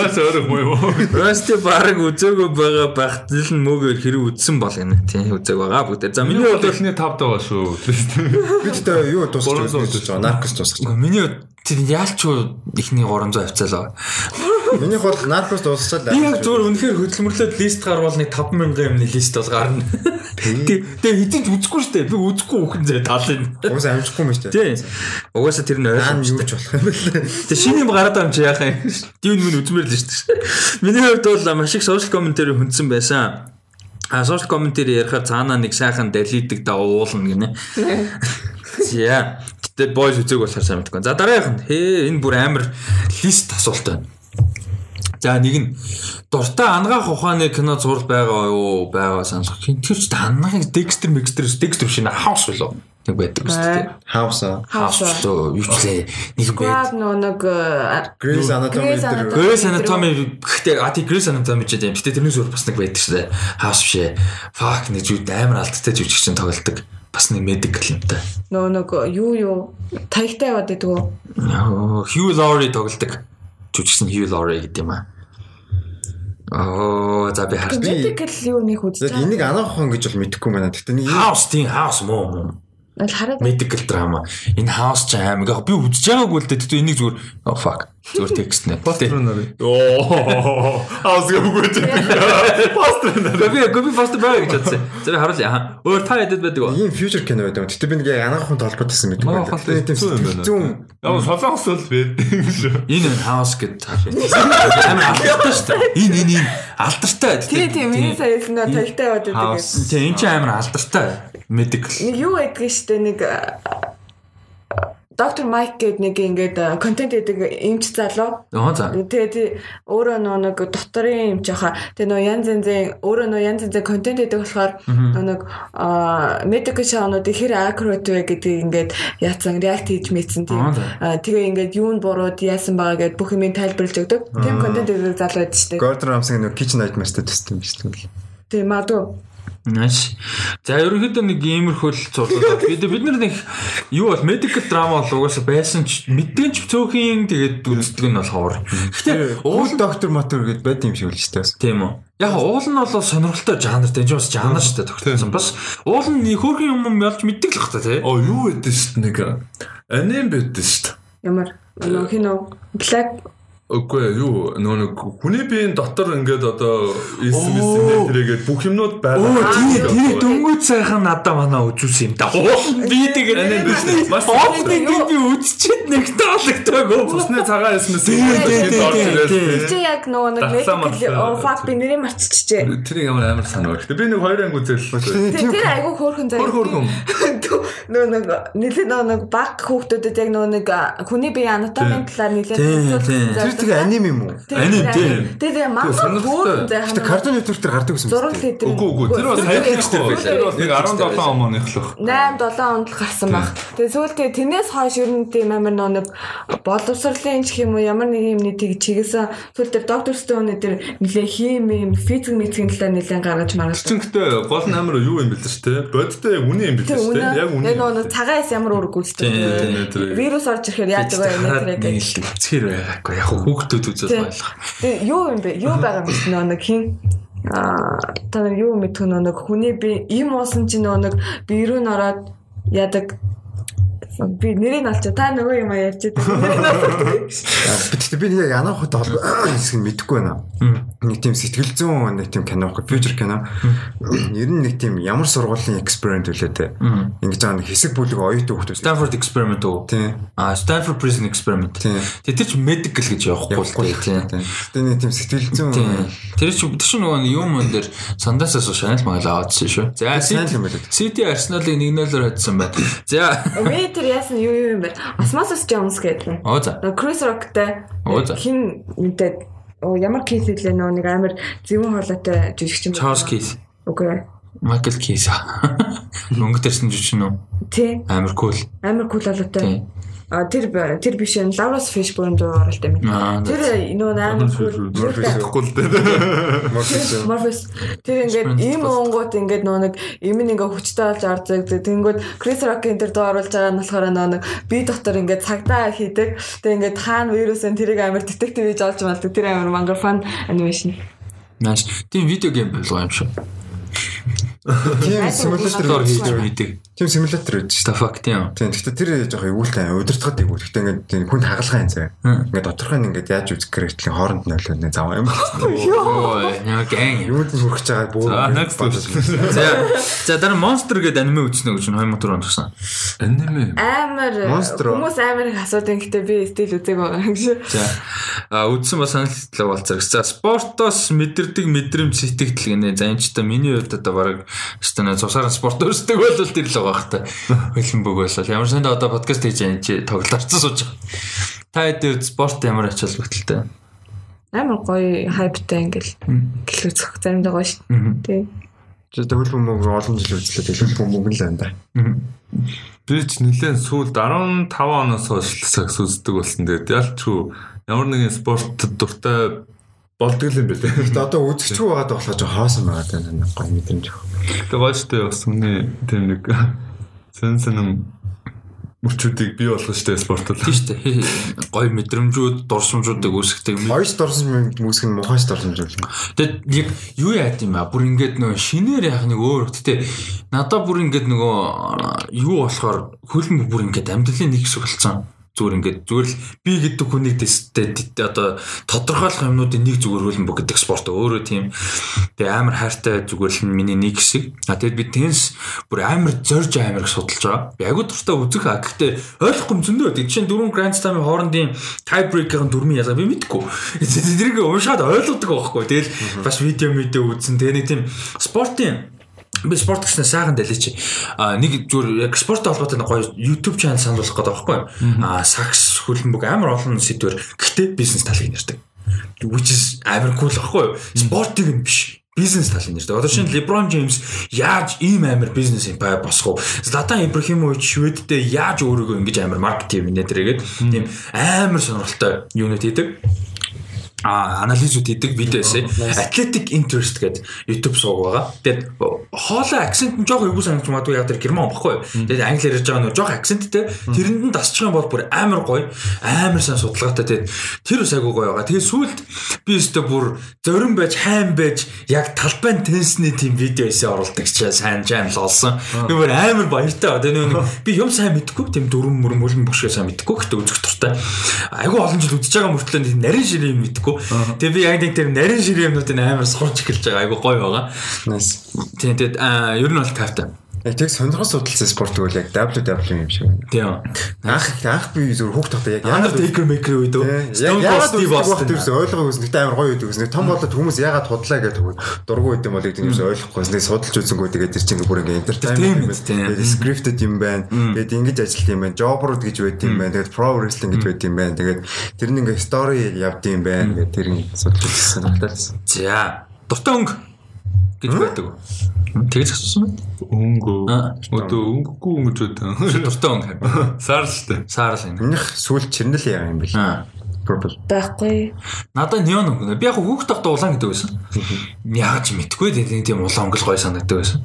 Наач өөрөө юм уу? Rusty баг үзээгүй байгаа багтл нь мөөгөр хэрэг үзсэн бол гэнэ. Тийм үзээг байгаа бүгд. За миний хувьд бол эхний тавд байгаа шүү. Бид тэ юу тусч үзэж байгаа. Наркос тусч. миний тэр яалч ихний 300 хавцаа л байгаа. Минийх бол наркос дуусчаад Би яг зүгээр үнэхээр хөдөлмөрлөд лист гарвал нэг 5000 юмны лист бол гарна. Тэгээ хэдийч үзэхгүй шүү дээ. Би үзэхгүй үхэн зэ талын. Уус амжихгүй юм шүү дээ. Тийм. Угаасаа тэр нь Аан юу ойлгомжтой. ч болох юм бэл. Тэг шинэ юм гараад байгаа юм чи яах юм. Дивн минь үзмээр л шүү дээ. Миний хувьд бол маш их social commentary хүндсэн байсан. А social commentary ярихаар цаанаа нэг сайхан далидаг дагуу уулна гинэ. За. Гэтэ boys үзег болохоор сайн мэдгүй. За дараагийнх нь хээ энэ бүр амар лист асуулт байна. За нэг нь дуртай ангаах ухааны кино зураг байгаа юу? Байгаа сонсох. Хин тэр ч ангаахыг Dexter Dexter Dexter шинэ хаус болов. Нэг байдаг шүү дээ. Хаус аа. Хаус. Тоо юу ч лээ. Нэг байд. Нөө нэг э, Grey's Anatomy Grey's дээр Anatomy. Grey's Anatomy гэхдээ а тий Grey's Anatomy ч юм. Гэтэ тэрнээс өөр бас нэг байдаг шүү дээ. Хаус бишээ. Fuck нэг юу амар алдтай жүжигчин тоглолдог. Бас нэг medical юмтай. нөө нэг юу юу таягтай яваад байдаг уу? Hugh Laurie тоглолдог. Жүжигчин Hugh Laurie гэдэг юм аа. Оо, за би харж. Medical юу нэг үзэж Яг энийг анаах ухаан гэж бол мэдэхгүй байна. Гэхдээ нэг House тийм муу. Аль хараад Medical drama. Энэ House ч аим. Яг би үзэж байгаагүй л дээ. Тэгтээ энийг зүгээр oh fuck. Зүгээр текст нэ. Постэр нарыг. Оо, House гэвгүй ч. Постэр нэ. Би би постэр байгаа гэж бодсон. За би харуулъя. Өөр та ядэд байдаг уу? ийм future кино байдаг. Гэхдээ би нэг ухаан толботойсэн мэдэхгүй Анаах байна. Тийм хэцүү юм байна. зүүн Яг солонгос л байдаг. Энэ House гэдэг амар алдартай шүү дээ. Энэ энэ энэ алдартай. тий тий миний сая хэлсэн таягтай яваад байдаг. Тийм энэ ч амар алдартай. Medical. Нэг юу байдаг штэ нэг доктор Майк гэдэг нэг ингээд контент гэдэг эмч залуу. Оо за. Тэгээд өөрөө нөө нэг доторын юм жаха. Тэгээд нөө янз янзын өөрөө нөө янз янзын контент гэдэг болохоор нөө нэг медикал шоунуудыг хэр аккурат вэ гэдгийг ингээд яатсан реакт хийж мэдсэн тийм. Тэгээ ингээд юунд бурууд яасан байгаа гэдээ бүх юм тайлбарлаж өгдөг. Тийм контент гэдэг залуу байдаг шүү дээ. Gordon Ramsay нэг Kitchen Nightmares-тэй төстэй юм шүү дээ. Тийм магадгүй. Nice. За ерөнхийдөө нэг иймэрхүү л зурлал. Бид бид нар нэг юу бол medical drama бол угаасаа байсан ч мэдэн ч цөөхөн тэгээд үздэг нь болохоор. Гэхдээ Уул доктор мотор гэдээ байд юм шиг л шүү дээ. тийм үү. Яг уул нь бол сонирхолтой жанртай. Энэ ч бас жанр шүү дээ тогтсон. Бас уул нь нэг хөөрхөн юм ялж мэддэг л хата тий. Оо юу гэдэг шүү нэг аним байдаг шүү. Ямар нөө хинөө Black Үгүй юу нөө нэг хүний биеийн дотор ингээд одоо эсмэс нэтрэгээд бүх юмнууд байгаа. Оо тий тий дөнгөж сайхан надаа манаа үзүүлсэн юм да. Би тэгээд. Маш Уул би би үзчихэд нэг таалагдаагүй. Цусны цагаан эсмэс тий, тий. чи яг нөгөө нэг оо fuck би нэрийг марччихжээ. Тэрийг ямар амар санаа. Гэтэ би нэг хоёр анги үзэл. Тэр тэр айгүй хөөрхөн заяа. Хөр хөргөн. Нөө нэг нэлээд нөө нэг баг хүүхдүүдэд яг нөө нэг хүний бие анатомийн талаар нэлээд Тийм, тийм. Тэр тэгээ аним юм уу? Аним, тийм. Тэгээ сонирхолтой. хөөрхөн заяа. Гэтэ Cartoon Network дээр гардаг гэсэн зураг дээр Үгүй үгүй. Тэр бол Тэр дээр байхгүй. байлаа. Тэр бол нэг 17 он оных л. 8 7 онд л гарсан баг. Тэгээ сүүлдээ тэрнээс хойш ер нь тийм амар нэг боловсролын ч юм уу ямар нэг юмний тийг чиглэсэн сүүлдээ доктор Стоун дээр нэлээ хим юм физик мэдгийн талаар нэлээд гаргаж маргаж. Чин гэтээ гол нь амар юу юм бэл ч те. Бодтой яг үнэн юм бэл Тэг ч үнэ. Яг үнэн. Яг нөгөө цагаас ямар үүрэг Тийм, гүйцэтгэв. тийм. Вирус орж ирэхээр яадаг вэ нэтрээг. нийлдэг. Цэр байгаагүй. Яг хүүхдүүд үзэл байлах. Тэгээ юу юм бэ? Юу байгаа юм бэ? Нэг хин аа та нар юу мэдэх нэг хүний би им уусан чинь нэг биерүү н ороод яадаг би нэрийг олч та нөгөө юм ярьж. Гэтэ би нэг анаах ухаантай холбоо хэсэг нь мэдэхгүй байна. Нэг тийм сэтгэл зүйн нэг тийм кино байхгүй future кино. Ер нь нэг тийм ямар сургуулийн эксперимент үлээ те. Ингэж байгаа нэг хэсэг бүлэг оюутан хүмүүс. Stanford experiment уу? Тийм. А Stanford prison experiment. Тэр чи medical гэж явахгүй л тийм. Гэтэ нэг тийм сэтгэл зүйн Тийм. Тэр чи тэр чи нөгөө юм энэ дэр сандаасаас шанал магаал аваадсан шүү. За. City Arsenal-ыг 1-0-оор хоцсон байна. За. Вэ тэр яасан юу юу юм бэ? Osmosis Jones гэдэг. Оо за. Оо, за. хин мэдээд оо ямар кейс хэлээ нөө нэг амар зөвөн хоолойтой жүжигч юм. Charles Keith. Үгүй. Michael Keith. Мөнгө төрсөн жишээ нь Тий. амар cool. Амар кул хоолойтой. Тийм. А тэр тэр биш энэ Lawrence Fishburne дуу оролт юм. Тэр нөгөө амар кул Тэгэхгүй л те. Morpheus тэр ингээд ийм уунгууд ингээд нөө нэг им нь ингээд хүчтэй болж ордог. Тэнгүүд Chris Rock-ийн тэр дуу оруулж байгаа нь болохоор нөө нэг би дотор ингээд цагдаа хийдэг. Тэгээ ингээд хаана вирусын тэрийг амар детектив хийж олж малдаг. Тэр амар мангар фан анимашн. Nice. Тийм видео гейм болгоо юм шүү. тийм симулятор хийдэг. Тийм симулятор байж The fuck тийм. Тийм. Гэхдээ тэр жоох эвгүүлтэй удирдахад эвгүй. Гэхдээ ингээд тийм хүн хагалгаа юм заяа. Ингээд доторх нь ингээд яаж үзэх хэрэгтлэн хооронд нэ заваа юм. Ой, яа гэн. Юунд нь хүрч байгаа бөө. За, next За за дараа Monster гэдэг аниме үзсэн гэж 2004 онд туссан. Аниме. Амар хүмүүс амар их асуудаг гэхдээ би стил үзег байгаа юм шиг. За а үзсэн ба саналтлаа болцоо. За спортоос мэдэрдэг мэдрэмж сэтгэл гинэ. За энэ ч та миний хувьд одоо баг өстөнө цусаар спорт өрсдөг бол тэр л байгаа хта. Хөлн бүг болол. Ямар санд одоо подкаст хийж энэ чи тоглолцсон сууж байгаа. Та хэд спорт ямар ачаал бүтэлтэй. Амар гоё хайптай ингээл гэл үзэх заримдаа гоё шүү. Тий. Тэгээд хөл бөмбөг олон жил үзлээ. Хөл бөмбөг л байна да. Би ч нэлээд сүүлд 15 оноос хойш сакс үздэг болсон. Тэгээд ялчгүй ямар нэгэн спорт дуртай болдог юм байна. Гэхдээ одоо үзэгчгүй байгаад болохоор жоо хоосон байгаа нэг гоё мэдрэмж. Тэгээд гоёштой бас үний тийм нэг сэн сэным мөчүүдийг бий болгох штэ спортод. Тийм шүү дээ. Гой мэдрэмжүүд, дурсамжуудыг үүсгдэг. Хоёрч дорсон мүсг нь мухайч дорсон зүйл. Тэгэд яг юу яад юм а бүр ингээд нөгөө шинээр яг нэг өөр гэхдээ надад бүр ингээд нөгөө юу болохоор хөлн бүр ингээд амьдралын нэг хэсэг болсон зүгээр ингээд зүгээр л би гэдэг хүнийг дэстэй одоо тодорхойлох юмнуудын нэг зүгээр бүх гэдэг спорт өөрөө тийм. Тэгээ амар хайртай зүгээр л миний нэг хэсэг. А тэгэд би тенс бүр амар зорж амар их судалж байгаа. Би агуу дуртай үзэх а гэхдээ ойлгохгүй юм зөндөө. Тийм чинь дөрвөн гранд стамын хоорондын тай брейкерын дөрмийн ялгаа би мэдгүй тэрийг уншаад ойлгодог байхгүй. Тэгэл бас видео мэдээ үзсэн. Тэгээ нэг тийм спортын би спорт гэснээр сайхан далич а нэг зүгээр яг спорттой холбоотой нэг гоё YouTube channel сануулах гэдэг байхгүй а сакс хөлбөмбөг амар олон сэдвэр гэхдээ бизнес талыг нэрдэг. Which is амар cool байхгүй спортыг нь биш бизнес талын нэрдэг. Одоо шинэ LeBron James яаж ийм амар бизнес empire босгов? Zlatan Ibrahimovic Шведтэй яаж өөрийгөө ингэж амар маркетинг менежергээд тийм амар сонирхолтой юунууд хийдэг а анализууд хийдэг видео эсэ athletic interest гэдэг YouTube сууг байгаа. Тэгээд хоолой акцент нь жоохон эвгүй санагдаж магадгүй яг тэр герман багхгүй. Тэгээд англиар ярьж байгаа нөө жоохон акценттэй тэрэнд нь дасчих юм бол бүр амар гоё, амар сайн судалгаатай тэгээд тэр ус айгуу гоё байгаа. Тэгээд сүүлд би өстө бүр зорин байж, хайн байж яг талбайн тенсний тийм видео эсэ оруулдаг чи сайн channel олсон. Би бүр амар баяртай. Тэгээд нөө би юм сайн мэдгүй тийм дөрөв мөрөн мөрөн бушгаа сайн мэдгүй гэхдээ үзэх туртай. Айгуу олон жил үзэж байгаа мөртлөө нарийн ширээ мэдгүй мэдгүй. Тэгээ би яг нэг тэр нарийн ширээ юмнуудын амар сурч эхэлж байгаа. Айгу гоё байгаа. Тийм тэгээд ер нь бол кайфтай. Яг сонирхол судалсан спорт гэвэл яг WW юм шиг байна. Тийм. Анх анх би зөв хүүхд тахта яг Undertaker maker үед үү? Яг яагаад Steve Austin тэрс ойлгоо үзэн гэтээ амар гоё үйдэг үзэн. Том болоод хүмүүс яагаад худлаа гэдэг тэгвэл дургу үйд юм бол тийм юмс ойлгохгүй. Нэг судалж үзэнгүү тэгээд тэр чинь бүр ингээ entertainment Тийм. Тэгээд scripted юм байна. Тэгээд ингэж ажилт юм байна. Jobberуд гэж байд юм байна. Тэгээд pro wrestling гэж байд юм байна. Тэгээд тэр нь ингээ story явд юм байна. Тэгээд тэр нь судалж үзсэн. За. Дуртай өнгө гэж байдаг. Тэгэж асуусан уу? Өнгөө. Аа. Өдөө өнгөгүй өнгөж өдөө. Дуртай өнгө. Сар штэ. Саарл энэ. Минийх сүүл чирнэл яа юм бэл. Аа. Purple. Байхгүй. Надад неон өнгө. Би яг хүүхд тахта улаан гэдэг байсан. Яг ч мэдгүй тийм тийм улаан өнгө л гоё санагддаг байсан.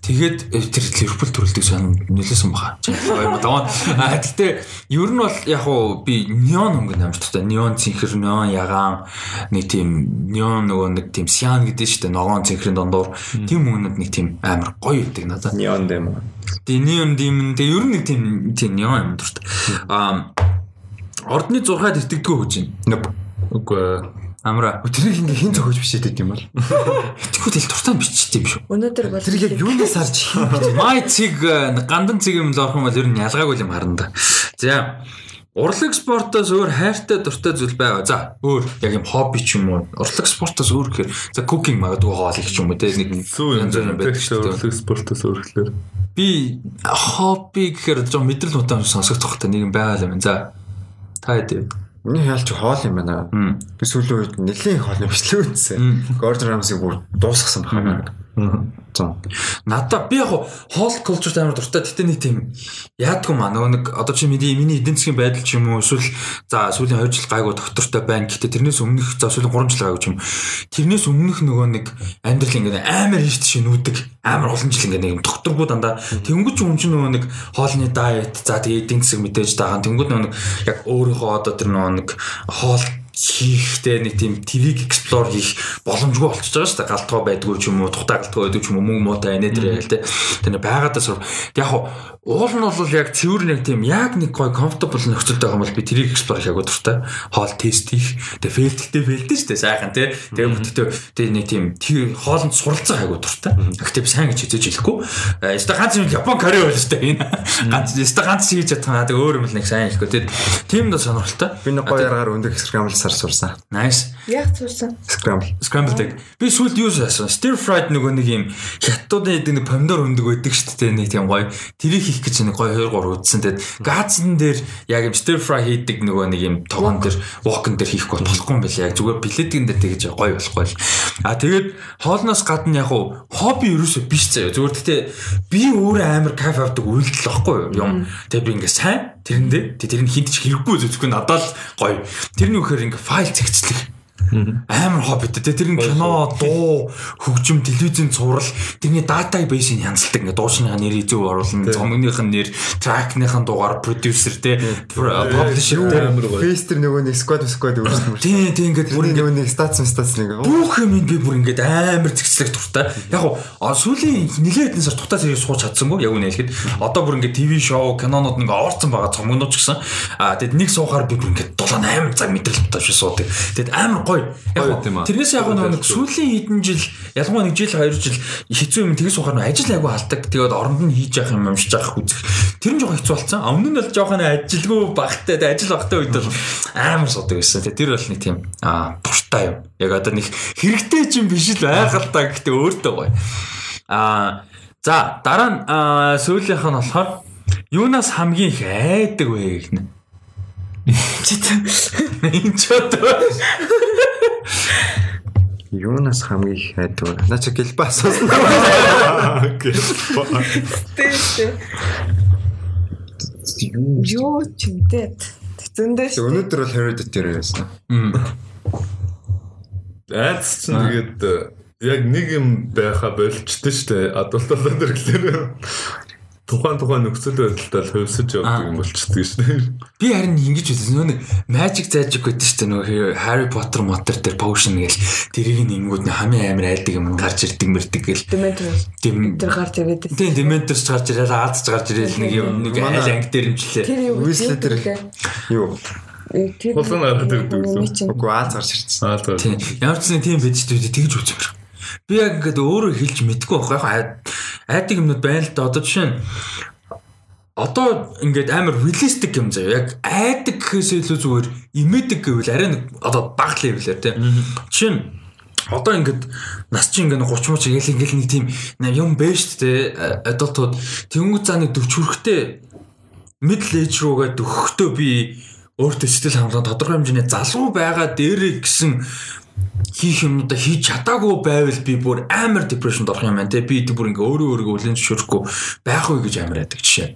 Тэгээд э, тэр Ливерпул төрөлдөг сан нөлөөсөн баха. Гоё юм даа. А гэтээ ер нь бол яг уу би неон өнгө амар таатай. Неон цэнхэр, неон ягаан нэг тийм неон нөгөө нэг тийм сиан гэдэг шүү дээ. Ногоон цэнхрийн дондор тийм өнгөнд нэг тийм амар гоё өгдөг надад. Neon дэм. Тэгээ неон дим тэгээ ер нь нэг тийм тийм неон юм дуртай. Аа ордны 6-ад итгэдэггүй хөөж байна. Үгүй. Амра. Тэрийг ингээ хин зохиож бичээд юм бол. Итгэхгүй л дуртай бичтэй юм шүү. Өнөөдөр бол Тэр яг юунаас харж хин Май цэг э, гандан цэг юм л орох юм бол ер нь ялгаагүй юм харна да. За Урлаг спортоос өөр хайртай дуртай зүйл байгаа. За өөр яг юм хобби ч юм уу. Урлаг спортоос өөр гэхээр за cooking магадгүй хоол их ч юм уу те нэг юм янз бүрийн байдаг шүү шүү. Спортоос өөрчлөөр. Би хобби гэхээр жоо мэдрэл утаан сонсогдох та нэг юм байгаа юм. За та хэд Миний хаалч хоол юм байна. Би сүүлийн үед нэлийн хоолны бичлэг үзсэн. Gordon Ramsay бүр дуусгасан байна. Зон. Надаа би яг хоол culture амар дуртай. Гэтэ нэг тийм яадгүй маа нөгөө нэг одоо чи миний миний эдийн засгийн байдал ч юм уу эсвэл за сүүлийн 2 жил гайгүй доктортой байна. Гэтэ тэрнээс өмнөх за сүүлийн 3 жил гайгүй ч юм. Тэрнээс өмнөх нөгөө нэг амьдрал ингээд амар хийш тийш нүүдэг. Амар олон жил ингээд нэг юм докторгүй дандаа тэнгуүч хүн чинь нөгөө нэг хоолны дайет за тэгээ эдийн засаг мэдээж дагаан тэнгуүд нөгөө нэг яг өөрийнхөө одоо тэр нөгөө нэг хоол хийхтэй нэг тийм твиг explore хийх боломжгүй болчихж байгаа шүү дээ. Галтгоо байдгүй ч юм уу, тухтай галтгоо байдаг ч юм уу, мөнгө муутай энэ дээр яа л те. Тэр байгаадаа сур. Яг уул нь бол яг цэвэр нэг тийм яг нэг гой comfortable нөхцөлд байгаа юм бол би тэрийг explore хийх дуртай. Хоол тест хийх. Тэгээ фейлдтэй фейлдтэй шүү дээ. Сайхан те. Тэгээ бүтээ тэгээ нэг тийм хоолнд суралцах хайгуу дуртай. Гэхдээ би сайн гэж хэлж хэлэхгүй. Яста ганц юм Япон карри байл шүү дээ. Энэ ганц яста ганц хийж чадхаа тэгээ өөр юм л нэг сайн хэлэхгүй. Тэгээд тийм дэ сонирхолтой. Би нэг гоё яргаар өндөр сар сурсан. Nice. Яг сурсан. Scramble. Scramble тэг. Би сүүлд юу сурсан? Stir fried нөгөө нэг юм хятадуудын нэг помидор өндөг байдаг шүү дээ. Нэг тийм гоё. Тэрийг хийх гэж нэг гоё 2 3 үдсэн. Тэгэд газн дээр яг юм stir fry хийдэг нөгөө нэг юм тогон дээр wok-н дээр хийх болохгүй юм байна. Яг зүгээр билетийн дээр тэгэж гоё болохгүй л. А тэгээд хоолноос гадна яг уу хобби ерөөсөө биш заяа. Зүгээр тэгтээ би өөр амар кафе авдаг үйлдэл واخгүй юм. Тэгээ би ингээ сайн тэрэндээ тэр нь хинт ч хэрэггүй зөвхөн надад л гоё. Тэрний үхээр ингээ файл зэгцлэх Амар хоббит те тэр нь кино, дуу, хөгжим, телевизийн цуврал. Тэрний database-ийг янзалдаг. Ингээ дуушныхаа нэрийг зөв оруулна, зомгных нь нэр, track-ныхаа дугаар, producer те, publisher Face тэр нөгөө нэг squad squad өөрчлөлт. Тийм тийм ингээд бүр нөгөө нэг stats stats нэг. Бүх юм би бүр ингээд амар зэгцлэх дуртай. Яг гоо сүүлийн нэлээд хэдэн сар тухтай зэрэг сууч чадсангүй яг үнэ хэлэхэд. Одоо бүр ингээд ТV шоу, кинонууд ингээ орцсон байгаа цомгнууд ч гэсэн. Аа тэгэд нэг суухаар би бүр ингээд 7 8 цаг мэдрэл бодож суудаг. Тэгэд амар гоё. Яг тэрнээс яг нэг сүүлийн хэдэн жил ялангуяа нэг жил 2 жил хэцүү юм тэгээс ухаар ажил айгу халдаг. Тэгээд оронд нь хийж явах юм уншиж явах үзэх. Тэр нь жоохон хэцүү болсон. Өмнө нь бол жоохон ажилгүй багтай ажил багтай үед бол амар судаг байсан. Тэр бол нэг тийм аа дуртай юм. Яг одоо нэг хэрэгтэй ч юм биш л байгалаа гэхдээ өөртөө гоё. Аа за дараа нь сүүлийнх нь болохоор юунаас хамгийн их айдаг вэ гэх нь. Энд ч одоо Юунаас хамгийн их хайдаг вэ? Наа чи гэлбэ асуусан. Юу ч юм дээ. Зөндөө шүү. Өнөөдөр бол hereditary байсан. Айц ч тэгээд яг нэг юм байха болчтой шүү дээ. Адуулт болоод ирэхлээр тухайн тухайн нөхцөл байдалтай л хувьсаж явдаг юм болчдөг шнэ. Би харин ингэж үзсэн нөө magic magic гэдэг чинь нөгөө Harry Potter мотор дээр potion гээл тэрийг нэнгүүд хамгийн амар айдаг юм гарч ирдэг мэрдэг гэл. Dementor гарч ирээд. Тийм Dementor гарч ирээд аадч гарч ирээд нэг юм нэг айл анги дээр имжлээ. Тэр юу Whistler юу? Хулган гараад ирдэг гэсэн. Үгүй ааз гарч ирсэн. Аа тийм. Ямар ч нэг тийм байж дээ тэгж үзмэр. Би яг ингээд өөрөө хэлж мэдэхгүй байхгүй яг айдаг юмнууд байна л да. Одоо жишээ нь одоо ингээд амар реалистик юм заяа. Яг айдаг гэхээс илүү зүгээр имэдэг гэвэл арай нэг одоо баг левелээр тийм. Жишээ нь одоо ингээд нас чи ингээд 30 мууч ингээл ингээл нэг тийм юм бэ шүү дээ адултууд тэнгуү цаа нэг 40 хүрэхтэй middle age руугаа дөхөхдөө би өөртөө сэтгэл хангалуун тодорхой хэмжээний залуу байгаа дээрээ гэсэн хийх юмудаа хийж чадаагүй байвал би бүр амар депрешнд орох юм байна те би бүр ингээ өөрөө өөрийгөө үлэн зөвшөөрөхгүй байх уу гэж амар байдаг жишээ.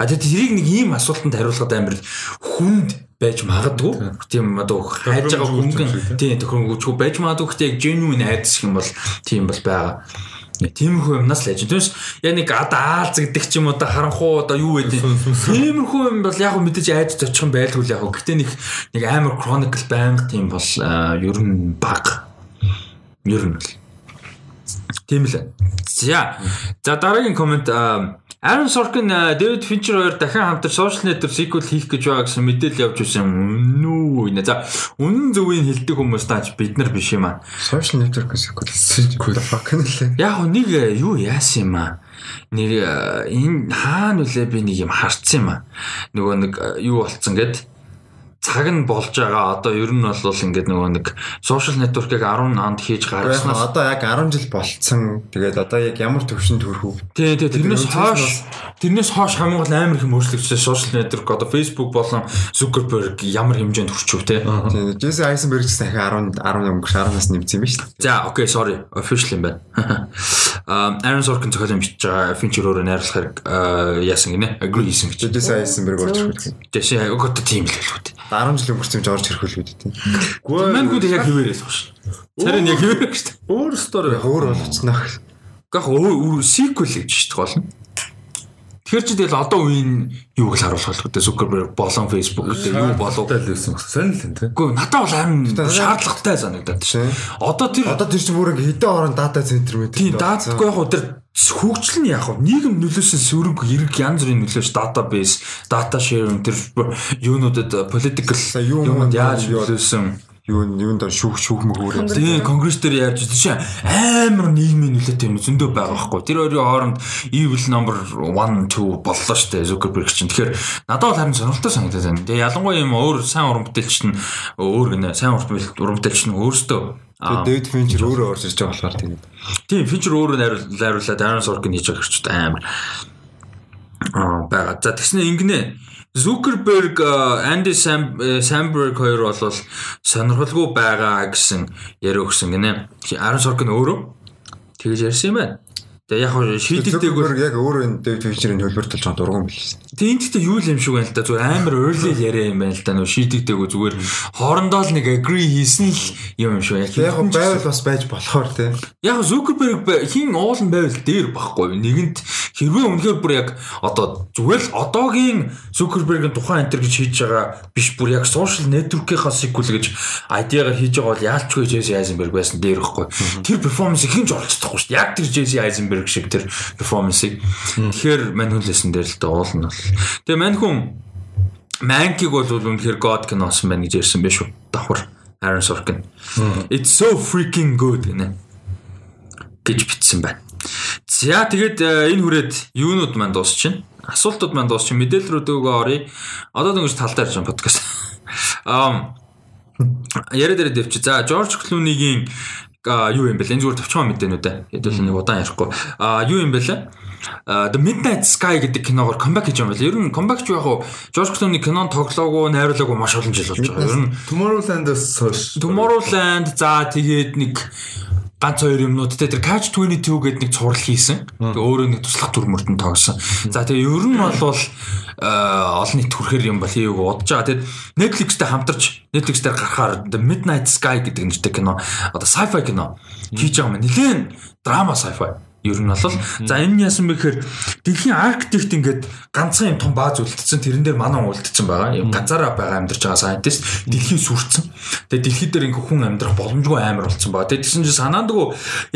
А тэгээд тэрийг нэг ийм асуултанд хариулахад амар хүнд байж магадгүй. Тийм одоо хайж байгаа хөнгөн тийм төхөнгөчгүй байж магадгүй гэхдээ яг genuine айдас юм бол тийм бол байгаа. Тиймэрхүү юмнаас л яж. Түүнээс яг нэг адаалз гэдэг ч юм уу да харанхуу одоо юу гэдэг. Тиймэрхүү юм бол яг мэдээж айдж очих юм байлгүй л яг. Гэтэ нэг нэг амар chronicle байнга тийм бол ер нь баг. Ер нь. Тийм л. За. За дараагийн комент Aaron Sorkin David Fincher хоёр дахин хамтар social network sequel хийх гэж байгаа гэсэн мэдээлэл явж байсан юм үү? За үнэн зөвийг хэлдэг хүмүүс тааж бид нар биш юм аа. Social network sequel sequel fuck нэлээ. Яг нэг юу яасан юм аа? Нэр энэ хаана нүлээ би нэг юм харцсан юм аа. Нөгөө нэг юу болцсон гэд цаг нь болж байгаа. Одоо ер нь бол ингээд нөгөө нэг social network-ыг 10 онд хийж гаргаснаас одоо яг 10 жил болцсон. Тэгээд одоо яг ямар төвшөнд төрөх үү? Тий, тий, тэрнээс хойш тэрнээс хойш хамгийн гол амар их өөрчлөгдсөн social network одоо Facebook болон Zuckerberg ямар хэмжээнд хүрчв те. Тий, Jesse Eisenberg ч дахин 10 10 өнгөрч 10-аас нэмсэн юм байна шүү дээ. За, окей, sorry. Official юм байна. Um Aaron Sorkin зохиол юм бичиж байгаа Fincher өөрөө найруулахаар яасан гинэ? Agree хийсэн гэж. Jesse Eisenberg орж ирэх. Jesse өгөөд тийм л хэлбэл. 10 жил өнгөрсөн юм жорж хэрхүүл үү тийм. Мангууд яг хിവэрээс багш. Царин яг хിവэрэг шүү дээ. Өөр стори өөр болчихноо. Гэх өөр sequel гэж шүү дээ гол нь. Тэгэхээр чи тэгэл одоо үеийн юуг л харуулах вэ? Zuckerberg болон Facebook гэдэг юу болов? Л байсан. Сонир л энэ. Үгүй надад бол харин шаардлагатай санагдаад шээ. Одоо тэр Одоо тэр чинь бүр ингээ хэдэн орон дата центр мэт. тийм даатгүй яг тэр хөгжил нь яг нь нийгэм нөлөөсөн сөрөг эрг янз бүрийн нөлөөш database, data sharing тэр юунуудад political юмд юм яаж нөлөөсөн юу юунд шүүх шүүх мөхөр. Тийм конгресс дээр яаж тийш амар нийгмийн нөлөөтэй юм зөндөө байгаа байхгүй. Тэр хоёрын хооронд evil number 1 2 боллоо штэ Zuckerberg чинь. Тэгэхээр надад бол харин сонирхолтой санагдаад байна. Тэгээ ялангуяа юм өөр сайн уран бүтээлч нь өөр гинэ сайн уран бүтээл- уран бүтээлч нь өөрөөсөө аа, Дэвид Финчер өөрөө орж ирж байгаа болохоор тийм. Тийм фичер өөрөө найруул- найруулаад Aaron Sorkin хийж байгаа хэрчүүд амар аа байгаа. За тэгснэ ингэнэ. Zuckerberg, Andy Sam- э, Samberg хоёр бол сонирхолгүй байгаа гэсэн яриа өгсөн гинэ. Aaron Sorkin өөрөө тэгж ярьсан юм байна. Тэгээ яг хөө шийдэгдээгүүр Зүгээр яг өөрөө энэ Дэвид Финчерийн хөлбөр толж байгаа дургуун билсэн. тийм гэхдээ юу л юм шиг байна л да. Зүгээр амар early яриа юм байна л да. Нөө шийдэгдээгүү зүгээр хоорондоо л нэг agree хийсэн л юм юм байна. Яг хөө байвал бас байж болохоор тий. Яг бай- хин уул нь байвал дээр багхгүй юу? Нэгэнт хэрвээ үнэхээр бүр яг одоо зүгээр л одоогийн Zuckerberg-ийн тухайн энэ гэж хийж байгаа биш бүр яг social network-ийнхаа sequel гэж ID-гаар хийж байгаа бол яалчгүй Jesse Eisenberg байсан дээр багхгүй. Тэр ч олж чадахгүй шүү. Яг тэр Jesse Eisenberg шиг тэр перформансыг. Тэгэхээр мань хүн лсэн дээр л дээ уул нь бол. Тэгээ мань хүн Манкиг бол үнэхээр God киноос байна гэж ярьсан байх шүү. Давхар Aaron Sorkin. It's so freaking good гэнэ гэж бичсэн байна. За тэгээд э, энэ хүрээд юунууд маань дуусчихна. Асуултууд маань дуусчих. Мэдээлэл рүү оръё. Одоо дөнгөж талдаа ярьж байгаа подкаст. Ам яриа дээр дэвч. За Жорж Клунигийн а юу юм бэ? Энэ зүгээр товчхон мэдээнүүд ээ. Хэдүүл нэг удаан ярихгүй. А юу юм бэ лээ? А, The Midnight Sky гэдэг киногоор comeback хийж байгаа юм байна. Ер нь comeback ч яг уу Жорж Клуни кинон тоглоогүй, найруулаагүй маш олон жил болж байгаа. Ер нь Tomorrowland-аас хойш. Tomorrowland за тэгээд нэг ганц хоёр юмнууд те тэр Catch 22 гэдэг нэг цуврал хийсэн. Тэгээ өөрөө нэг туслах төр мөртөнд тоглосон. За тэгээ ер нь бол э, олон нийт төрхөр юм бол хийгээг удаж байгаа. Тэгээд Netflix-тэй хамтарч Netflix дээр гарахаар Midnight Sky гэдэг нэртэй кино одоо sci-fi кино хийж байгаа юм. Нилээн драма sci-fi ер нь бол за энэ нь яасан бэ гэхээр дэлхийн арктикт ингээд ганцхан юм том бааз үлдсэн. Тэрэн дээр манаа үлдсэн байгаа. Юм ганцаараа байгаа амьдарч байгаа сайентист дэлхий сүрцэн тэгээ дэлхий дээр ингээд хүн амьдрах боломжгүй амар болсон байгаа тэгээ тэгсэн чинь санаандгүй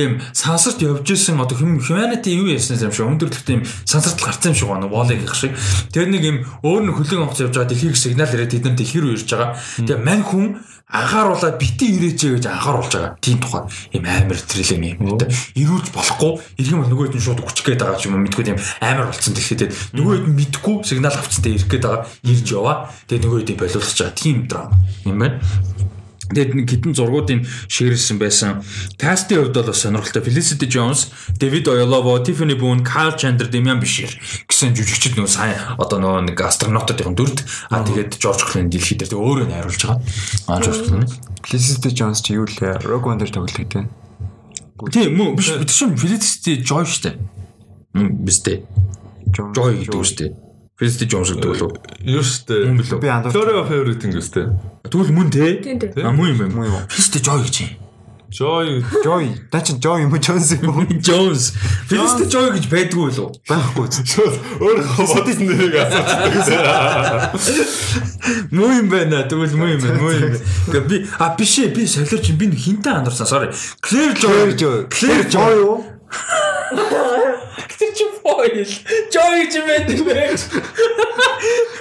юм сансарт явж исэн одоо humanity юу яасан юм шиг өндөрлөлт юм сансарт гарсан юм шиг байна волыг их шиг. Тэр нэг юм өөр нэг хөлөг онгоц явж байгаа дэлхийг сигнал ирээд тэд нар дэлхий рүү ирж байгаа. Тэгээ мань хүн анхааруулаад бити ирээч гэж анхааруулж байгаа. Тийм тухай юм амар трилэм юм. Ирүүлж болохгүй. Ирэх юм бол нөгөөд нь шууд хүч гээд байгаа юм мэдгүй тийм амар болцсон дэлхийд нөгөөд нь мэдгүй сигнал авцтай ирэх гээд байгаа. Ирж яваа. Тэгээ нөгөөд нь болиулах байгаа. Тийм драма юм байна. Тэгээд нэг хитэн зургуудын ширсэн байсан. Кастийн хувьд бол бас сонирхолтой. Felicity Jones, David Oyelowo, Tiffany Boone, Kyle Chandler, Damian Bishir гэсэн жүжигчид нөгөө сайн одоо нөгөө нэг астронавтуудын дүрд а тэгээд George Clooney дэлхий дээр тэг өөрөө найруулж байгаа. А George Clooney. Felicity Jones чи юу лээ? Rogue One дээр тоглолт тийм. Тийм мөн биш бид чинь Felicity Joy штэ. Мм бистэй. Joy гэдэг үстэй. Felicity Jones гэдэг болов. Юу штэ. Мөн? Би андуурч. Flora favorite ингэстэй. Тэгвэл мөн те. А мөн юм байна. Мөн юм. Felicity Joy гэж юм. Joy Joy. Даа чи Joy юм уу Jones юм уу? Jones. Felicity Joy гэж байдгүй болов. Байхгүй. өөрөө бодсон нэрийг асууж. Муу юм байна. Тэгвэл муу юм байна. Муу юм байна. Гэхдээ би а биш ээ. Би солиорч би нэг хинтээ андарсан. Sorry. Claire Joy. Joy. Claire Joy юу? Тэр чи foil. Joy гэж байдаг бэ?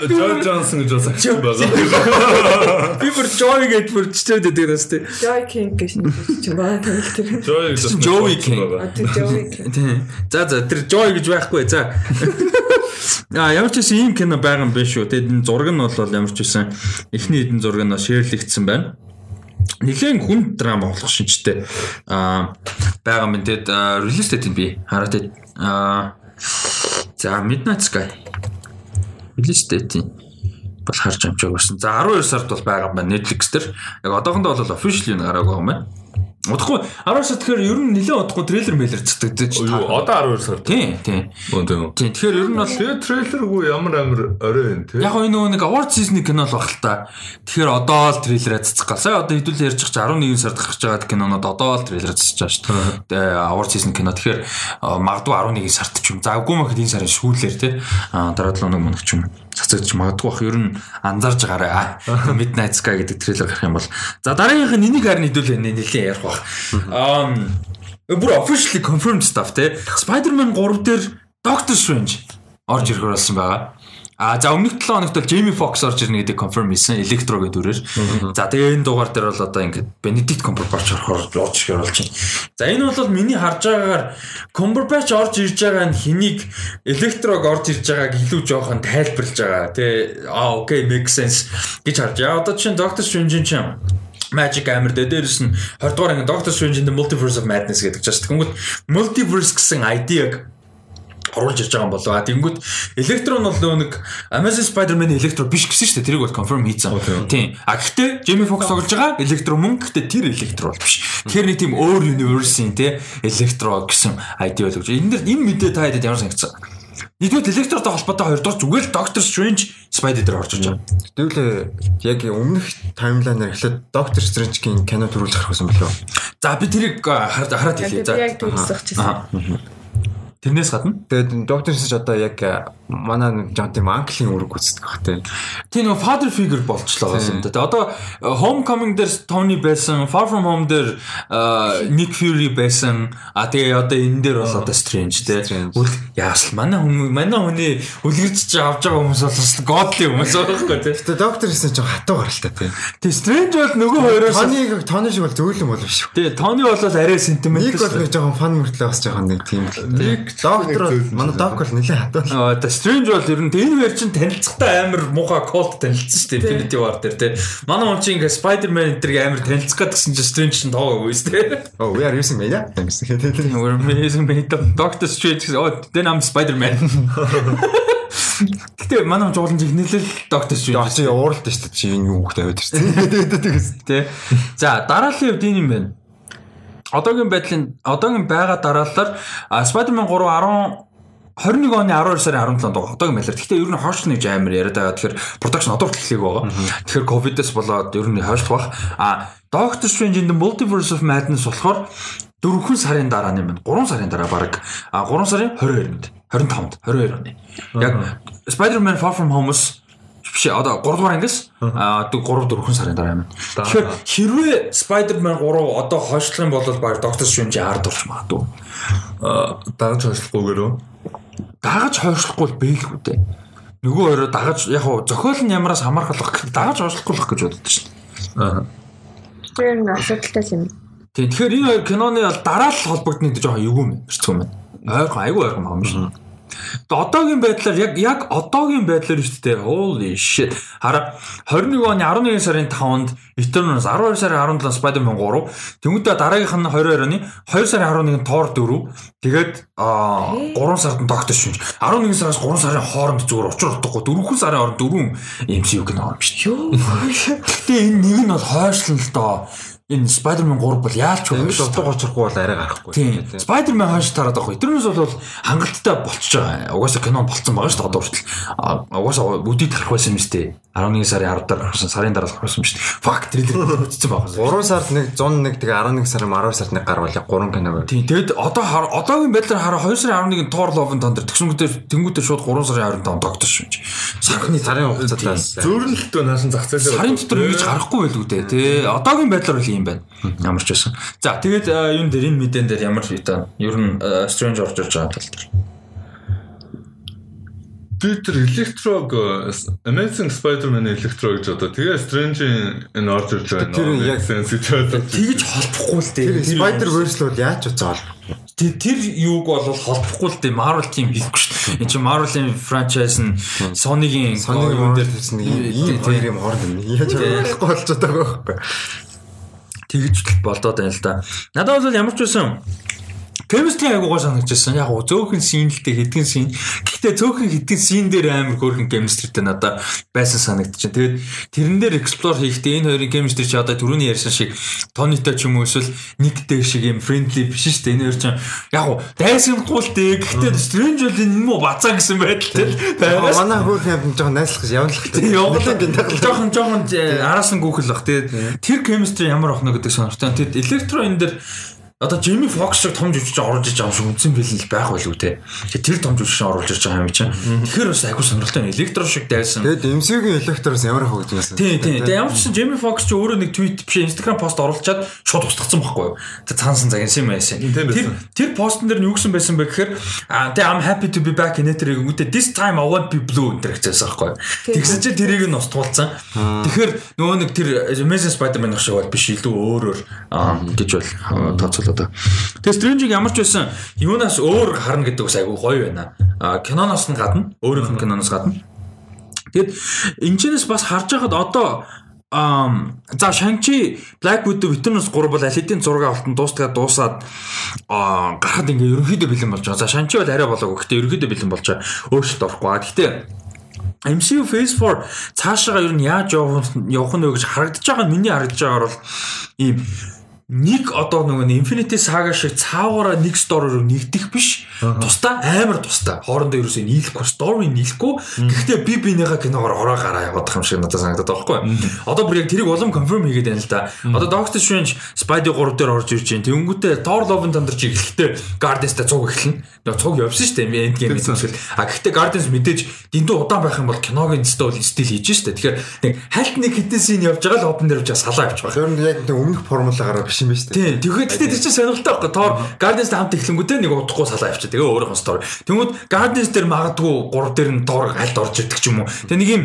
Joy Johnson гэж бас авчихсан байгаа. Би бүр Joy гэж бүр чичээд байдаг нас тий. Joy King гэж нэг ч байна тэр. Joy гэж Joy King. За за тэр Joy гэж байхгүй. За. А ямар ч гэсэн ийм кино байгаа юм биш шүү. Тэгээд энэ зураг нь бол ямар ч гэсэн эхний хэдэн зураг нь шеэрлэгдсэн байна. Нэгэн хүн драма болох шинжтэй аа байгаа юм. Тэгэд релиз нь би хараад. Аа за Midnight Sky. Релиз date нь бол харж амжааг байсан. За 12 сард бол байгаа юм байна Netflix дээр. Яг одоохондоо бол official юм гараагүй юм байна. Удахгүй 12 сар тэгэхээр ер нь нэлээд удахгүй трейлер мэлэр цэцэгдэж Юу одоо 12 сар. Тийм тийм. Тийм. Тийм тэгэхээр ер нь бол Тэгээ трейлергүй ямар амар орой юм те. яг энэ нөгөө нэг award season кино л баг л та. Тэгэхээр одоо л трейлераа цэцэх гал. Сая одоо хэдүүл ярьж байгаа чи 11 сард гарч байгаа кинонод одоо л трейлераа цэцэж байгаа шүү дээ. Тэгээ award season кино. Тэгэхээр а, магадгүй 11 сард ч юм. Завгүй махад энэ сарын сүүлээр те. А дараа 7 хоног мөнх ч юм цацаж магадгүй бах ер нь анзаарж байгаарай. Midnight Sky гэдэг трейлер гарах юм бол. За дараагийнх нь энийг харин хэдүүл нэлээд ярих бах. Аа бүр officially confirmed stuff те. Spider-Man 3 дээр Doctor Strange орж ирэх болсон байгаа. А за өмнөх 7 хоногт бол Jamie Foxx орж ирнэ гэдэг confirm хийсэн электрогийн дүрээр. За тэгээ энэ дугаар дээр бол одоо ингээд Benedict Cumberbatch орохоор орж ирэх болж байна. За энэ бол миний харж байгаагаар Cumberbatch орж ирж байгаа нь хэнийг электрог орж ирж байгааг илүү жоохон тайлбарлаж байгаа. Тэ а окей make sense гэж харж. Я одоо чинь Doctor Strange чинь Magic Hammer дээр дээрс нь 20 дугаар анги Doctor Strange in the Multiverse of Madness гэдэг чинь тэгэнгүүт multiverse гэсэн ID-г оруулж ирж байгаа юм болоо. Тэнгүүд Electron бол нөгөө нэг Amazing Spider-Man Electro биш гэсэн шүү дээ. Тэрийг бол confirm хийцэн. Тийм. А гэхдээ Jamie Foxx тоглож байгаа Electro мөн гэхдээ тэр Electro бол биш. Тэгэхээр нэг тийм өөр universe-ийн те Electro гэсэн ID бол гэж. Энэ дэр энэ мэдээ та хэдэд ямар санагдсан? Нэгдүгээр Electro-той холбоотой хоёрдугаар зүгээр л Doctor Strange Spider дээр орж ирж байгаа. Тэгвэл яг өмнөх таймлайнаар эхлээд Доктор Стрэнжгийн кино төрүүлж гарах байсан болов. За би тэрийг хараад хэлье. За. би яг төгсөх гэсэн. Тэрнээс гадна Тэгээд Доктор Стрэнж одоо яг а, манай нэг жон тийм анклийн үүрэг гүйцэтгэх бах тийм. Тийм нөгөө father figure болчлоо юм да. Тэгээ одоо э, Homecoming дээр Tony байсан, Far From Home дээр э, Nick Fury байсан. А тэгээ одоо энэ дээр бол одоо Strange. Strange. Үл яасл манай хүмүүс манай хүний үлгэрч авч байгаа хүмүүс бол godly хүмүүс байхгүй те. Тэгээд Доктор Стрэнж жоо хатуу гаралтай тийм. Тэгээ Strange бол нөгөө хоёроос Тони Тони шиг бол зөөлөн болов шүү. Тэгээ Tony бол арай sentimental. Нэг бол нэг жоохон фан мөртлөө бас жоохон нэг тийм. Нэг Доктор манай доктор бол нэлээд хатуу. Аа одоо Strange бол ер нь тэ энэ хоёр чинь танилцахтай амар муухай cult танилцсан шүү дээ Infinity War дээр тий. Манай хүн чинь ингээ Spider-Man энтерг амар танилцах гэдгсэн чинь Strange чинь тоогоогүй шүү дээ. Oh, we are using media. Гэсэн. We're amazing made of Doctor Strange гэсэн. Oh, then I'm Spider-Man. Гэтэ манай хүн жуулан жигнэлэл Doctor Strange. Очи ууралт шүү дээ. Чи энэ юу хөхтэй байдаг шүү тий. За дараагийн үед энэ юм байна. Одоогийн байдлын одоогийн байгаа дараалалаар Spider-Man 3 10 21 оны 12 сарын 17-нд байгаа. Одоогийн байдлаар. Гэхдээ ер нь хойш нэг амар яриад байгаа. Тэгэхээр production одоо хүртэл хэлээг байгаа. Тэгэхээр ковидос болоод ер нь хойшлох бах. А Doctor Strange in the Multiverse of Madness болохоор дөрвөн сарын дараа юм байна. 3 сарын дараа баг. А 3 сарын 22-нд. 25-нд 22 оны. Яг Spider-Man Far From Home-с биш одоо 3 дугаар ангис а 3 4 сарын дараа юм. Тэгэхээр хэрвээ Spider-Man 3 одоо хойшлох юм бол баг Doctor Strange ард орч магадгүй. дагаж хойшлохгүйгээр үү? Дагаж хойшлохгүй л бэлгүй дээ. Нөгөө өөрөө дагаж яг хуу зохиол нь ямараас хамаархалах дагаж хойшлохгүй л гэж боддог шин. Аа. Тэр нь асуудалтай юм. Тэгэхээр энэ хоёр киноны бол дараа л холбогдно гэдэг жоохон эвгүй юм биш юм байна. Ойрхон айгүй ойрхон юм шиг. Тэгээ одоогийн байдлаар яг яг одоогийн байдлаар шүү дээ. Holy shit. Хараа 21 оны 11 сарын 5-нд Eternals 12 сарын 17-нд Spider-Man 3, тэнгуүдээ дараагийнх нь 22 оны 2 сарын 11-нд Thor 4, тэгээд аа 3 сард нь Doctor Strange. 11 сараас 3 сарын хооронд зүгээр учир утгагүй 4 сарын хооронд 4 MCU кино юм шүү. Гэтэ энэ нэг нь бол хойшлон л доо. Энэ Spider-Man 3 бол яалч вэ? Ингэж утга учрахгүй бол арай гарахгүй. Тийм. Spider-Man хойш тараад байгаа. Тэрнээс бол хангалттай болчихж байгаа. Угаасаа кино болцсон байгаа шүү дээ одоо хүртэл. Угаасаа үдид гарах байсан юм шүү дээ. 11 сарын 10 дараа гарсан, сарын дараа юм шүү дээ. Fuck трейлер бүтцэн байгаа. 3 сард нэг 101 тэгээ 11 сарын 12 сард нэг гарвал яг 3 кино байв. Тийм. Тэгэд одоо одоогийн байдлаар хараа 2 сарын 11-нд Thor Love and Thunder тэгшэнгүүтээ тэнгүүтээ шууд 3 сарын 25-нд Doctor Strange. Сарны Сарын хугацаатаас Зөөрнөлтөө наасан зах зээлээр сарын дотор ингэж гарахгүй байлгүй дээ тий. Одоогийн байдлаар бол юм байна. Ямар ч байсан. За тэгээд юун дээр энэ мэдэн дээр ямар витаа ер нь э, Strange орж ирж байгаа тал дээр. Twitter Electrog Amazing Spider-Man Electro гэж одоо тэгээ Strange-ийн энэ орж ирж байгаа Тэр яг sensitive Тэгж холбохгүй л дээ. Тэр Spider Verse л яаж уцаал. Тэр тэр юуг бол холбохгүй л дээ. Marvel team хийхгүй шүү дээ. Энд чинь Marvel-ийн franchise нь Sony-гийн юун юм дээр төрсөн ийм хоёр юм хооронд нь яаж болохгүй болчиход байгаа байхгүй. тэгж болдоод байна л да. Надад бол ямар ч байсан Chemistry айгуугаа санагдчихсан. Яг гоо зөөхөн синлтэй хэдгэн син. Гэхдээ зөөхөн хэдгэн син дээр амар хөөрхөн chemistryтэй надад байсан санагдчихэв. Тэгээд тэрэн дээр explore хийхдээ энэ хоёрын chemistry чи одоо түрүүний ярьсан шиг Тонитой ч юм уу эсвэл Никтэй шиг юм friendly биш шүү дээ. Энэ хоёр чинь яг гоо дайсангуултэй. Гэхдээ Strange бол энэ муу бацаа гэсэн байдалтай байгаас. Манай хөөх юм жоохон найслах явуулах гэдэг. Явуулаад жоохон жоохон араас нь гүөхэл бах. Тэгээд тэр chemistry ямар охно гэдэг сонирхтой. Тэгэд электро энэ дэр Одоо Jimmy Fox шиг том жүжигч оруулж иж байгаа шиг үндсэн бэлэн л байх болов те. Тэр том жүжигч оруулж ирж байгаа юм чинь. Тэгэхээр бас агүй сонирхолтой электро шиг дайсан. Тэгээд MCU-гийн электроос ямар хог гэж байна. Тийм тийм. Тэгээд ямар ч Jimmy Fox ч өөрөө нэг твит биш Instagram пост оруулчаад шууд устгацсан байхгүй юу. Тэгээд цаансан загинсан юм байсан. Тэр тэр постн дээр нь юу гэсэн байсан бэ гэхээр аа тэгээд I'm happy to be back in Ether гэдэг this time I won't be blue энэ гэсэн байхгүй юу. Тэгсэн чинь тэрийг нь устгуулсан. Тэгэхээр нөгөө нэг тэр Amazing Spider-Man шиг бол биш илүү өөрөөр гэж бол тооцоо л одоо. Тэгээ Strange-ийг ямар ч байсан юунаас өөр харна гэдэг бас айгүй гоё байна. А киноноос нь гадна, өөрийнх нь киноноос гадна. Тэгэд энэчнээс бас харж байхад одоо ам за Shang-Chi Black Widow Eternals 3 бол аль хэдийн зураг авалтан дуустгаад дуусаад аа гарахад ингээ ерөнхийдөө бэлэн болж байгаа. За Shang-Chi бол арай болоогүй. Гэхдээ ерөнхийдөө бэлэн болж байгаа. Өөрчлөлт орохгүй. Гэхдээ MCU Phase 4 цаашаа ер нь яаж явах явах нь вэ гэж харагдаж байгаа миний харагдаж байгаагаар бол ийм нэг одоо нөгөө Infinity Saga шиг цаагаараа нэг стороор нэгдэх биш. Тусдаа амар тусдаа. Хоорондоо ерөөсөө нийлэхгүй, story нийлэхгүй. Гэхдээ би бинийхээ киногоор ороо гараа байгаа юм шиг надад санагдаад байгаа байхгүй. Одоо бүр яг тэрийг улам confirm хийгээд байна л да. Одоо Doctor Strange Spidey 3 дээр орж ирж байна. Тэнгүүтээ Thor Love and Thunder чи эхлэхдээ Guardians-тай цуг эхэлнэ. Тэгээ цуг явсан шүү дээ. Endgame эсвэл а гэхдээ Guardians мэдээж дэндүү удаан байх юм бол киногийн стил стил хийж шүү дээ. Тэгэхээр нэг хальт нэг хитэн син явж байгаа л open дээр учраас салаа авч байгаа. Тэр нь яг өмнөх формула гараа биш юм байна шүү Тийм. дээ. Тэгэхээр тэгтээ тэр чинь сонирхолтой байхгүй. Тоор Guardians-тай хамт эхлэнгүүтээ нэг удахгүй салаа авчаа. Тэгээ өөрийнхөө story. Тэнгүүд Guardians дээр магадгүй 3 дээр нь Тоор альд орж ирдэг ч юм уу. Тэгээ нэг юм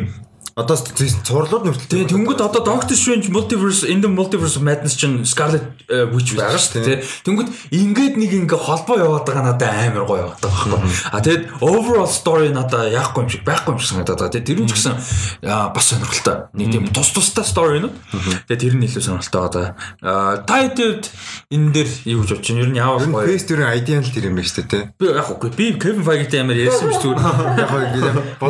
Одоо цуурлууд нь хүртэл. Тэгээ тэнгууд одоо Doctor Strange Multiverse in the Multiverse of Madness чинь Scarlet э, Witch байгаа шүү дээ. Тэнгууд ингээд нэг ингээ холбоо яваад байгаа надад амар гоё яваад байгаа байхгүй. А тэгээд overall story надад яахгүй юм шиг байхгүй юм шиг санагдаад байгаа. Тэр нь ч гэсэн бас сонирхолтой. Нэг тийм тус тустай story нь. Тэгээ тэр нь илүү сонирхолтой байгаа. А хэд энэ дээр юу гэж бодчих юм? Ер нь яавал гоё. Face дээр idea л тэр юм байна шүү дээ. Би яг үгүй би Kevin Feige-тэй амар ярьсан биш зүгээр. Яг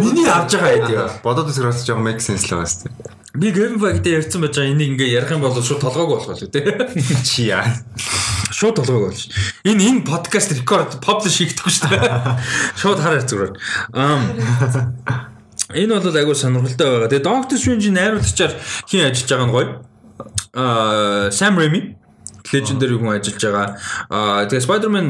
Миний авж байгаа idea. бодоод үзэх жоохон make sense л байгаа шүү дээ. Би Kevin Feige-тэй ярьсан байж байгаа энийг ингээ ярих юм бол шууд толгойг болох л үү. Чи яа. Шууд толгойг болж. Энэ энэ подкаст рекорд publish хийгдэхгүй шүү дээ. Шууд хараа зүгээр. Энэ бол айгүй сонирхолтой байгаа. Тэгээ Doctor Strange-ийн найруулагчаар хин ажиллаж байгаа нь гоё. Аа Sam Raimi Legendary хүн ажиллаж байгаа. Аа тэгээ Spider-Man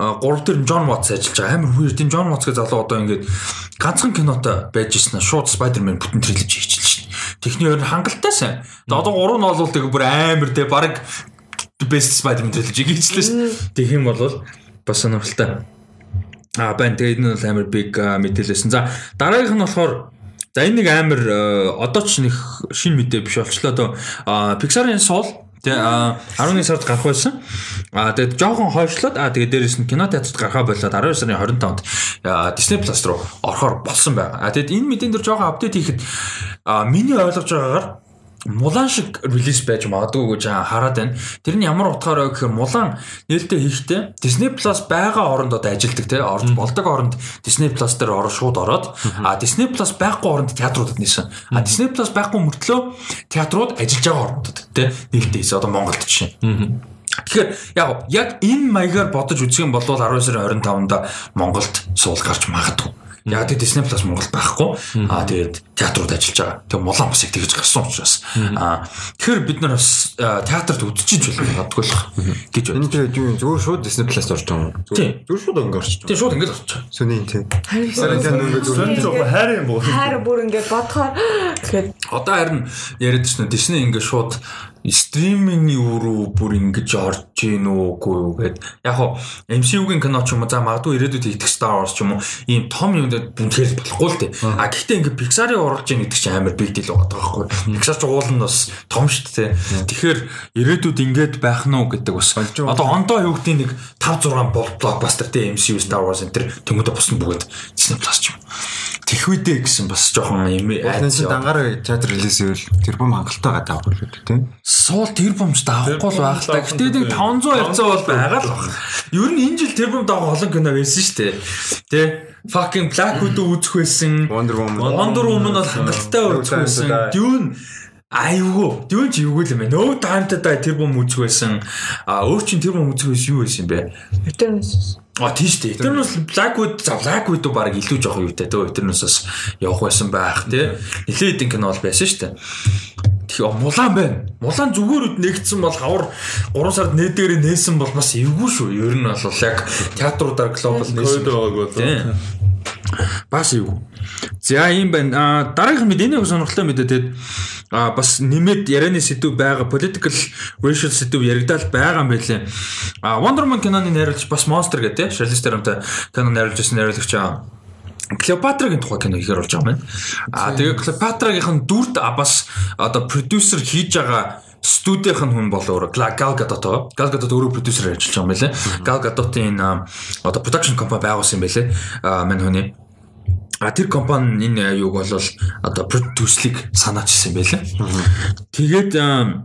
3 дээр John Watts ажиллаж байгаа. Амар weird. Тийм John Watts гэх залуу одоо ингээд ганцхан кинотой байж ирсэн. Шууд Spider-Man бүтэн трилэж хийчихлээ шүү дээ. Техний өөр хангалттай сайн. Одоо 3 нь бол тэгээ бүр амар те баг best Spider-Man трилэж хийчихлээ шүү дээ. Тэг юм бол бас сонирхолтой. А байн тэгээд энэ бол амар big мэдээлэлсэн. За дараагийнх нь болохоор за энэ нэг амар одоо ч нэг шин мэдээ биш болчлоо доо. Pixar-ын Soul Тэгээ 11 сард гарах байсан. Аа тэгээд жоохон хойшлоод аа тэгээд дээрэс нь кино театрт гарахаа болоод 12 сарын 25-нд Disney Plus руу орохоор болсон байгаа. Аа тэгээд энэ мэдэн дээр жоохон апдейт хийхэд миний ойлгож байгаагаар Мулан шиг релиз байж магадгүй гэж хараад байна. Тэр нь ямар утгаараа гэхээр Мулан нээлттэй хийхдээ Disney Plus байгаа оронд одоо ажилдаг те орж болдог оронд Disney Plus дээр ороо шууд ороод а Disney Plus байхгүй оронд театруудад нисэн. А Disney Plus байхгүй мөртлөө театрууд ажиллаж байгаа орнуудад те нээлттэй хийсэн. Одоо Монголд жишээ. Тэгэхээр яг яг энэ маягаар бодож үзэх юм бол 12 сарын 25-нд Монголд суул гарч магадгүй. Яг тэр Disney Plus Монгол байхгүй. Аа тэгээд театрууд ажиллаж байгаа. Тэгээ Мулан бас их тэгж гарсан учраас. Аа тэгэхээр бид нар бас театрт үдчихэж байна гадгүй л гэж байна. Энэ тэгээд юу зөвхөн шууд Disney Plus орж байгаа юм. Зөвхөн шууд өнгө орч. Тэгээ шууд ингэж орч. Сүний тий. Сон жоохон хайр юм боо. Хайр бүр ингээд бодохоор тэгэхээр Одоо харин яриад чинь Disney ингээд шууд стримингийн рүү бүр ингэж орж гин үгүй юу гэд. Яг хоо MCU-гийн кино ч юм уу за магадгүй ирээдүйд хийх Star Wars ч юм уу ийм том юм дээр бүнхээр болохгүй л дээ. А гэхдээ ингээ Pixar-ыг оруулж ийн гэдэг чинь амар big deal байгаа байхгүй. Pixar ч уул нь бас том шүү дээ. Тэгэхээр ирээдүйд ингээд байх нь уу гэдэг бас. Одоо ондоо юу гэдэг нэг 5 6 blockbuster те MCU Star Wars энэ төр тэмүүдэд бусна бүгд Disney Plus ч юм. Тэг их үдэ гэсэн бас жоохон юм чинь дангаараа театр релиз ивэл тэр бом хангалттай гадаа авах шүү дээ тийм. суул тэр бомч даахгүй л байх та. Гэтэ нэг 500 200 бол байгаа л баг. Ер нь энэ жил тэр бом даах олон кино байсан шүү дээ. Тэ fucking Black Widow үзэх байсан. Wonder Woman. Wonder Woman бол хангалттай үзэх байсан. Dune Аюу, дүүн чи юу гэл юм бэ? No time to die тэр бом үзэх байсан. А өөр чин тэр бом үзэх байсан юу байсан бэ? Eternals. А тийш дээ. Eternals Blackwood за Blackwood баг илүү жоох юутай төө Eternals-аас явах байсан байх тий. Нилээд хэдин кино бол байсан шүү дээ. Тэгээ мулаан байна. Мулаан зүгээр үд нэгдсэн бол хавар 3 сард нээдгээр нээсэн бол бас эвгүй шүү. Ер нь бол яг театруудаар глобал нээсэн. Код байгааг бол. Тийм. Бас юу. За юм байна. Дараагийн мэд энэ сонирхолтой мэдээ тэгээд а бас нэмээд ярианы сэдв байгаа political racial сэдв яригдал байгаа юм байлээ. А Wonder Woman киноны найруулагч бас Monster гэдэг тийм Charlize Theronтой кино найруулж байсан найруулагч аа Клеопатрагийн тухай кино ихээр болж байгаа юм байна. А тэгээ Клеопатрагийнх нь дүрд бас одоо продюсер хийж байгаа студийнх нь хүн бол өөр Gal Gadot. Gal Gadot өөрөө продюсер ажиллаж байгаа юм байлээ. Gal Gadot-ийн одоо production компани байгуулсан юм байлээ. А мань хүний А тэр компани энэ юуг бол одоо продюслиг санаачсан байлаа. Тэгээд а,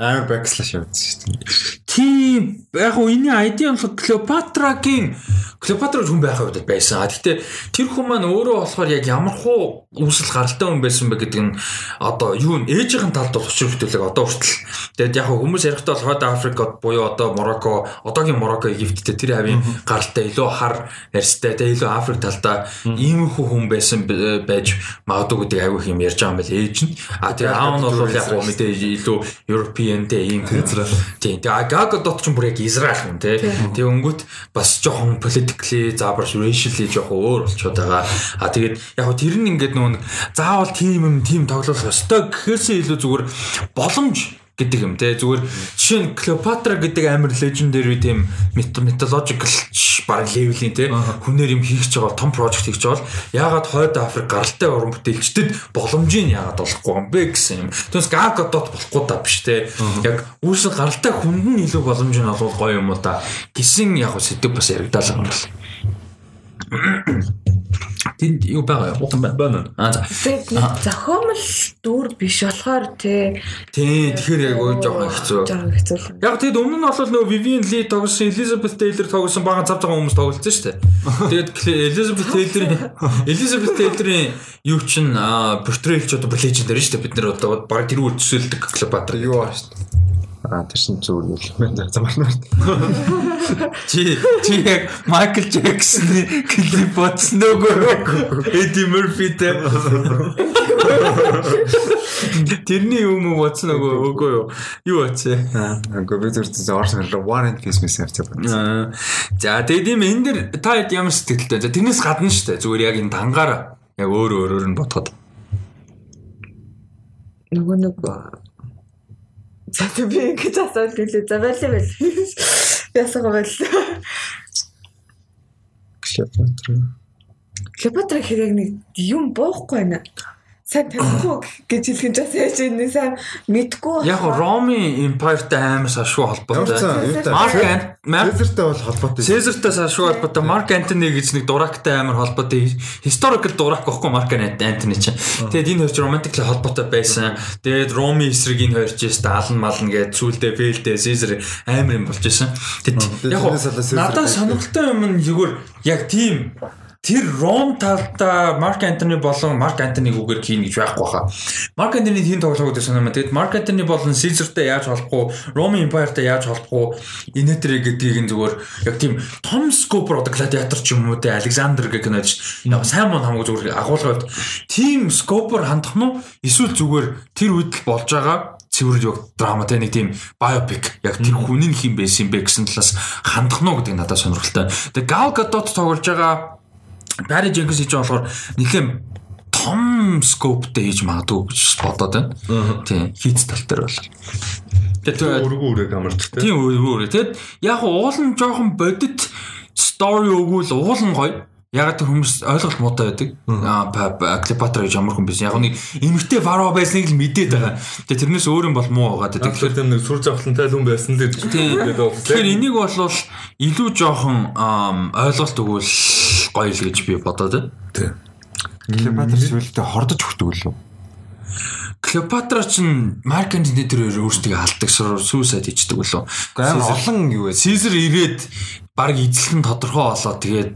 Аа backslash явуулсан шүү дээ. Тийм яг уу энэ ID болохоор Клеопатрагийн Клеопатра хүн байх үед байсан. Гэхдээ тэр хүн маань өөрөө болохоор яг ямар хуу үүсэл гаралтай хүн байсан бэ гэдэг нь одоо юу н ээжийн талд бол учир бүтээлэг одоо хүртэл. Тэгээд яг хүмүүс ярихдаа бол Хойд Африкод буюу одоо Мороко, одоогийн Мороко, Египттэй тэр хавийн гаралтай илүү хар ярьстай тэгээд илүү Африк талдаа иймэрхүү хүн байсан б- байж магадгүй гэдэг аягүй юм ярьж байгаа юм байл ээж нь. А тэгээд аав нь бол яг хуу мэдээ илүү European те ийм Израиль. Тийм. Тэгээ Гаgadot ч бүр яг Израиль хүн те. Тэгээ өнгөт бас жоохон politically заабар racially жоохон өөр болчиход байгаа. А тэгээд яг тэр нь ингээд нэг заавал тийм юм тийм тоглох ёстой гэхээсээ илүү зүгээр боломж гэдэг юм те зүгээр жишээ нь Клеопатра гэдэг амар legendary тийм mythological баг левелийн те хүнээр юм хийх гэж байгаа том project хийж байгаа бол яагаад хойд Африк гаралтай уран бүтээлчдэд боломжийг яагаад олохгүй юм бэ гэсэн юм. Түүнээс Гаgadot болохгүй та биш те. Яг үүсэл гаралтай хүнд нь илүү боломж нь олвол гоё юм уу та гэсэн яг сэдв бас яригдал байгаа юм байна. Тэнд юу байгаа юу? Утан байна. Байна. Аа за. Зохиомл дүр биш болохоор тий. Тий, тэгэхээр яг уу жоохон хэцүү. Жаахан хэцүү. Яг тэгэд өмнө нь бол нөгөө Vivian Lee тоглосон, Elizabeth Taylor тоглосон бага цав цагаан хүмүүс тоглолцсон шүү дээ. Тэгээд Cl- Elizabeth Taylor-ийн Elizabeth Taylor-ийн юу чин portrait ч одоо legendary шүү дээ. Бид нэр одоо баг тэр үр төсөөлдөг Cleopatra. Юу аа шүү дээ. Аа тэр чинь юм байна. Замаар. Чи чи яг Michael Jackson-ы клип бодсон нөгөө Eddie Murphy-тэй. Тэрний юм уу бодсон нөгөө үгүй юу? Юу бодсон? Аа үгүй би зөв зөв орсон War and Peace мэс явцаа байна. Аа. За тэгээд юм энэ дэр та хэд ямар сэтгэлтэй. За тэрнээс гадна шүү дээ. Зүгээр яг энэ дангаар яг өөр өөрөөр нь бодоход. Нөгөө нэг За би ингэж асуулт гэлээ. За байл байл. Ясаг байл. Клеопатра. Клеопатра хэрэг нэг юм боохгүй байна. Сайн танихгүй гэж хэлхэн ч бас яаж энэ сайн мэдгүй. Яг Роми Empire-тай амар сашгүй холбоотой. Марк Цэзэртэй бол холбоотой. Цэзэртэй сашгүй холбоотой. Марк Антони гэж нэг дурактай амар холбоотой. Historical дурак гэхгүй Марк Антони чинь. Тэгээд энэ хоёр ч romantic холбоотой байсан. Тэгээд Роми эсрэг энэ хоёр ч яста алан мална гэж сүулдэ фейлдэ Цэзэр амар юм болж исэн. Тэгээд яг надад сонирхолтой юм нь зүгээр яг тийм Тэр Ром талдаа Марк Антони болон Марк Антониг үгээр хийн гэж байхгүй хаа. Марк Антони тийм тоглоог гэдэг санаа маа. Тэгэд Марк Антони болон Сизертэй яаж холбохгүй, Роми Эмпайртай яаж холбохгүй, Инетрэ гэдгийг нь зүгээр яг тийм том скопор одоо гладиатор ч юм уу те Александр гэх кинод ш. Яг сайн мөн хамаагүй зүгээр агуулгад тийм скопор хандах нь? Эсвэл зүгээр тэр үед л болж байгаа цэвэр яг драма те нэг тийм биопик яг тэр хүн нь хэм байсан бэ гэсэн талаас хандах нь гэдэг надад сонирхолтой. Тэгээ Gal Gadot тоглож байгаа Барри Дженкинс хийж байгаа болохоор нэлээд том скоптэй хийж магадгүй гэж бодоод байна. Тийм, хийц тал дээр бол. Тэгээд Өргөө үрэг амарч тэ. тийм өөр. Тэгэд яг уул нь жоохон бодит story өгвөл уул нь гоё. Яг тэр хүмүүс ойлголт муутай байдаг. Аа Клеопатра гэж ямар хүн байсан. Яг нэг эмгтэй фарао байсныг л мэдээд байгаа. Тэгээ тэрнээс өөр юм бол муу байгаа. Тэгэхээр Тэгэхээр тийм нэг сүр завхлантай хүн байсан л гэдэг. Тийм. Тэгээд бол Тэгэхээр энийг бол илүү жоохон ойлголт өгвөл гоё л гэж би бодоод байна. Клеопатра сүүлдээ хордож өгдөг лөө. Клеопатра ч Марк Антони тэр өөрсдөө алдаг хийдэг болов. Амар олон юу вэ? Сизер ирээд баг эзлэх нь тодорхой болоод тэгээд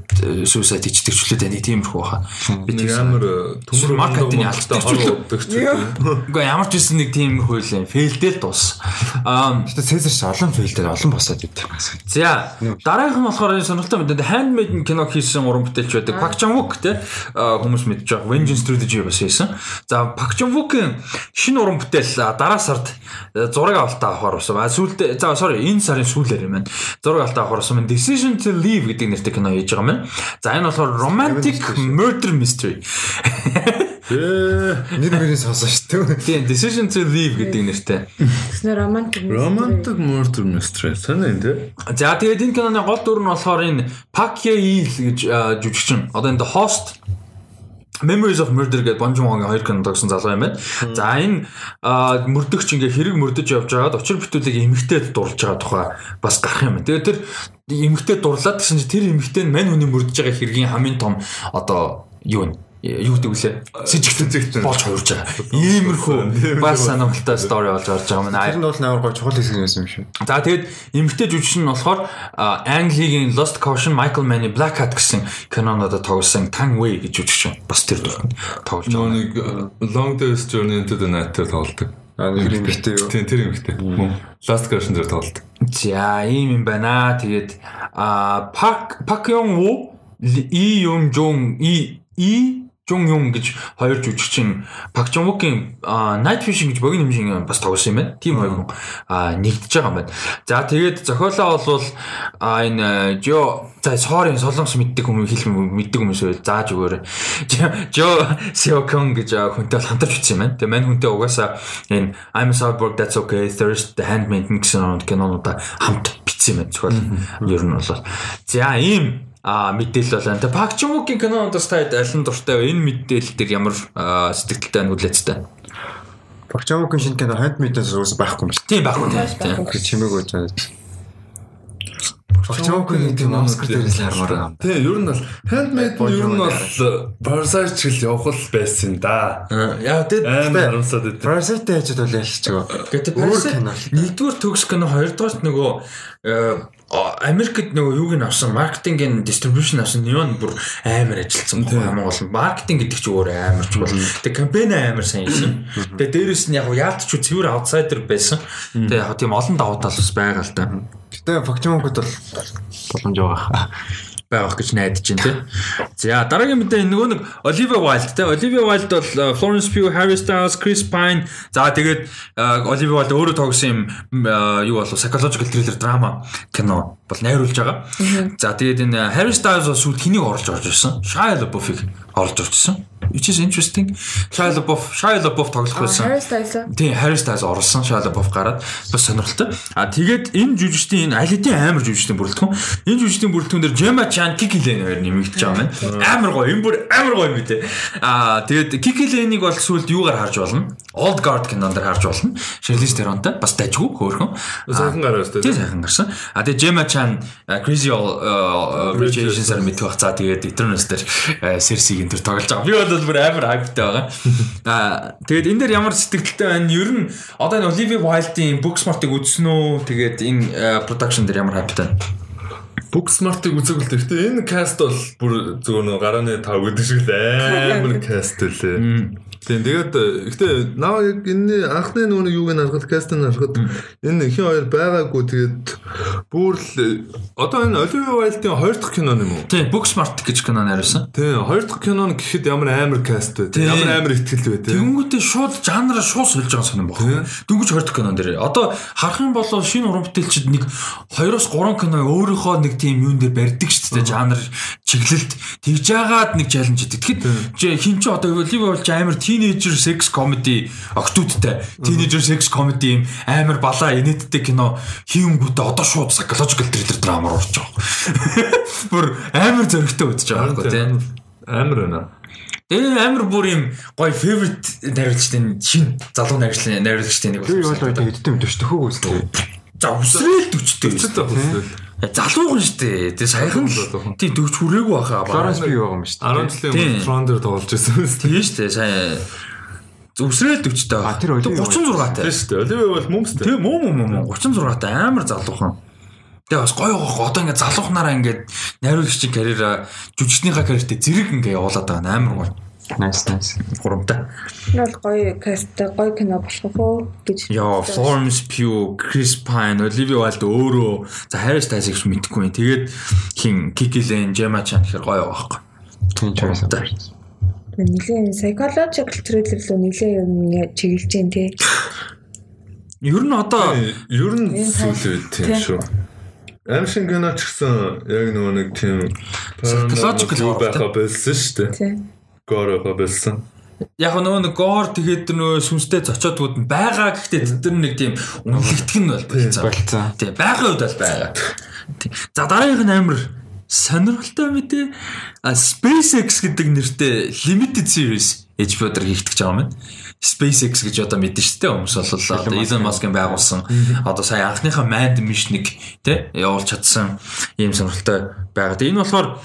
хийдэг ч үлээ нэг тиймэрхүү баха. Би нэг амар төмөр Марк Антони алдаг ч үлээ. үлээ. Үгүй ямар ч үсэн нэг тиймэрхүү л фейлдэл дуус. Аа Гэтэ Цезар ч олон фейлдэр олон босоод идэв. За дараагийнх нь болохоор энэ сонирхолтой мэдээ Handmade кино хийсэн уран бүтээлч байдаг Park Chan-wook те а, хүмүүс мэдж байгаа Vengeance Trilogy бас хийсэн. За Park Chan-wook-ийн шинэ уран бүтээл дараа сард а, зураг авалтаа авахар болсон. А сүүлдээ за sorry энэ сарын сүүлээр юм байна. Зураг авалтаа авахар болсон. Decision to Leave гэдэг нэртэй кино хийж байгаа юм байна. За энэ болохоор Romantic Murder Mystery. Ээ, Нэр мөрийн сонсон шүү дээ. Тийм Decision to Leave гэдэг нэртэй. Тэснэ романтик. Romantic Murder Mystery. Сайн энэ. За тэгээд энэ киноны гол дүр нь болохоор энэ Park Ye-il гэж а, жүжигчин. Одоо энэ The Host Memories of Murder гэдэг Бон Жун Хонгийн хоёр кино тогсон залуу юм байна. За энэ мөрдөгч ингээ хэрэг мөрдөж явж байгаад учир бүтүүлэг эмгтээд дурлж байгаа тухай бас гарах юм. Тэгээд тэр эмгтээд дурлаад гэсэн чинь тэр эмгтээ нь мань хүний мөрдөж байгаа хэргийн хамгийн том одоо юу вэ? Юу гэдэг вүлээ сэжигтэн болж хуурж байгаа. Иймэрхүү бас сонирхолтой стори болж орж байгаа юм. Тэр нь бол амар гоо чухал хэсэг байсан юм шүү. За тэгээд эмгтэй жүжигчин нь болохоор Английн Lost Caution Michael Mann Black Hat гэсэн кинонод тоглосон Tang Wei гэж жүжигчин бас тэр дүрхэнд тоглож байгаа. нэг Long Day's Journey into the Night-ээр тоглолдог. Аа нэг юм ихтэй юу. Тийм тэр юм ихтэй. Last Caution дээр тоглолдог. За ийм юм байна. Тэгээд Park Park Young Woo И Young Jong И И Жун Юм гэж хоёр жүжигчин Пак Чон Вукийн Night Fishing гэж богино хэмжээний бас тоглосон юм байна. Тим хоёр хүн нэгдэж байгаа юм байна. За тэгээд зохиолоо а энэ Жо за sorry солонгос мэддэг хүмүүс хэлэх мэддэг хүмүүс байл зааж өгөөрэй. Жо Сиокон гэж хүнтэй бол хамтарч утсан юм байна. Тэгээд мань хүнтэй угаасаа энэ I'm Cyborg That's Okay Thirst The Handmaiden гэсэн кинонуудаа хамт бичсэн юм байна. Зохиол ер нь бол за ийм А мэдээлэл байна. Тэгээ Пак Чумукийн киноноос та аль нь дуртай вэ? Энэ мэдээлэл дээр ямар сэтгэлтэй байна хүлээцтэй. Багчаамгийн шинэ кино Handmaid-аас уус байхгүй юм шүү. Тийм байхгүй тийм. Тэр чимээг болж байгаа. Багчаамгийн тийм Оскар дээрээс л хармаар байгаа юм. Тийм, ер нь бол Handmaid нь ер нь бол Parasite чиг явах л байсан да. Яа Амар харамсаад идэв. Parasite ажид бол ялч гэдэг Өөр Parasite кино. нэгдүгээр төгс кино хоёрдугаарт нөгөө Америкт нөгөө юуг нь авсан маркетингийн дистрибьюшн авсан Neon бүр амар ажилласан байна. Хамгийн гол нь маркетинг гэдэг чинь өөр амар чухал. Тэгээ кампань амар сайн хийсэн. Тэгээ дээрэс нь яг яалт ч цэвэр аутсайдер байсан. Тэгээ яг тийм олон давуу тал бас байгаа л та. Гэтэ Багчаамгууд бол боломж байгаа. Байгаах гэж найдаж байна тий. За дараагийн мэдээ нөгөө нэг Olivia Wilde тий. Olivia Wilde бол э, Florence Pugh, Harry Styles, Chris Pine за тэгээд э, Olivia Wilde өөрөө тоглосон юм э, юу болов psychological thriller drama кино бол найруулж байгаа. За тэгээд энэ Harry Styles бас сүйд хэнийг оруулж орж ирсэн? Shia оруулж орж ирсэн. Which is interesting. Shia LaBeouf, Shia LaBeouf тоглох байсан. Harry Styles. Тийм, Harry Styles орсон, Shia LaBeouf гараад бас сонирхолтой. А тэгээд энэ жүжигчдийн энэ аль хэдийн амар жүжигчдийн бүрэлдэхүүн. Энэ жүжигчдийн бүрэлдэхүүн дээр Gemma Chan, Kiki Lane хоёр нэмэгдэж байгаа юм. Амар гоё, энэ бүр амар гоё юм дээ. А тэгээд Kiki Lane-ыг бол сүүлд юугаар харж болно? Old Guard кинонд дэр харж болно. Charlize Theronтой бас дайггүй хөөрхөн. Сайхан гараад Тийм өстэй. сайхан гарсан. А тэгээд Gemma Chan uh, Crazy All Rich Asians-аар мэдэх бах. За тэгээд Eternals дээр uh, Cersei-гийн төр тоглож байгаа. Би бол бүр амар hypeтай байгаа. А тэгээд энэ дээр ямар сэтгэлтэй байна? Ер нь одоо энэ Olivia Wilde-ийн Booksmart-ыг үзсэн үү? Тэгээд энэ uh, production дээр ямар hypeтай байна? Book Smart-ыг үзэг л гэхдээ энэ каст бол бүр зөв нөө гарааны 5 гэдэг шиг л амар каст лээ. Тийм тэгээд гэхдээ наа яг энэ анхны нөгөө юуг нь харахад кастыг харахад энэ хин хоёр байгаагүй тэгээд бүр л одоо энэ Olivia Wilde-ийн хоёр дахь кино юм уу? Тийм, Booksmart гэж кино найруулсан. Тийм хоёр дахь кино нь гэхэд ямар амар каст вэ? Тийм. Ямар амар ихтгэл вэ? Тийм. Тэнгүүтээ шууд жанраа шууд сольж байгаа сонирн баг. Дөнгөж хоёр дахь кинон дээр. Одоо харах юм бол шинэ уран бүтээлчид нэг 2-оос 3 кино өөрийнхөө нэг тийм юун дээр барьдаг шүү дээ. Жанр чиглэлд тэгж яагаад нэг чаленж идэг. Тэгэхэд хин ч одоо Оливия болж амар teenager sex comedy октодтай. Teenager sex comedy юм амар балаа инээдтэй кино хийнгүүтээ одоо шууд psychological thriller drama руу орж байгаа. Бүр амар зөрөгтэй үзэж байгаа байхгүй тийм. Амар байна. Тэгээ амар бүр юм гоё favorite найруулагчдын шин залуу найруулагчдын найруулагчдын нэг Тэр бол одоо хэдтэй юм дэвш төхөөг үзтээ. За 40-тэй. Өчтөд авах үстэл. Залуухан шүү дээ. Тэгээ саяхан л тий 40 хүрээгүй баха. Florence Pugh байгаа юм шүү дээ. 10 жилийн өмнө дээр тоглож байсан юм шүү Тийм шүү дээ. Сайн Үсрээл 40 таа. А, тэр Оливия 36 таа. дээ. Оливия бол мөмстэй. Тэгээ муу муу муу 36 таа амар залуухан. Тэгээ бас гоё гоё одоо ингээд залуухнараа ингээд найруулагчийн карьераа жүжигчнийхаа карьертэй зэрэг ингээд явуулаад байгаа нь амар гоё. Nice nice. Гурамтай. Энэ бол гоё касттай гоё кино болох уу гэж. Яа, Florence Pugh, Chris Pine, Olivia Wilde өөрөө за Harry Styles гэж мэдэхгүй юм. Тэгээд хин Kiki Lane, Gemma Chan гэхэр гоё байхгүй. Тийм ч байсан. Нилийн psychological thriller руу нилийн юм чиглэж जैन тий. Ер нь одоо Ер нь зүйл тийм шүү. Аимшин кино ч гэсэн яг нөгөө нэг тийм Psychological байха байсан шүү дээ. Тий. Гоор байсан. яг нөгөө нэг гоор тэгээд нөгөө сүнстэй зочиодгууд нь байгаа гэхдээ тэд нар нэг тийм үнэлэгдэх нь бол болцоо. Болцоо. Тий, байгаа үед бол байгаа. За дараагийнх нь амар сонирхолтой мэдээ SpaceX гэдэг нэртэй limited series HBO дээр хийгдэж байгаа юм. SpaceX гэж одоо мэдэн шүү дээ. Хүмүүс бол одоо Elon Musk-ын байгуулсан одоо сая анхныхаа manned mission-ыг тий явуулж чадсан ийм сонирхолтой байгаа. Энэ болохоор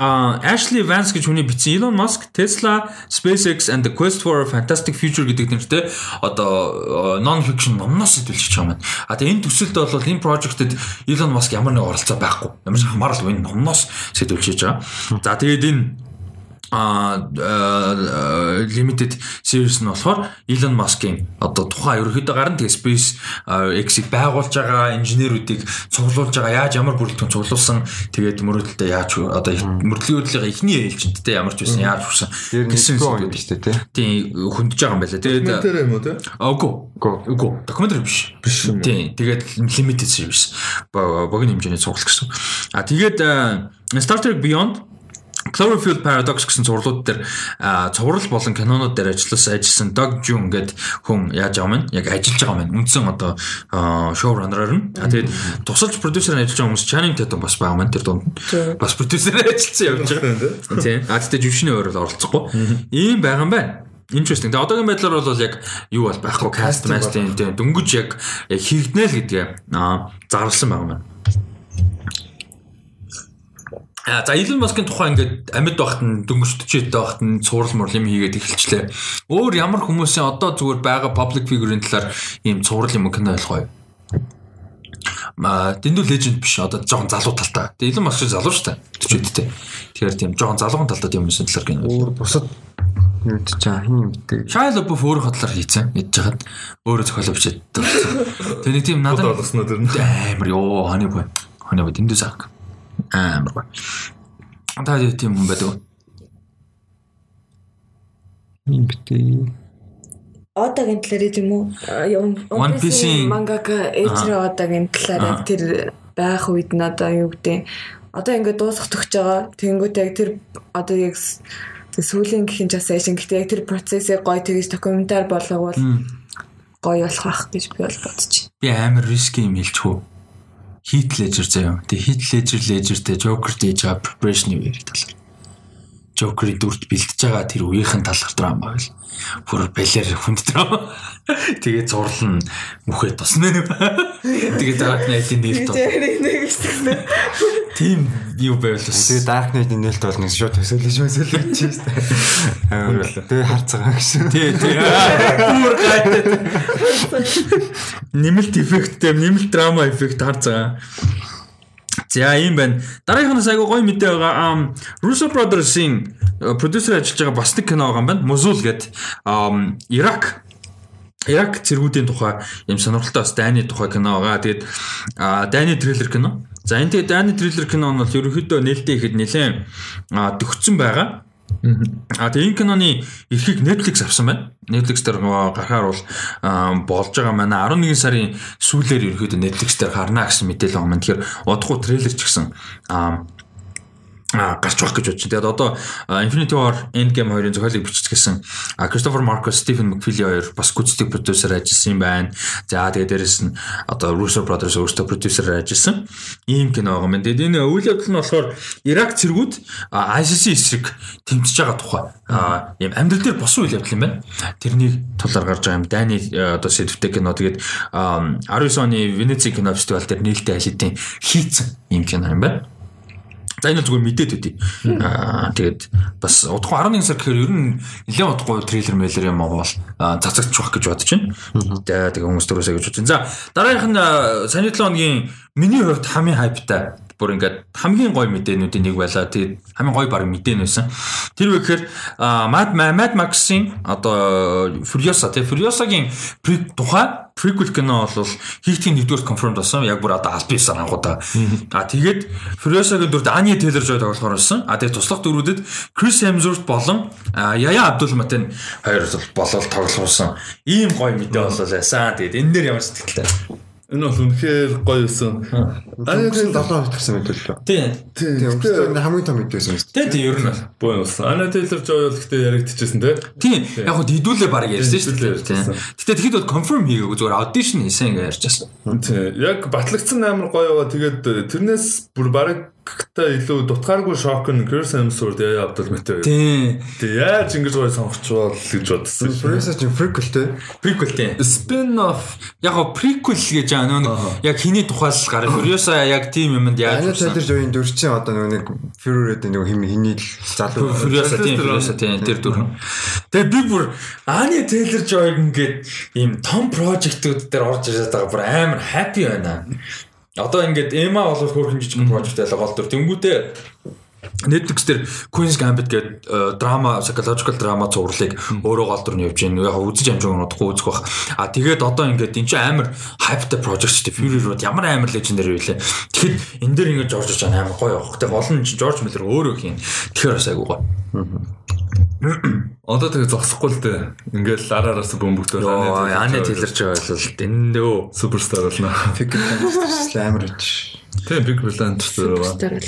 А Ashley Vance гэж хүний бичсэн Elon Musk, Tesla, SpaceX and the Quest for a Fantastic Future гэдэг нэртэй одоо non fiction номноос сэтүүлж байгаа юм. А тэгээ энэ төсөлд бол энэ project-д Elon Musk ямар нэг оролцоо байхгүй. Ямар ч хамаарал энэ номноос сэтүүлж байгаа. За тэгээд энэ а limited series нь болохоор Elon Musk-ийн одоо тухайн ерөөхдөө гарна тэгээ Space X-ийг байгуулж байгаа инженеруудыг цуглуулж байгаа яаж ямар бүрэлдэхүүн цуглуулсан тэгээд мөрөдөлтөд яаж одоо мөрдлөгийн эхний ээлжиндтэй ямар ч байсан яаж хүрсэн гэсэн юм шүү дээ тий. тийм хөндөж байгаа юм байна. Тэгээд Тэр юм уу те? Үгүй. Үгүй. Үгүй. Докюментари биш. Биш юм уу? Тийм. Тэгээд limited series. Богино хэмжээний цуглал гэсэн. А тэгээд э, Star Trek Beyond Cloverfield Paradox гэсэн зурлууд дээр цуврал болон кинонууд дээр ажилласан ажилласан Doug June гэдэг хүн яаж байгаа юм яг ажиллаж байгаа юм. Үндсэн одоо шоураннераар нь. Тэгээд тусалж продюсераар ажиллаж байгаа хүмүүс Channing Tatum бас байгаа юм тэр дунд. Бас продюсераар ажилласан явж байгаа. Тийм. А тэгээд жүжигчний өөр бол оролцохгүй. Ийм байгаа юм байна. Interesting. Тэгээ одоогийн байдлаар бол яг юу бол байхгүй cast master-ийн тийм дөнгөж яг хийгднэ л гэдгээ аа зарласан байгаа юм байна. За Elon Musk-ын тухай ингээд амьд байхад нь дөнгөж 40-д байхад нь цуврал мурал юм хийгээд эхэлчлээ. Өөр ямар хүмүүсийн одоо зүгээр байгаа public figure-ийн талаар ийм цуврал юм кино ойлгоё. Ма дэндүү legend биш одоо жоохон залуу талтай. Тэгээ Elon Musk залуу шүү дээ. 40-д те. Тэгэхээр тийм жоохон залуухан талтай юм юмсэн талаар кино. Өөр бусад юм ч жаа хин юм дээ. Shia LaBeouf өөрөө хотлоор хийцэн гэж жахад өөрөө зохиолоо бичээд. Тэгээ нэг тийм надад амар ёо ханы бай. Ханы бай дэндүү сарк. Амар бай. Та тийм юм байдаг. Юм битээ. Одогийн талаар юм уу? Юм One Piece-ийн- мангака эйжрэ одогийн талаар яг тэр байх үед нь одоо юу гэдэг одоо ингээд дуусах төгч байгаа. Тэнгүүт яг тэр одоо яг сүүлийн гэх юм чаас яшин гэхдээ яг тэр процессыг гоё тэгж докюментар болгоовол гоё болох ах гэж би бол бодчих. Би амар риски юм хэлчихв. Heat Ledger заяа. Тэгээ Heat Ledger Ledgerтэй Joker дээж байгаа preparation юу ярих талаар. Joker-ийн дүрт бэлтэж байгаа тэр үеийнхэн талах драма байл. Бүр балер хүнд драма. Тэгээ зурлал нь мөхөд тусна. Тэгээ Dark Knight-ийн нээлт бол тийм юу байвал бас Тэгээ Dark Knight-ийн нээлт бол нэг шууд төсөөлөж төсөөлөж чинь шүү дээ. Аа тэгээ харцгаа гэсэн. Тий, тий. Бүр гайтай. Нэмэлт эффекттэй, нэмэлт драма эффект харцгаа. За ийм байна. Дараагийнхаас айгу гоё мэдээ байгаа. Russo Brothers-ийн продюсер ажиллаж байгаа бас нэг кино байгаа юм байна. Mosul гэдэг Ирак Ирак цэргүүдийн тухай юм сонирхолтой бас Дайны тухай кино байгаа. Тэгээд Дайны трейлер кино. За энэ тэгээд Дайны трейлер кино нь бол ерөнхийдөө нээлттэй ихэд нэлээд төгссөн байгаа. А тэгээ энэ киноны эрхийг Netflix авсан байна. Netflix дээр гарахаар бол болж байгаа манай 11 сарын сүүлээр ерөөхдөө Netflix дээр гарна гэсэн мэдээлэл байгаа юм. Тэгэхээр удахгүй трейлер ч гэсэн аа гарч байх гэж бодож байна. Тэгээд одоо Infinity War Endgame хоёрын зохиолыг биччихсэн Christopher Marcus, Stephen McFeely хоёр бас гүйцэтгэх продюсер ажилласан юм байна. За тэгээд дээрэс нь одоо Russo Brothers өөрсдөө продюсерээр ажилласан. Ийм кино байгаа юм. Тэгээд энэ үйл явдал нь болохоор Ирак цэргүүд ISIS эсрэг тэмцэж байгаа тухай ийм амьдрал дээр босон үйл явдал юм байна. Тэрний тулаар гарч байгаа юм. Дайны одоо сэдвтэй кино тэгээд а, 19 оны Венеци кино фестивал дээр нээлттэй алидын хийцэн ийм кино юм байна. За энэ зүгээр мэдээд үтий. Аа тэгээд бас удахгүй 11 сар гэхээр ер нь нэлээд удахгүй трейлер мэйлэр юм аа бол цацагч байх гэж бодож байна. За тэгээд хүмүүс дөрөөсэй гэж бодож байна. За дараагийнх нь саяны 7 хоногийн миний хувьд хамгийн хайптай бүр ингээд хамгийн гоё мэдээнүүдийн нэг байлаа. Тэгээд хамгийн гоё баг мэдэн байсан. Тэр вэ гэхээр Mad Mad Max-ийн одоо Furiosa тий Furiosa-гийн тухай prequel кино бол хийгдгийн нэгдүгээр confirm болсон. Яг бүр одоо аль биесээр ангуудаа. А тэгээд Furiosa-гийн дүрд Anya Taylor-Joy тоглохоор болсон. А тэгээд туслах дүрүүдэд Chris Hemsworth болон Yaya Abdul-Mateen хоёр болол тоглохорсон. Ийм гоё мэдээ болол байсан. Тэгээд энэ дээр ямар сэтгэлтэй. Энэ бол үнэхээр гоё юусэн. Тэр 7 хоног гарсан мэдээлэл. Тийм. Тийм. Өөртөө хамгийн том мэдээсэн юм. Тийм тийм ер нь. Боо юусэн. Ани Тейлор Жой бол гэхдээ яригдчихсэн те. Тийм. Яг хөө хэдүүлээ баг ярьсан шүү дээ. Тийм. Гэтэ тэгэхэд бол confirm хийгээгүй зүгээр audition хийсэн ингээ ярьжсэн. Тийм. Яг батлагдсан амар гоё байгаа. Тэгээд тэрнээс бүр баг та илүү дутгааргүй шок нь Chris Hemsworth яа Абдул Мэтэй. Тийм. Тэг яаж ингэж гоё сонгочвол гэж бодсон. Furiosa чинь prequel те. Prequel тийм. Spin off Яг го prequel гэж аа нөгөө яг хиний тухай л гарах. Furiosa яг тийм юмд яаж Ани Taylor Joy-ын дүр чинь одоо нэг Fury-д нөгөө хим хиний л залуу Furiosa тийм Furiosa тийм тэр дүр. Тэгээ би бүр Ани Taylor Joy ингээд ийм том project-ууд дээр орж ирээд байгаа бүр амар happy байна. Одоо ингээд Эма бол хөөрхөн жижиг project байлаа гол дүр. Тэнгүүтээ Netflix дээр Queen's Gambit гэдэг драма, psychological drama цувралыг өөрөө гол дүр нь явж байна. Яг үзэж амжиг унуудахгүй үзэх бах. А тэгээд одоо ингээд эн чинь амар hype project шүү дээ. Fury Road ямар амар legendary вэ? Тэгэхэд энэ дээр ингээд George Clooney амар гоё явах. Гол нь George Miller өөрөө хийн. Тэгэхээр бас айгуу гоё. одоо тэгээ зогсохгүй л дээ. Ингээл араараас Йоо, Ани Taylor Joy бол дэндөө суперстар болно. фигур амар гэж. Тийм Big Brother дээр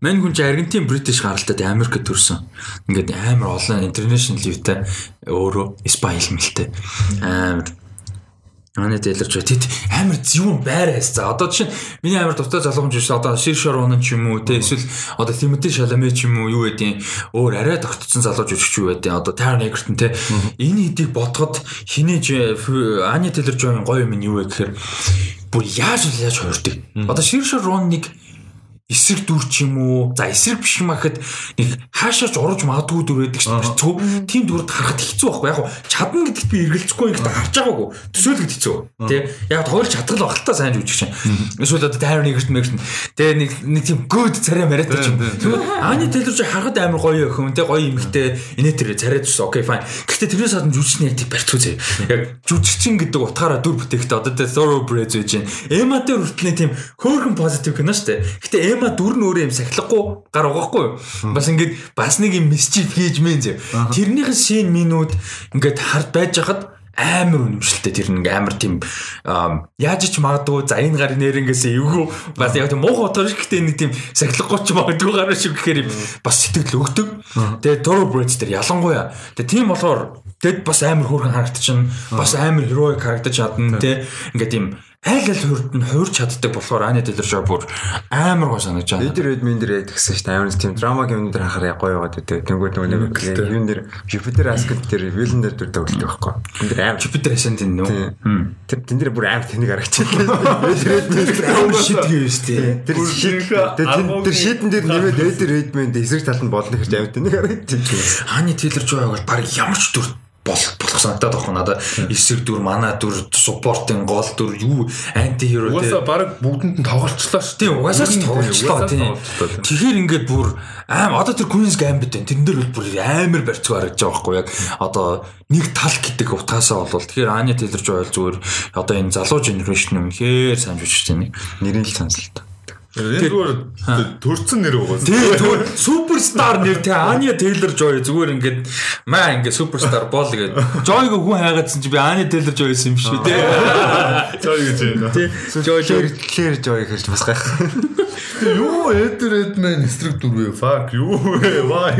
Мань хүн чи Аргентин British гаралтай Америкт төрсэн. Ингээд амар олон international level-тэй өөрөө Испани хэлмэлтэй. Амар Аны дэлэрч тэт амар зөвүүн байраас за одоо чинь миний амар дуртай залгамж биш. Одоо Шир Шорон ч юм уу те эсвэл одоо Тимоти Шаламе ч юм уу юу гэдэг өөр арай тогтцсон залууж өчч юу гэдэг одоо Taron Egerton те энэ хэдийг бодоход хинэж Ани Дэлэрч гоё юм нь юу вэ гэхээр бүр яаж яаж хуурдаг одоо Шир Шороныг эсрэг дүр ч юм уу? За эсрэг биш юм ахад нэг хаашаач урж магадгүй дүр байдаг шүү дээ. Зөв тийм дүрд харахад хэцүү байхгүй. Яг чадна гэдэгт би эргэлзэхгүй ингээд харж байгаагүй. Төсөөлөгд хэцүү. Тий яг тоглож чадгал байх л та сайн жүжиг чинь эсвэл одоо дайр нэгэрт мэгэрт. Тий нэг нэг тийм гүд царай мариат ч юм. тэгвэл ааны телевиз харахад амар гоё өхөн тий гоё эмхтэй инээ тэр царайд ус окей fine. Гэхдээ тэрнээс хадна жүжигчний яг тийм барьцгүй зэ яг жүжигчин гэдэг утгаараа дүр бүтээхдээ одоо тий thoroughbred гэж байна эма дээр хүртлээ тийм хөөрхөн позитив кино шүү дээ. Гэхдээ Эма дүр нь өөрөө юм сахилахгүй гар угаахгүй юу. Бас ингээд бас нэг юм mischief хийж мэн зэ. Тэрнийхэн шин минут ингээд хард байж хахад амар үнэмшилтэй тэр нэг амар тийм яаж ч магадгүй за энэ гарын нэрнгээс эвгүй бас яг тийм муухай утгаар гэдэг нэг тийм сахилахгүй ч магадгүй гараа шиг гэхээр бас сэтгэл өгдөг. Тэгээ Thoroughbreds дээр ялангуяа. Тэгээ тийм болохоор тэгэд бас амар хөөрхөн харагдчихна. Бас амар heroic харагдаж чадна тий. Ингээд тийм айл ал хурд нь хуурч чаддаг болохоор Ани Taylor Joy бүр амар гоо санагдаж байна. Эдэр Redmin дээр ядгсан шүү дээ. Амар тийм драмаг юм дээр хахаар гоё яваад байдаг. Тэнгүүд нөгөө нэг юм дээр Jupiter Ascent дээр villain дээр дүр тоглолт байхгүй. Тэн дээр амар Jupiter Ascent энэ нөө. Тэр тэн дээр бүр амар тэнэг харагчаа. Эдэр Redmin шид гээ шүү дээ. Тэр шид тэр шидэн дээр нэмээд Эдэр Redmin эсрэг талд нь болно гэж амар тэнэг харагдчих. Ани Taylor Joy бол баг ямар ч дүр болох болох санагдаад байна. Надад эсрэг дүр, мана дүр, суппортын гол дүр юу анти хиро Угаасаа баг бүгдэнд нь тоглолцлоо шүү. Тийм угаасаа ч тоглолцлоо тийм. Тэгэхээр ингээд бүр аим одоо тэр Queen's Gambit байна. Тэрэн дээр бүр амар барьцгүй харагдаж байгаа байхгүй яг одоо нэг тал гэдэг утгаасаа бол тэгэхээр Anya Taylor Joy зүгээр одоо энэ залуу юм хэр сайн жүжигч тийм Нэрийн л сонсолтой. Энэ зүгээр төрцөн нэр байгаа. Тийм зүгээр суперстар нэр те Anya Taylor Joy зүгээр ингээд маа ингээд суперстар бол гээд Joy-г хүн хайгаадсан чи би Anya Taylor Joy юм шүү те. Joy гэж байна. Тийм Joy Claire Joy хэрж бас гайх. Юу Эдер Эдмэн эсрэг дүр вэ? Fuck юу вэ? Why?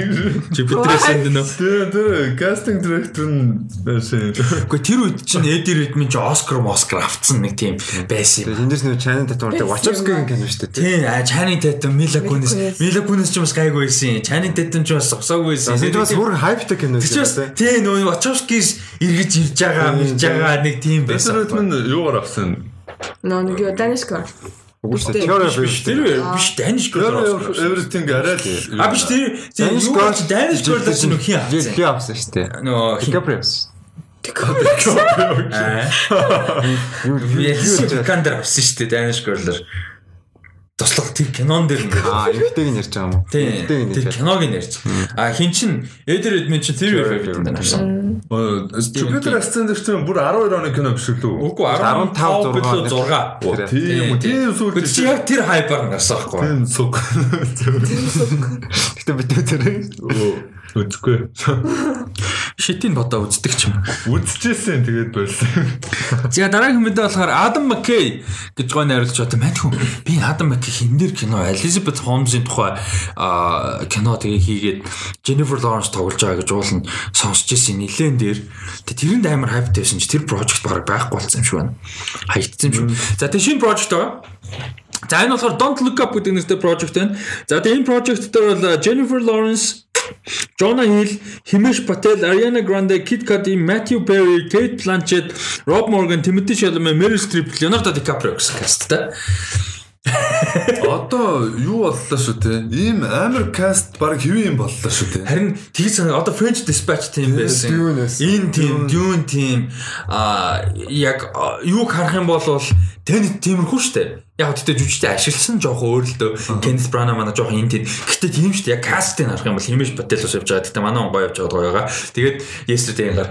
Чи битрээсэнд нөө. Тэр тэр кастинг директор нь байсан. Гэхдээ тэр үед чинь Эдир Эдмин чи Оскар Москар авцсан нэг тийм байсан юм. Эндээс нөө Чанин татвартай Wachowski-гийн кино шүү дээ. Тийм, а Channing Tatum, Mila Kunis, Mila Kunis ч бас гайгүй байсан. Channing Tatum ч бас зогсоогүй байсан. Тэгээд бас бүр хайптай кино Тэр бас тийм нөө Wachowski-с эргэж ирж байгаа, ирж байгаа нэг тийм байсан. Эдер Эдмэн юугаар авсан? Нөө нэг юу Данишкор. Үгүй теория биш. Тэр биш Danish Girl. Everything арай л А биш тэр юу Girl- ч Danish Girl ч нүх юм. Би авсан шүү дээ. Нөө DiCaprio. Юу Ялси Кандер авсан шүү дээ Danish Girl-ээр. Туслах тэр кинон дээр ингээд Аа, ихтэйг нь ярьж байгаа юм уу? Тийм. Ихтэйг нь Тэр ярьж. киног нь ярьж. А хин чин Эдер Эдмин чин тэр favorite дээр авсан. Jupiter Ascent дээр чинь бүр 12 оны кино биш үү? Үгүй 15 15 билүү 6. Тийм үү. Тийм сүүл. Бид чи яг тэр хайпаар нь гарсан байхгүй. Тийм суг. Гэтэ бид тэр Үзгүй. Шитийн бодоо үздэг ч юм. Үзчихсэн тэгээд болсон. За дараагийн мэдээ болохоор Адам Маккей гэж гоо найруулж одоо мань хүн би Адам Маккей хин дээр кино Elizabeth Holmes-ийн тухай кино тэгээ хийгээд Jennifer Lawrence тоглож байгаа гэж уулна сонсч ирсэн нилээн дээр тэгээ тэрэнд амар хайптай байсан чи тэр project баг байхгүй болсон юм шиг байна. Хаягдсан юм шиг. За тэгээ шинэ project байгаа. За энэ болохоор Don't Look Up гэдэг нэртэй project байна. За тэгээ энэ project дээр бол Jennifer Lawrence Jonah Hill, Himesh Patel, Ariana Grande, Kid Cudi, Matthew Perry, Kate Blanchett, Rob Morgan, Timothy Chalamet, Meryl Streep, Leonardo DiCaprio гэсэн касттай. Одоо юу боллоо шүү те. Ийм амар каст баг хэвэн юм боллоо шүү те. Харин тгий сан одоо French Dispatch тийм байсан. Энэ тийм, Dune тийм а яг юуг харах юм бол Tenet тиймэрхүү штэ. Яг тэгтээ жүжигчтэй ашигласан жоох өөр л дөө. Kenneth Branagh манай жоох энэ тийм. Гэтэ тийм штэ. Яг кастыг харах юм бол Himesh Patel ус явж байгаа. Гэтэ манай он гоё явж байгаа гоё байгаа. Тэгээд Yesterday гар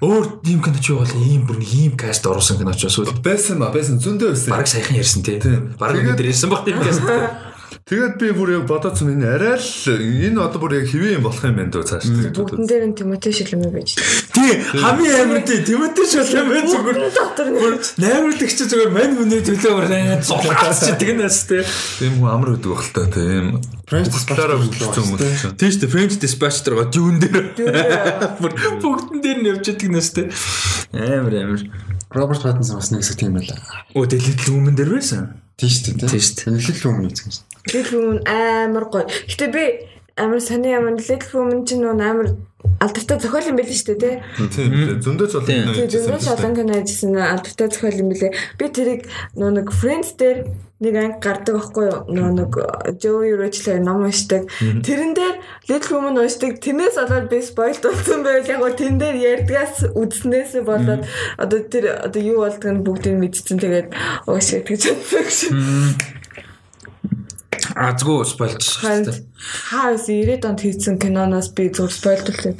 өөр тийм кино ч бол ийм бүр ийм каст оруулсан кино ч эсвэл Байсан ба байсан зөндөө байсан. бараг саяхан ярьсан тий. Бараг өнөөдөр ярьсан баг тийм каст. Тэгээд би бүр яг бодоодсон энэ арай л энэ одоо бүр яг хэвэн юм болох юм байна дөө цааш. Бүгдэн дээр нь Тимоти Шилэмэ байж. Тий, хамгийн амар тий. Тимоти шулам байх зүгээр. Наймарлагч зүгээр мань хүний төлөө ураа зулгаач чи тэгнэс тий. Тийм хүн амар өгдөг байх л та тийм. French Талаараа хөгжсөн хүмүүс чинь. Тийм шүү дээ. French Dispatch дээр дүүн дээр. Бүр бүгдэн дээр нь явж идэг нэс тий. Амар амар. Роберт Паттинсон бас нэг хэсэг тийм байлаа. Оо дэлгэд лүүмэн дээр байсан. Тийм шүү дээ. Тийм шүү дээ. Нэлээд л өмнө үзсэн. Little Women амар гоё. Гэтэ би амар сони юм Little Women ч нөө амар алдартай зохиол юм байл шүү дээ тий. Зөндөө ч Тийм. болно. Тэгээ зөндөө шалан кино хийжсэн алдартай зохиол юм билээ. Би тэрийг нөө нэг Friends дээр нэг анги гардаг байхгүй юу? Нөө нэг Joey Rachel ном уншдаг. Тэрэн дээр Little Women уншдаг. Тэрнээс болоод би спойлд болсон байвал яг гоо тэн дээр ярьдгаас үдснээс болоод одоо тэр одоо юу болдгийг бүгдийг мэдчихсэн. Тэгээд ууш гэж бодсон гэж. А згөө спойлч Харин шүү дээ. хаас 90-ад онд хийсэн киноноос би зөв спойлдуулсан.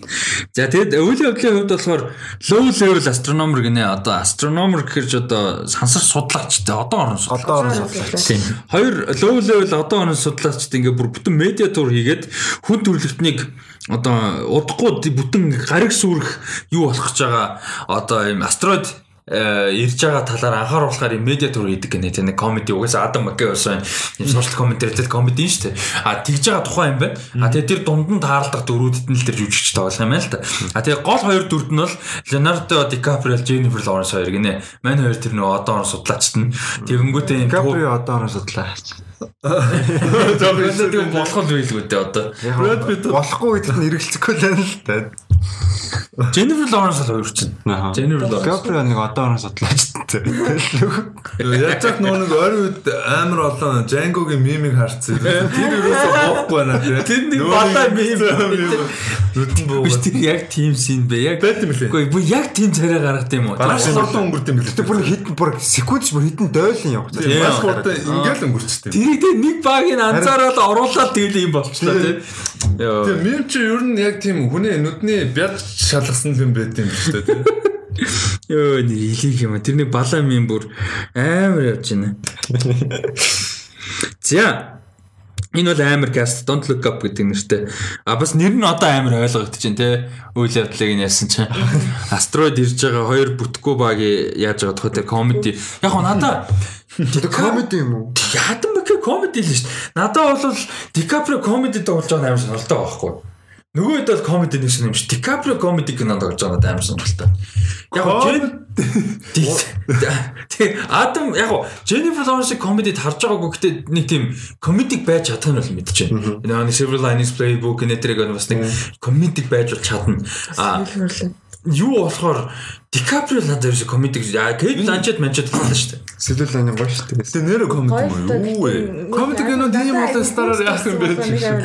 За тэгэд үйл явдлын хувьд болохоор low level astronomer гинэ одоо astronomer гэхэр ч одоо сансар судлаачтай одоо орон судлаач. Одоо орон судлаач. Тийм. Хоёр low level одоо орон судлаачд ингээ бүр бүтэн медиа тур хийгээд хүн төрөлхтнийг одоо удахгүй бүтэн гариг сүрэх юу болох гэж байгаа одоо юм астероид э, ирж байгаа талаар анхааруулахаар медиа тур хийдэг гэнэ тийм нэг комеди угаасаа Адам Маккей болсон юм сошиал комментаритэй комеди шүү дээ. А тэгж байгаа тухайн юм байна. А тэгээ тэр дунд нь тааралдах дөрүүдэд нь л тэр жүжигч тоглох юм байна л та. А тэгээ гол хоёр дүрд нь бол Leonardo DiCaprio, Jennifer Lawrence хоёр гинэ. Мань хоёр тэр нөгөө одоо орон судлаачд нь тэгэнгүүтээ Каприо одоо орон судлаач. Тэгээд болох нь байлгүй дээ одоо. Brad Pitt Болохгүй гэдэгт нь эргэлзэхгүй л байна л да. Jennifer Lawrence л хоёр чинь. Jennifer Lawrence. Каприо нэг одоо орон судлаачтай. яаж ч нөө нэг ойр үед амар олон Django-гийн мимиг харцсан. Тэр юусоо боохгүй байна тийм. Тэр нэг балаа мим. Зүтэн боо. Биш тэр яг team scene бэ. Яг Байт юм лээ. Үгүй бүр яг team царай гаргад юм уу? Маш хурдан өнгөрд юм Гэтэ билээ. бүр хитэн бүр секундч бүр хитэн дойлон явах. Маш хурдан ингээл өнгөрчтэй. Тэрийг тэ нэг багийг анзаараад оруулаад тэгэл юм болчихлоо тийм. Тэгээ мим чи ер нь яг тийм хүний нүдний бяд шалгасан юм байт юм шүү дээ тийм. Йоо нэг илийг юм. Тэрний балаа мим бүр амар явж байна. За Энэ бол амар каст Don't Look Up гэдэг нэртэй. А бас нэр нь одоо амар ойлгогдож байна те. Үйл явдлыг нь яасан чинь астероид ирж байгаа хоёр бүтггүй баг яаж байгаа тухай те комеди. Яг гоо надаа Тэр комеди юм уу? Ядам окей комеди л шүү дээ. Надад бол Дикаприо комеди тоглож байгаа нь амар сонирхолтой байхгүй. Нөгөө хэд бол комеди нэг юм шиг Дикаприо комеди кино тоглож байгаа нь амар сонирхолтой. Яг Тэг Адам яг гоо Jennifer Lawrence комедид харж байгаагүй гэхдээ нэг тийм комедик байж чадах нь бол мэдчихэв. Нэг Several Linings Playbook нэтэрэг бас нэг комедик байж бол чадна. А юу болохоор Дикаприо надад ерөөсө комедик Кейт Бланчет манчет болсон шүү дээ. Сэлэл лайны гоё шүү дээ. Тэгээ нэр комеди юм юу вэ? Комеди кино тийм болоо стараар яасан бэ?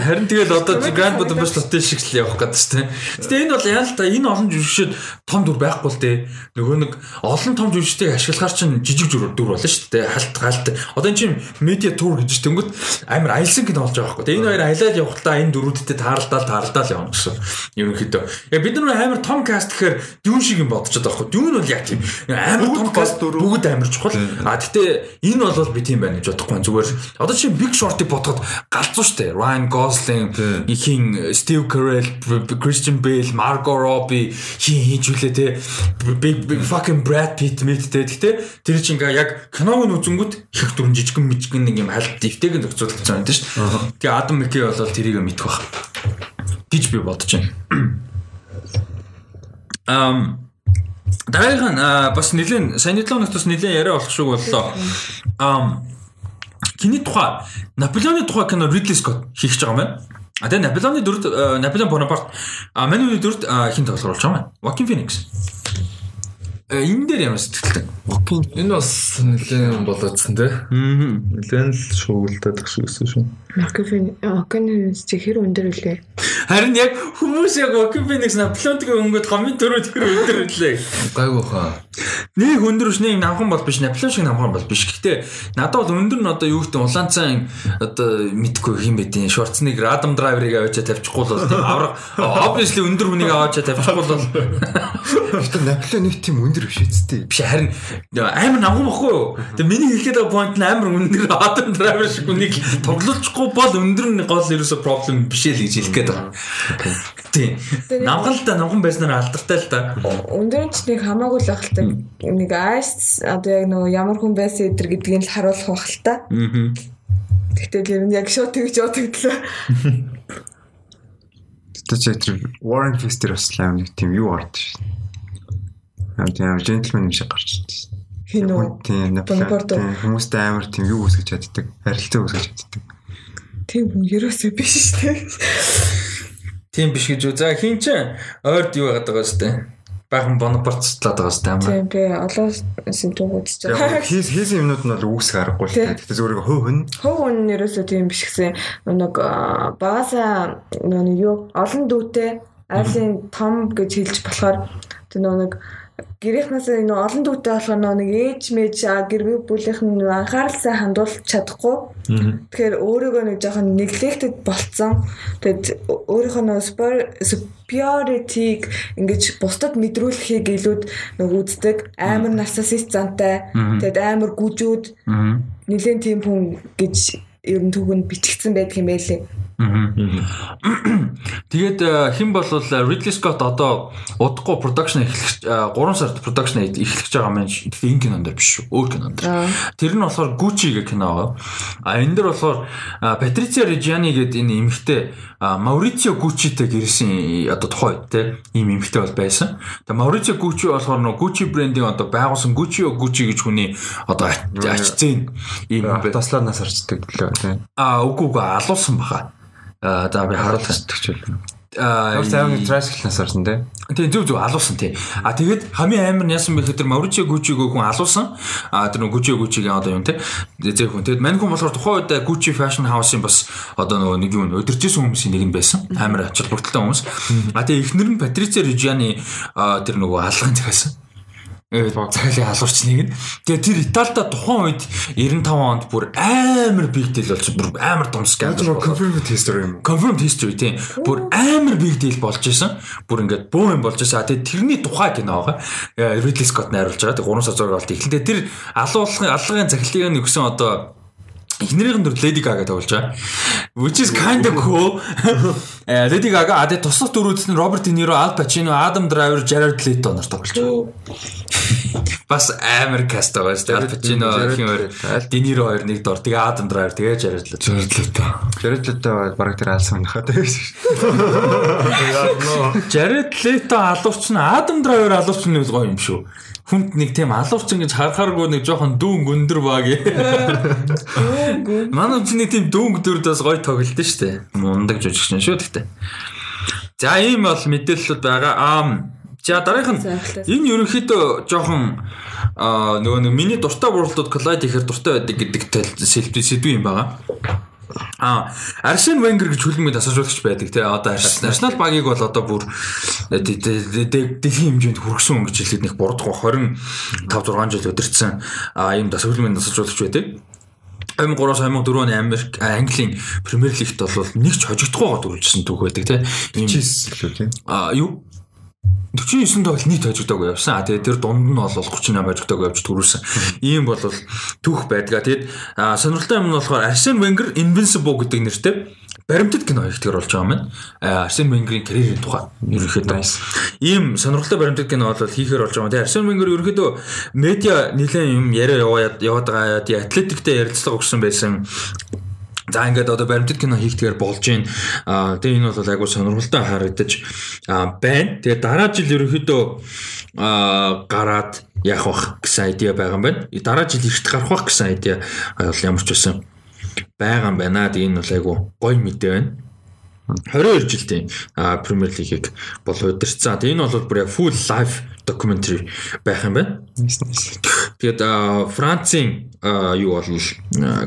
Харин тэгэл одоо Grand Budapest Hotel шиг л явах гэдэг чинь. Гэтэ энэ бол яа л та энэ олон жүжигчд том дүр байхгүй л дээ. Нөгөө нэг олон том жүжигчдийг ашиглахаар чинь жижиг дүр дүр болно шүү дээ. Халт галт. Одоо энэ чинь медиа тур гэж тэнгүүт амар аялсан кино болж байгаа байхгүй. Тэгээ энэ хоёр аялаад явахдаа энэ дөрүүдтэй тааралдаал тааралдаал явна гэсэн. Ерөнхийдөө. Яг бид нар амар том каст гэхээр юун шиг юм бодчиход байхгүй. Дүүн бол яг тийм амар том каст бүгд амар чухал. А гэтээ энэ бол би тийм байна гэж бодохгүй зүгээр. Одоо чинь Big Short-ыг бодоход галзуу штэ. Ryan Gosling, ихийн Steve Carell, Christian Bale, Margot Robbie хин хийж үлээ те. Big fucking Brad Pitt мэт те. Гэтээ тэр чинь яг киног нь үзэнгүүт их дүрэн жижигэн мижигэн нэг юм хальт дэвтэйг нь зохицуулсан юм шүү дээ. Тэгээ Adam McKay бол тэрийг мэдэх баг. гэж би бодож байна. Ам Дараагийн бас нэгэн саяны 7 хоногт бас нэгэн яриа болох шиг боллоо. Ам Киний тухай Наполеоны тухай кино Ridley Scott хийх гэж байгаа юм байна. А тэгээ Наполеоны дөрөв Наполеон Бонапарт а Мануны дөрөвт хин тоглож байгаа юм. Joaquin Phoenix. Э энэ дээр ямар сэтгэлтэй. Окей. Энэ бас нэлээд болоодсан те. Аа. Нэлээд л шуугилдаад шиг өссөн шүү. Макфин Окенс чи хэр өндөр үлээ. Харин яг хүмүүс яг Phoenix Наполеонтыг өнгөд коммент төрөө тэр өндөр үлээ. Гайгүй хаа. Нэг өндөр биш нэг намхан бол биш Наполеон шиг намхан бол биш. Гэхдээ надад бол өндөр нь одоо юу гэдэг улаанцан одоо мэдгүй юм байдیں۔ Шорцныг Adam Driver-ыг аваачаа тавьчихгүй бол тийм авраг obviously өндөр хүнийг аваачаа тавьчихгүй бол Гэтэ Наполеон нэг тийм өндөр биш үсттэй. биш харин амар намхан баггүй юу. Тэгээ миний хэлгээд байгаа point нь амар өндөр Adam Driver шиг хүнийг тоглолцохгүй бол өндөр нь гол ерөөсө проблем биш л гэж хэлэх гээд байгаа. Тийм. Намхан л да намхан байснаар алдартай л да. Өндөр нь ч нэг хамаагүй л ахaltaа нэг айс одоо яг нөгөө ямар хүн байсан эдэр гэдгийг л харуулах бах л та. Аа. Гэхдээ тэр нь яг шууд тэгж бодогдлоо. Тэ чи тэр Warren Fester бас аим нэг тийм юу орд шин. Аа тийм gentleman юм шиг гарч ирсэн. Хин үү? Тийм Бонапарт уу? тийм хүмүүст амар тийм юу үсгэж чаддаг. Харилцаа үсгэж чаддаг. Тийм хүн ерөөсөө биш шүү дээ. Тийм биш гэж үү. За хин ч ойрд юу яагаад байгаа сте. Баахан Бонапартцлаад байгаа сте амаа. Тийм би олон симптом үзэж байгаа. хийс хийсэн юмнууд нь бол үүсэх аргагүй л та. Гэтэ зүгээр хөө хөн. Хов хүн ерөөсөө тийм биш гэсэн нэг багасаа нэг юу олон дүүтэй айлын том гэж хэлж болохоор тэр нэг гэрийнхнээс энэ олон дүүтэй болохоор нэг ээж мэж гэр бүлийнх нь анхааралсаа хандуулж чадахгүй. Тэгэхээр өөрийгөө нэг жоохон neglected болцсон. Тэгэд өөрийнхөө нэг superiority-г ингэж бусдад мэдрүүлэхийг илүүд нэг үздэг. Амар нарциссист зантай. Тэгэд амар гүжүүд Аа. Нилийн тийм хүн гэж ер нь түүхэнд бичигдсэн байдаг юм байлээ. Тэгээд э, хэн бол Ridley Scott одоо удахгүй production эхлэх 3 сард production эхлэх байгаа юм шиг. Тэгэхээр энэ кинонд дээр биш шүү. Өөр кинонд дээр. Тэр нь болохоор Gucci гэх кино байгаа. А энэ дээр болохоор Patricia Reggiani гэдэг энэ эмэгтэй Maurizio Gucci-тэй гэрсэн одоо тухайн үед те ийм эмэгтэй бол байсан. Тэгээ Maurizio Gucci болохоор нөгөө Gucci брендийн одоо байгуулсан Gucci Gucci гэж хүний одоо ач зэн ийм. Таслаар нас харцдаг лөө тийм. А үгүй үгүй алуулсан баха. А за би харуулж Тэгчүүл. А Ямар сайн tricycle нас харсан тийм. тийм зүг зүг алуулсан тий. А тэгэд хамгийн амар яасан бэ гэхээр Mauricio Gucci-г хүн алуулсан. А тэр нөгөө Gucci Gucci-гийн одоо юм тий. Зээх хүн. Тэгэд мань хүн болохоор тухайн үед Gucci Fashion House-ын бас одоо нөгөө нэг юм өдөржсэн хүмүүсийн нэг нь байсан. Амар ачаал бүртэлтэй хүмүүс. А тэгээ эхнэр нь Reggiani а, тэр нөгөө алгын захиасан. Цаглын халуурчныг нь. Тэгээ тэр Италида тухайн үед 95 онд бүр амар big deal болж бүр амар том скандал болоод confirmed history юм. confirmed history тийм бүр амар big deal болж исэн. Бүр ингээд бөө юм болж исэн. Тэгээ тэрний тухай кино байгаа. Э, Ridley Scott найруулж байгаа. Тэгээ 3 сар зураг болт. Эхлээд тэр алуулгын аллагын захилтыг нь өгсөн одоо эхнэрийн дүр Lady Gaga тоглож байгаа. Which is kind of cool. Э Lady Gaga а тэгээ тусах дөрүүд нь Роберт Де Ниро, Al Pacino, Adam Driver, Jared Leto нар тоглож байгаа. Бас амар каст байгаа шүү дээ. Ал Пачино хин хоёр Дениро хоёр нэг дор. Тэгээ Адам Драйвер тэгээ Leto. Jared Leto баг тэр алсан хахад байсан шүү. Leto алуурч нь Adam Driver алуурч нь гоё юм шүү. Хүнд нэг тийм алуурч ингэж харахааргүй нэг жоохон дүүн өндөр баг. Манай нэг тийм дүүн дөрд бас гоё тоглолт шүү дээ. Мундаг жүжигч шүү гэхдээ. За ийм бол мэдээлэлүүд байгаа. Аа За дараах нь энэ ерөнхийдөө жоохон нөгөө нэг миний дуртай бурлуудад коллайд ихээр дуртай байдаг гэдэг сэдв юм байгаа. А Арсен Венгер гэж хүлэмжид асуужуулагч байдаг тий. Одоо Арсенал багийг бол одоо бүр дэлхийн хэмжээнд хүргэсэн гэж хэлээд нэг бурдах 25 6 жил ийм дас хүлэмжид асуужуулагч байдаг. 2003-аас 2004 оны Америк Английн Премьер Лигт бол нэг ч хожигдохгүйгээр дөрвөлжсэн түүх байдаг тий. Ийм л үү тий. А юу 49 тоглолт нийт хожигдоог явсан. Тэгээ тэр дунд нь бол 38 хожигдоог явж төрүүлсэн. Ийм бол түүх байдгаа. Тэгээд сонирхолтой юм нь болохоор Arsene Wenger Invincible гэдэг нэртэй баримтат кино ихтгэр болж байгаа юм. Arsene Wenger-ийн карьерийн тухай ерөнхийдөө ийм сонирхолтой баримтат кино бол хийхээр болж байгаа. Тэгээ Arsene Wenger ерөнхийдөө медиа нэлээд юм яриа яваад яваад байгаа. Атлетиктэй ярилцлага өгсөн байсан За ингээд одоо баримтат кино хийхдгээр болж байна. Аа тэгээ энэ бол айгуу сонирхолтой харагдаж байна. Тэгээ дараа жил ерөнхийдөө аа гараад яах вэ гэсэн айдиа байгаа юм байна. Дараа жил ихт гарах байх гэсэн айдиа ямар ч байсан байгаа юм байна. Тэгээ энэ бол айгуу гоё мэдээ байна. 22 жилийн Премьер Лигийг бол удирцсан. Энэ бол бүр яг full live documentary байх юм байна. Тэгээд Францын юу бол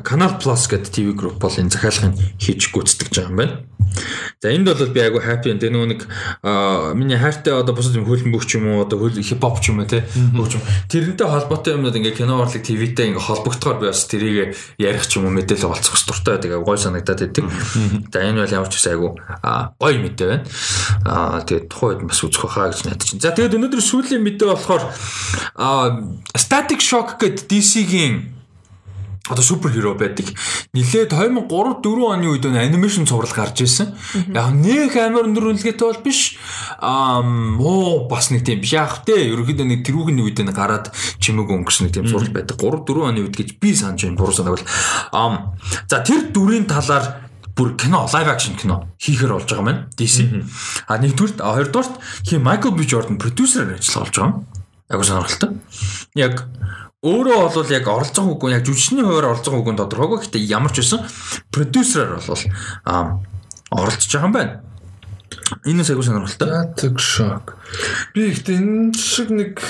Canal Plus гэдэг TV group бол энэ захиалгыг хийж гүйцэтгэж байгаа юм байна. За энд бол би айгу happy энэ нөгөө нэг миний хайртай одоо бусад юм хөлбөмбөгч юм уу одоо хөл хипхоп ч юм уу те хөгч юм тэрнтэй холбоотой юмнууд ингээ кино урлаг ТV-тэй ингээ холбогдохоор би бас тэрийг ярих ч юм уу мэдээлэл олцох дуртай байдаг гой санагдаад байдаг. За энэ бол ямар ч гэсэн айгу гой мэдээ байна. Аа тэгээд тухайд бас үзэх байхаа гэж найдаж байна. За тэгээд өнөөдөр сүүлийн мэдээ болохоор Static Shock гэдэг DC-гийн одоо супер хиро байдаг. Нилээд 2003 4 оны үед нэг анимашн цуврал гарч ирсэн. Яг нэг амар өндөр үнэлгээтэй бол биш. Аа муу бас нэг тийм биш яах вэ? Ерөнхийдөө нэг тэрүүгийн үед нь гараад чимээг өнгөрсөн нэг тийм зураг байдаг. 3 4 оны үед гэж би санаж байна. Буруу санагвал. Аа за тэр дүрийн талаар бүр кино лайв акшн кино хийхээр болж байгаа маань DC. А нэгдүгürt хоёрдугаарт хи Майкл Би Jordan продюсерээр ажиллаж болж байгаа юм. Яг сонирхолтой. Яг өөрөө бол яг оролцох үгүй яг жүжигчний хуваар оролцох үгүй тодорхойгүй гэхдээ ямар ч байсан продюсераар бол аа оролцож байгаа юм байна. Энэ сайгүй сонирхолтой. Static Shock. Би ихтэй энэ шиг нэг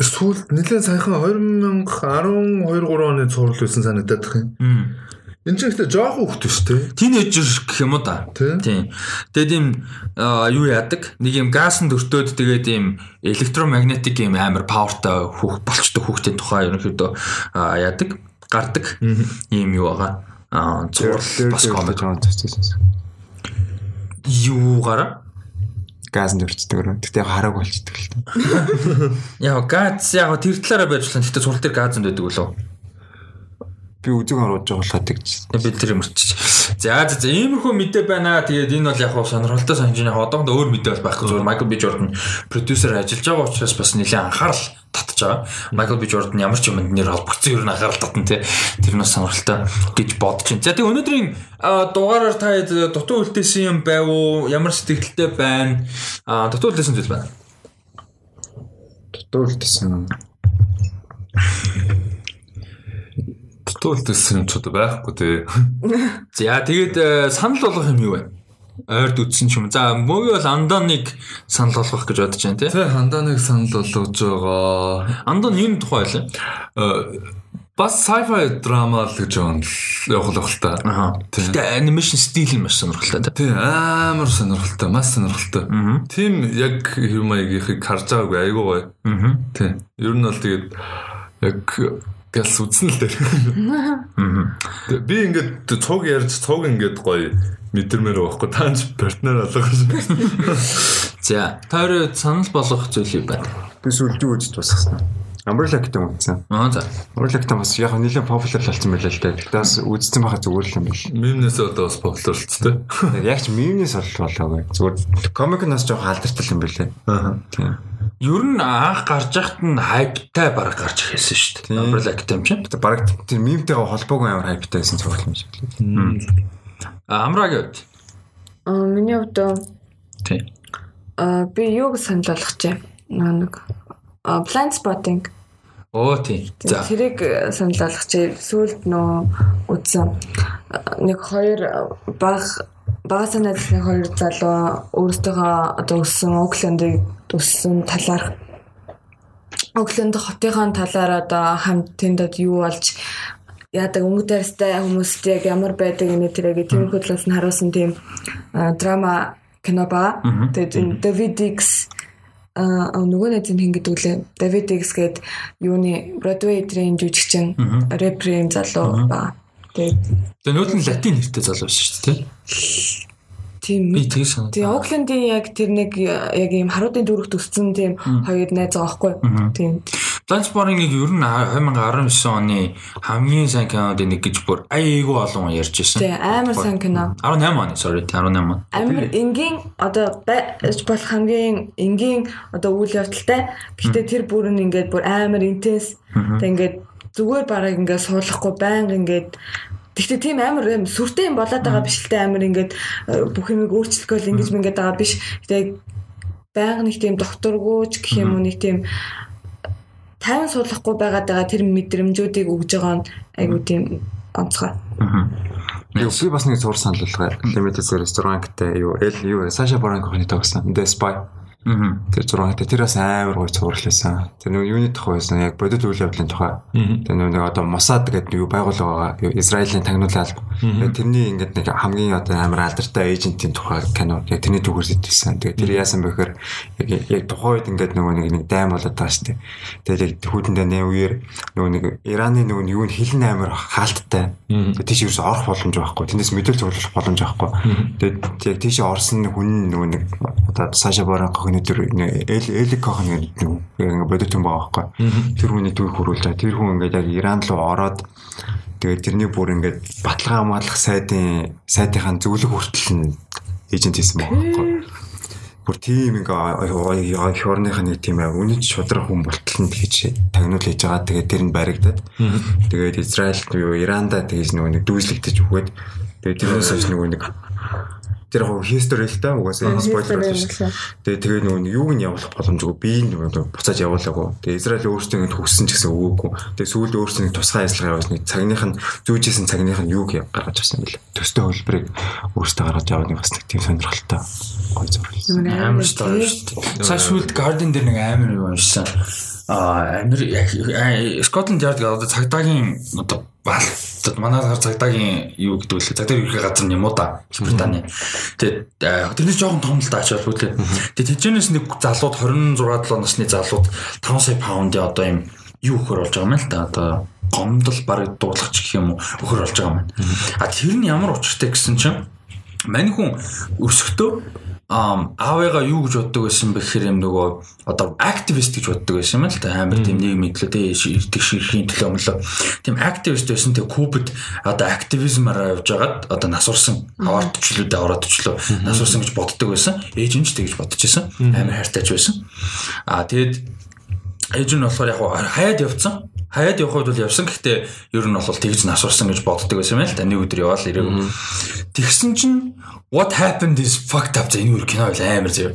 сүүлд нэлээд сайхан 2012 3 оны цуврал байсан санагдаад байна. Энэ ч ихтэй жоохон хөвгт шүү дээ. Тинейжер гэх юм уу да. Тийм. Тэгээд ийм юу яадаг? Нэг юм газ нь дөртөөд тэгээд ийм электромагнетик ийм амар павертай хүүх болчтой хүүхдийн тухай ерөнхийдөө яадаг, гардаг ийм юу байгаа. Аа зурлал бас комик юугаараа газ дөрчдөг өрөө. Гэтэ яг харааг болчдөг л та. Яг газ яг тэр талаараа байж болно. Гэтэ цул дээр газ байдаг үлээ би үзэг оруулж байгаа болохоо тэгж бид тэр мөрчиж. За за иймэрхүү мэдээ байна. Тэгээд энэ бол яг хав сонирхолтой санаж байгаа. Одоогд өөр мэдээ бол байхгүй зүгээр Майкл Би Jordan продюсер ажиллаж байгаа учраас бас нэлээд анхаарал татж байгаа. Майкл Би Jordan ямар ч юмд нэр холбогдсон ер нь анхаарал татна тий. Тэр нь сонирхолтой гэж бодож байна. За тэгээд өнөөдрийн дугаараар та дутуу үлдээсэн юм байв уу? Ямар сэтгэлтэй байна? Дутуу үлдээсэн зүйл байна. Дутуу үлдээсэн Туулдсан юм ч одоо байхгүй тий. За тэгээд э, санал болгох юм юу вэ? ойрд үтсэн ч юм. За мөгийн бол андааныг санал болгох гэж бодож байна тий. Тий андааныг санал болгож байгаа. Андан юм тухай байлаа. Э, бас sci-fi драма л гэж явах л та. Гэтэ анимашн стил нь маш сонирхолтой тий. Амар сонирхолтой, маш сонирхолтой. Тим яг юм аягийнхыг харж байгаагүй айгуу гоё. Тий. Ер нь бол тэгээд яг гээс үзнэ л дээр. Би ингээд цуг ярьж цуг ингээд гоё мэдэрмээр байхгүй таанч партнер алгаж. За, тойроо санал болгох зүйл юм байна. Би сүлжүү үзэж бассан. Umbrella гэдэг юм үзсэн. Аа за. Umbrella гэдэг бас яг нэлээд популяр болсон байлаа л дээ. Гэтэ бас үзсэн байхад зүгээр л юм биш. Мемнээс одоо бас популяр болцтой. Яг ч мемнээс бол болоогүй. Зүгээр комик нас жоох алдартай юм байлээ. Аа. Тийм. Ер нь анх гарч яхад нь хайптай баг гарч ирсэн шүү дээ. Umbrella Academy чинь. Тэгээ баг тэр мемтэйгээ холбоогүй амар хайптай байсан цогцол юм шиг лээ. А амрагийн хувьд. Аа миний хувьд Тий. аа би юуг санал болгочихъя. Нэг аа blind spotting Оо тий. За. тэрийг э, санал болгочихъя. Сүүлд нөө үтсэн Аа, нэг хоёр баг багасаа найзлын хоёр залуу өөрсдөө одоо өссөн Оклендыг өссөн талаар Окленд хотынхаа талаар одоо хамт тэндод юу болж яадаг өнгө дайрстай хүмүүст яг ямар байдаг энэ тэрэг тиймэрхүү талаас нь харуулсан тийм драма кино ба. Тэгээд David X а нөгөө нэг хин гэдэг үлээ David X гээд юуны Broadway эдрийн жүжигчин рэприйн залуу ба. Тэгээд Тэгээ нүүд нь латин нэртэй залуу шүү дээ. тийм Би тэгж санаа. Тэгээ Оклендийн яг тэр нэг яг ийм харуудын дүүрэгт өссөн тийм хоёр найз байгаа байхгүй. Тийм. Бланчборингийг ер нь 2019 оны хамгийн сайн кинод нэг гэж бүр айгүй олон ярьж байсан. Тэгээ амар сайн кино. 18 оны sorry 18 он. Амар энгийн одоо байж болох хамгийн энгийн одоо үйл явдалтай. Гэхдээ тэр бүр нь ингээд бүр амар интенс. Тэг ингээд зүгээр бараг ингээд суулгахгүй байнга ингээд Гэхдээ тийм амар юм сүртэй юм болоод байгаа биш л те амар ингээд э, бүх юмыг өөрчлөхөөл ингэж мингээд байгаа биш. Гэтэ байнга нэг тийм докторгүйч гэх юм уу нэг тийм тайван суулгахгүй байгаад байгаа тэр мэдрэмжүүдийг өгж байгаа нь айгу тийм онцгой. Би би бас нэг зур санал болгоо. Limited Series 6 гэдэг юу L юу Baron Cohen тогсон. The Spy. Аа. Тэр 6 гэдэг тэр бас амар гоё цуурласан. Тэр нөгөө юуны тухай байсан. Яг бодит үйл явдлын тухай. Тэр нэг одоо Mossad гэдэг юу байгууллага байгаа. Израилийн. Тэгээд тэрний ингээд нэг хамгийн одоо амар алдартай эйжентийн тухай кино. Яг тэрний түүхээс идэвсэн. Тэгээд тэр яасан бэхээр яг яг тухайн үед ингээд нөгөө нэг нэг дайм болоод байгаа шүү дээ. Тэгээд яг хүүтэндээ нэ үеэр нөгөө нэг Ираны нөгөө юу нь хилэн амар хаалттай. Тэгээд тийш ерөөс орох боломж байхгүй. Тэндээс мэдээлэл цуглах боломж байхгүй. Тэгээд яг тийш орсон хүн нөгөө нэг одоо Саша Баран Эл Элик гохны нэг бодит хүн байгаа байхгүй. Тэр хүний түүх хөрвүүлж байгаа. Тэр хүн ингээд яг Иран руу ороод тэгээд тэрний бүр ингээд баталгаа хамгаалах сайдын сайтынхаа зөвлөх хүртэл нь эйжент хийсэн байгаа байхгүй. Бүр тийм ингээ хөрнийх нэг тийм үнэт шудрах хүн болтол нь тэгж тагнуул хийж байгаа. Тэгээд тэр нь баригдаад. Тэгээд Израиль юу Иранда тэгж нөгөө нэг дүүслэгдэж өгөөд тэгээд тэрнээс хойш нөгөө нэг тэр яг history л та угаасаа спойлер болж шүү. Тэгээ тэгээ нөгөө юуг нь явуулах боломжгүй би нөгөө буцааж явуулаагүй. Тэгээ Израиль өөрсдөө ингэ хүссэн ч гэсэн өгөөгүй. Тэгээ сүүлд өөрсдөө нэг тусгай ажиллагаа явуулсан цагных нь зүүжсэн цагных нь юуг гаргаж авсан юм бэл. Төстэй хөлбрийг өөрсдөө гаргаж нэг бас нэг тийм сонирхолтой гой зурлал. Амар шүү дээ. Цааш үлд Garden дээр нэг амар юм уншсан. Амир Scotland Yard гэдэг одоо цагдаагийн одоо бал манай гар цагдаагийн юу гэдэг вэ? Цагдаа ерхий газар юм уу да? Британи. Тэгээд тэрний жоохон том л даач болгүй. Тэгээд тэжээс нэг залууд 26 7 насны залууд 5 сая паундын одоо юм юу өгөхөр болж байгаа юм л да. Одоо гомдол бараг дуулах гэх юм уу өгөхөр болж байгаа юм. А тэр нь ямар учиртай гэсэн чинь мань хүн өсөхдөө ам аавыгаа юу гэж боддог байсан бэ гэхээр юм нөгөө одоо активист гэж боддог байсан юм л та. Амар тийм нийгэм мэдлээ ирдэг ширхийн төлөө өмлөө тийм активист байсан тийм кубд одоо активизмаараа явж байгаад одоо насурсан аваар төчлүүдээ ороод төчлөө насурсан гэж боддог байсан. Ээж нь ч тэгж бодож байсан амар хайртайч байсан. А тэгэд ээж нь болохоор яг хаяад явцсан хаяад явах үед бол явсан. Гэхдээ ер нь бол тэгж насурсан гэж боддог байсан юм л та. Нэг өдөр яваал ирээгүй. Тэгсэн чинь what happened is fucked up. За энэ үр кино байл амар зөө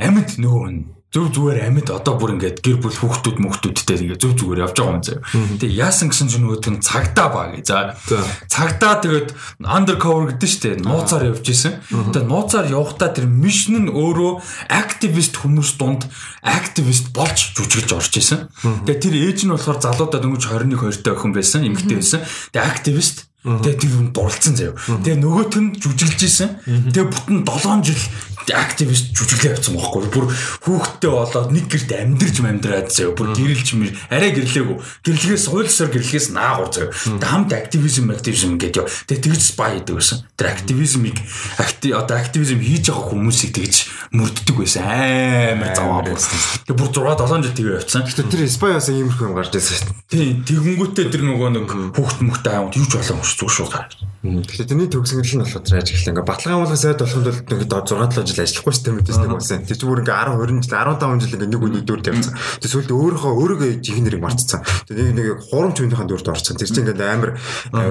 амьд нөгөө зөв зүгээр амьд одоо бүр ингээд гэр бүл хүүхдүүд мөхтүүдтэй ингээд зөв зүгээр явж байгаа юм заяа. Тэгээ яасан гэсэн чинь нөгөөд нь цагдаа баг. За цагдаа тэгээд undercover гэдэг шүү дээ. Нууцаар явж исэн. Тэгээ нууцаар явахдаа тэр мишн нь өөрөө активист хүмүүс дунд активист болж жүжиглж орж исэн. Тэгээ тэр ээж нь болохоор залуудаа дөнгөж 21 2 та охин байсан, эмэгтэй байсан. Тэгээ активист Тэгээ тэр юм дурлцсан заяа. Тэгээ нөгөөт нь жүжиглж исэн. Тэгээ бүтэн 7 жил активист жүжиглээ явцсан байхгүй. Бүр хүүхдтэй болоод нэг гэрт амьдрж амьдраад заяа. Бүр гэрэлж мэр арай гэрлээгүй. Гэрлэгээс суйлсаар гэрлэгээс наагур заяа. Хамт активизм активизм гэдэг яа. Тэгээ тэгж спай гэдэг байсан. Тэр активизмыг актив одоо активизм хийж байгаа хүмүүсийг тэгж мөрддөг байсан. Амар заваа байсан. Тэгээ бүр 6 7 жил тэгээ явцсан. Гэтэ тэр спай бас иймэрхүү юм гарч ирсэн шүү дээ. Тийм тэгэнгүүтээ тэр нөгөө нэг хүүхд мөхтэй аавд юу ч болоо зүг шууд гарч. Тэгэхээр тэрний төгсгөл нь болохоор трагик л ингээ баталгаа амгалах сайд болохын тулд нэг 6 7 жил ажиллахгүй систем үүдээс нэг болсон. Тэр чинь бүр ингээ 10 20 жил 15 жил ингээ нэг үний дүрд явцсан. Тэр сүүлд өөрийнхөө өөрийгөө жигнэрийг марцсан. Тэр нэг нэг хурамч үнийхэн дүрд орцсон. Тэр чинь ингээ амар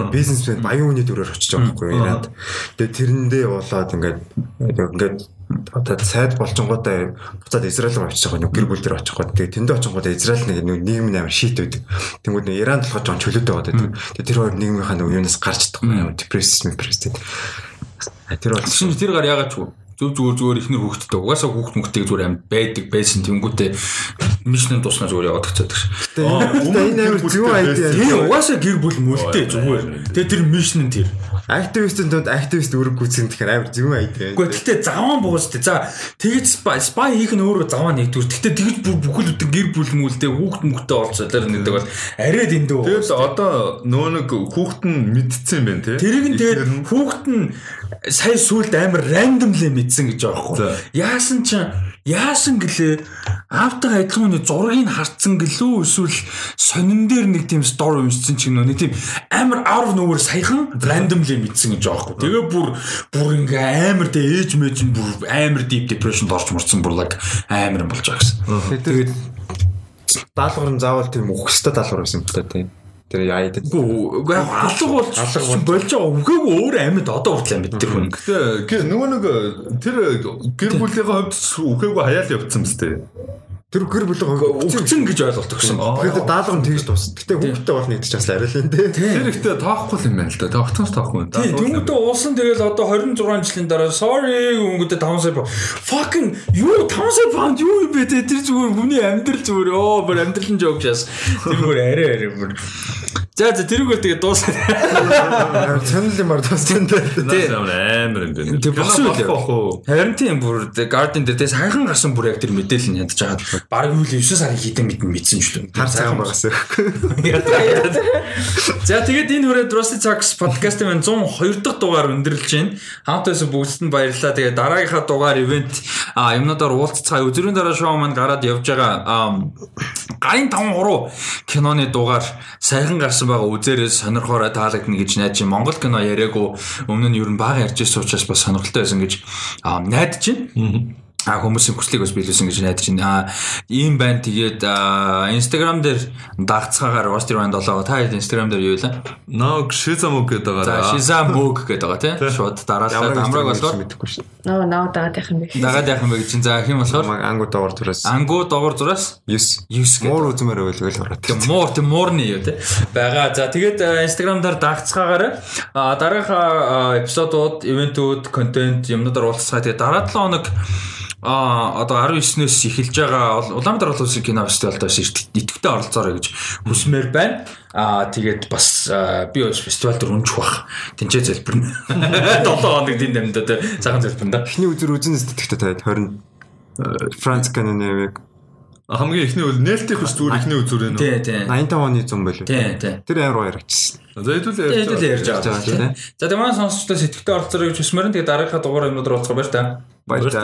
бизнесмен баян үний дүрээр очиж байгаа байхгүй юу Иранд. Тэгээ тэрэндээ болоод ингээ ингээ одоо сайд болчингуудаа буцаад Израиль руу байгаа нэг гэр бүл дээр очих гоо. Тэгээ тэндээ очингуудаа Израиль нэг нийгэм амар шийт байдаг. Тэнгүүд нэг Иран толгой жоон чөлөөтэй байгаа гэдэг. Тэгээ тэр хоёр нийгмийнхаа нэг юунаас гарч чадахгүй депресс депресстэй. Тэр бол тэр гар ягаад ч үгүй. Зүг зүгээр зүгээр ихнэр хүүхдтэй. Угаасаа хүүхд мөхтэй зүгээр амьд байдаг байсан тэнгүүтээ мишнэн туснаа зүгээр яваад гацаад ш. Тэгээ энэ амар зөв айдиа. Тийм угаасаа гэр бүл мөлтэй зүгээр. Тэгээ тэр мишнэн тэр. Активистийн дунд активист үүрэг гүйцэн тэгэхээр амар зөв айдиа. Гэхдээ гэхдээ заван бууж тээ. За тэгэж спай хийх нь өөрөө заван нэгдүгээр. Гэхдээ тэгэж бүхэл бүтэн гэр бүл мүлдээ хүүхд мөхтэй олцолоор нэгдэг бол арай дэндүү. Тэгэл одоо нөө нэг хүүхэд нь мэдсэн байна те. Тэрийг нь тэгээд хүүхэд нь сая сүулт амар рандомлээ мэдсэн гэж байхгүй. Яасан ч яасан гэлээ автаа адилхан нэг зургийг харцсан гэлөө эсвэл сонин дээр нэг тийм story уншсан ч гэнэ нэг тийм амар out of nowhere саяхан randomly мэдсэн гэж байгаа байхгүй. Тэгээ бүр бүр ингээ амар тэ ээж мэж бүр амар deep depression орч морцсон бүр like амар болж байгаа гэсэн. Тэгээд даалгавар нь заавал тийм өгөхстэй даалгавар байсан юм байна тийм. Тэр яа идэв. Үгүй алга болж болж байгаа үгээгүй өөр амьд одоо амьд тэр хүн. Гэтэ гэ- нөгөө нэг тэр гэр бүлийнхээ хувьд ч үхээгүй хаяал явцсан мэт. Тэр гэр бүл Өгцөн гэж ойлголдог гэсэн. Тэгэхээр даалгавар нь тэгж тус. Гэтэ хүүхдтэй бол нэгдэж бас арай л энэ тийм. Тэр ихтэй тоохгүй юм байна л да. Тогтоос тоохгүй. Тий, тэмүүтэ уусан тэгэл одоо 26 жилийн дараа sorry өнгөдө 5 сая fucking юу 5 сая pound юу юм бэ тэр зүгээр хүний амьдрал зүгээр оо бүр амьдрал нь жоог шээс. Тэр бүр арай арай бүр За за тэрүүгээр тэгээ дуусаа. Чанал юм ар туссан дээр. Тий. амар юм байна. Тэг босоо Кино болохгүй. Харин тийм бүр Garden дээр тэгээ сайхан гарсан бүр яг тэр мэдээлэл нь ядаж байгаа. Бараг юу л 9 сарын хитэн мэдэн мэдсэн ч л. Хар цагаан багаас. За тэгээд энэ хүрээд Rusty Talks podcast-ийн 102 дахь дугаар өндөрлж байна. Хамт байсан бүгдд нь баярлалаа. Тэгээд дараагийнхаа дугаар ивент а юмнуудаар уулзцаа өдрийн дараа шоу маань гараад явж байгаа. Гарын 5 3 киноны дугаар сайхан гарсан байгаа үзээрээ сонирхороо таалагдана гэж найдаж байна. Монгол кино яриаггүй өмнө нь ер нь бага ярьж ирсэн учраас бас сонирхолтой байсан гэж найдаж байна. А хүмүүсийн хүслийг бас биелүүлсэн гэж найдаж байна. А ийм байна. Тэгээд Instagram дээр дагцгаагаар Rusty Rand 7 та хэд Instagram дээр юу вэ? Ног шизамог гэдэг За байгаа. Shiza Mug гэдэг байгаа тийм. Шууд дараалал амраг болоод мэдэхгүй шүү. Нөө нөө дагаад явах юм бэ. дагаад яах юм бэ гэж чинь за хэм болохоор Маг ангуу доор зүрээс ангуу доогор зураас 9 9 гэдэг. муур үзмээр байлгүй л ороод. Тэг муур тэг муурны юу те байгаа. За тэгээд Instagram дээр дагцгаагаарай. А дараагийн эпизодууд, ивентүүд, контент юмнуудаар уулзцаа. Тэгээд дараа 7 хоног А одоо 19-өөс эхэлж байгаа Ул- Улаанбаатар олон улсын кино фестивалдаас идэвхтэй оролцоорой гэж хүсмээр байна. Аа тэгээд бас би бас фестивал дээр унчих бах. Тинчээ залбирна. 7 хоног дин дамдаа те цагаан залбирна. Эхний үзэр үзэн сэтгэхтэй таад 20 Франц каноныг Хамгийн ихний үл нээлтийн хүч зүгээр ихний үзүүр энэ. Тий, тий. 85 оны 100 байлгүй. Тий, тий. Тэр амар баяр очсон. За хэдүүлээ ярьж байгаа. За тэгээд манай сонсогчдод сэтгэвтэй оролцоорой гэж хүсмээр нь тэгээд дараагийнхаа дугаар юмнууд руу уулзах баяр та. Баяр та.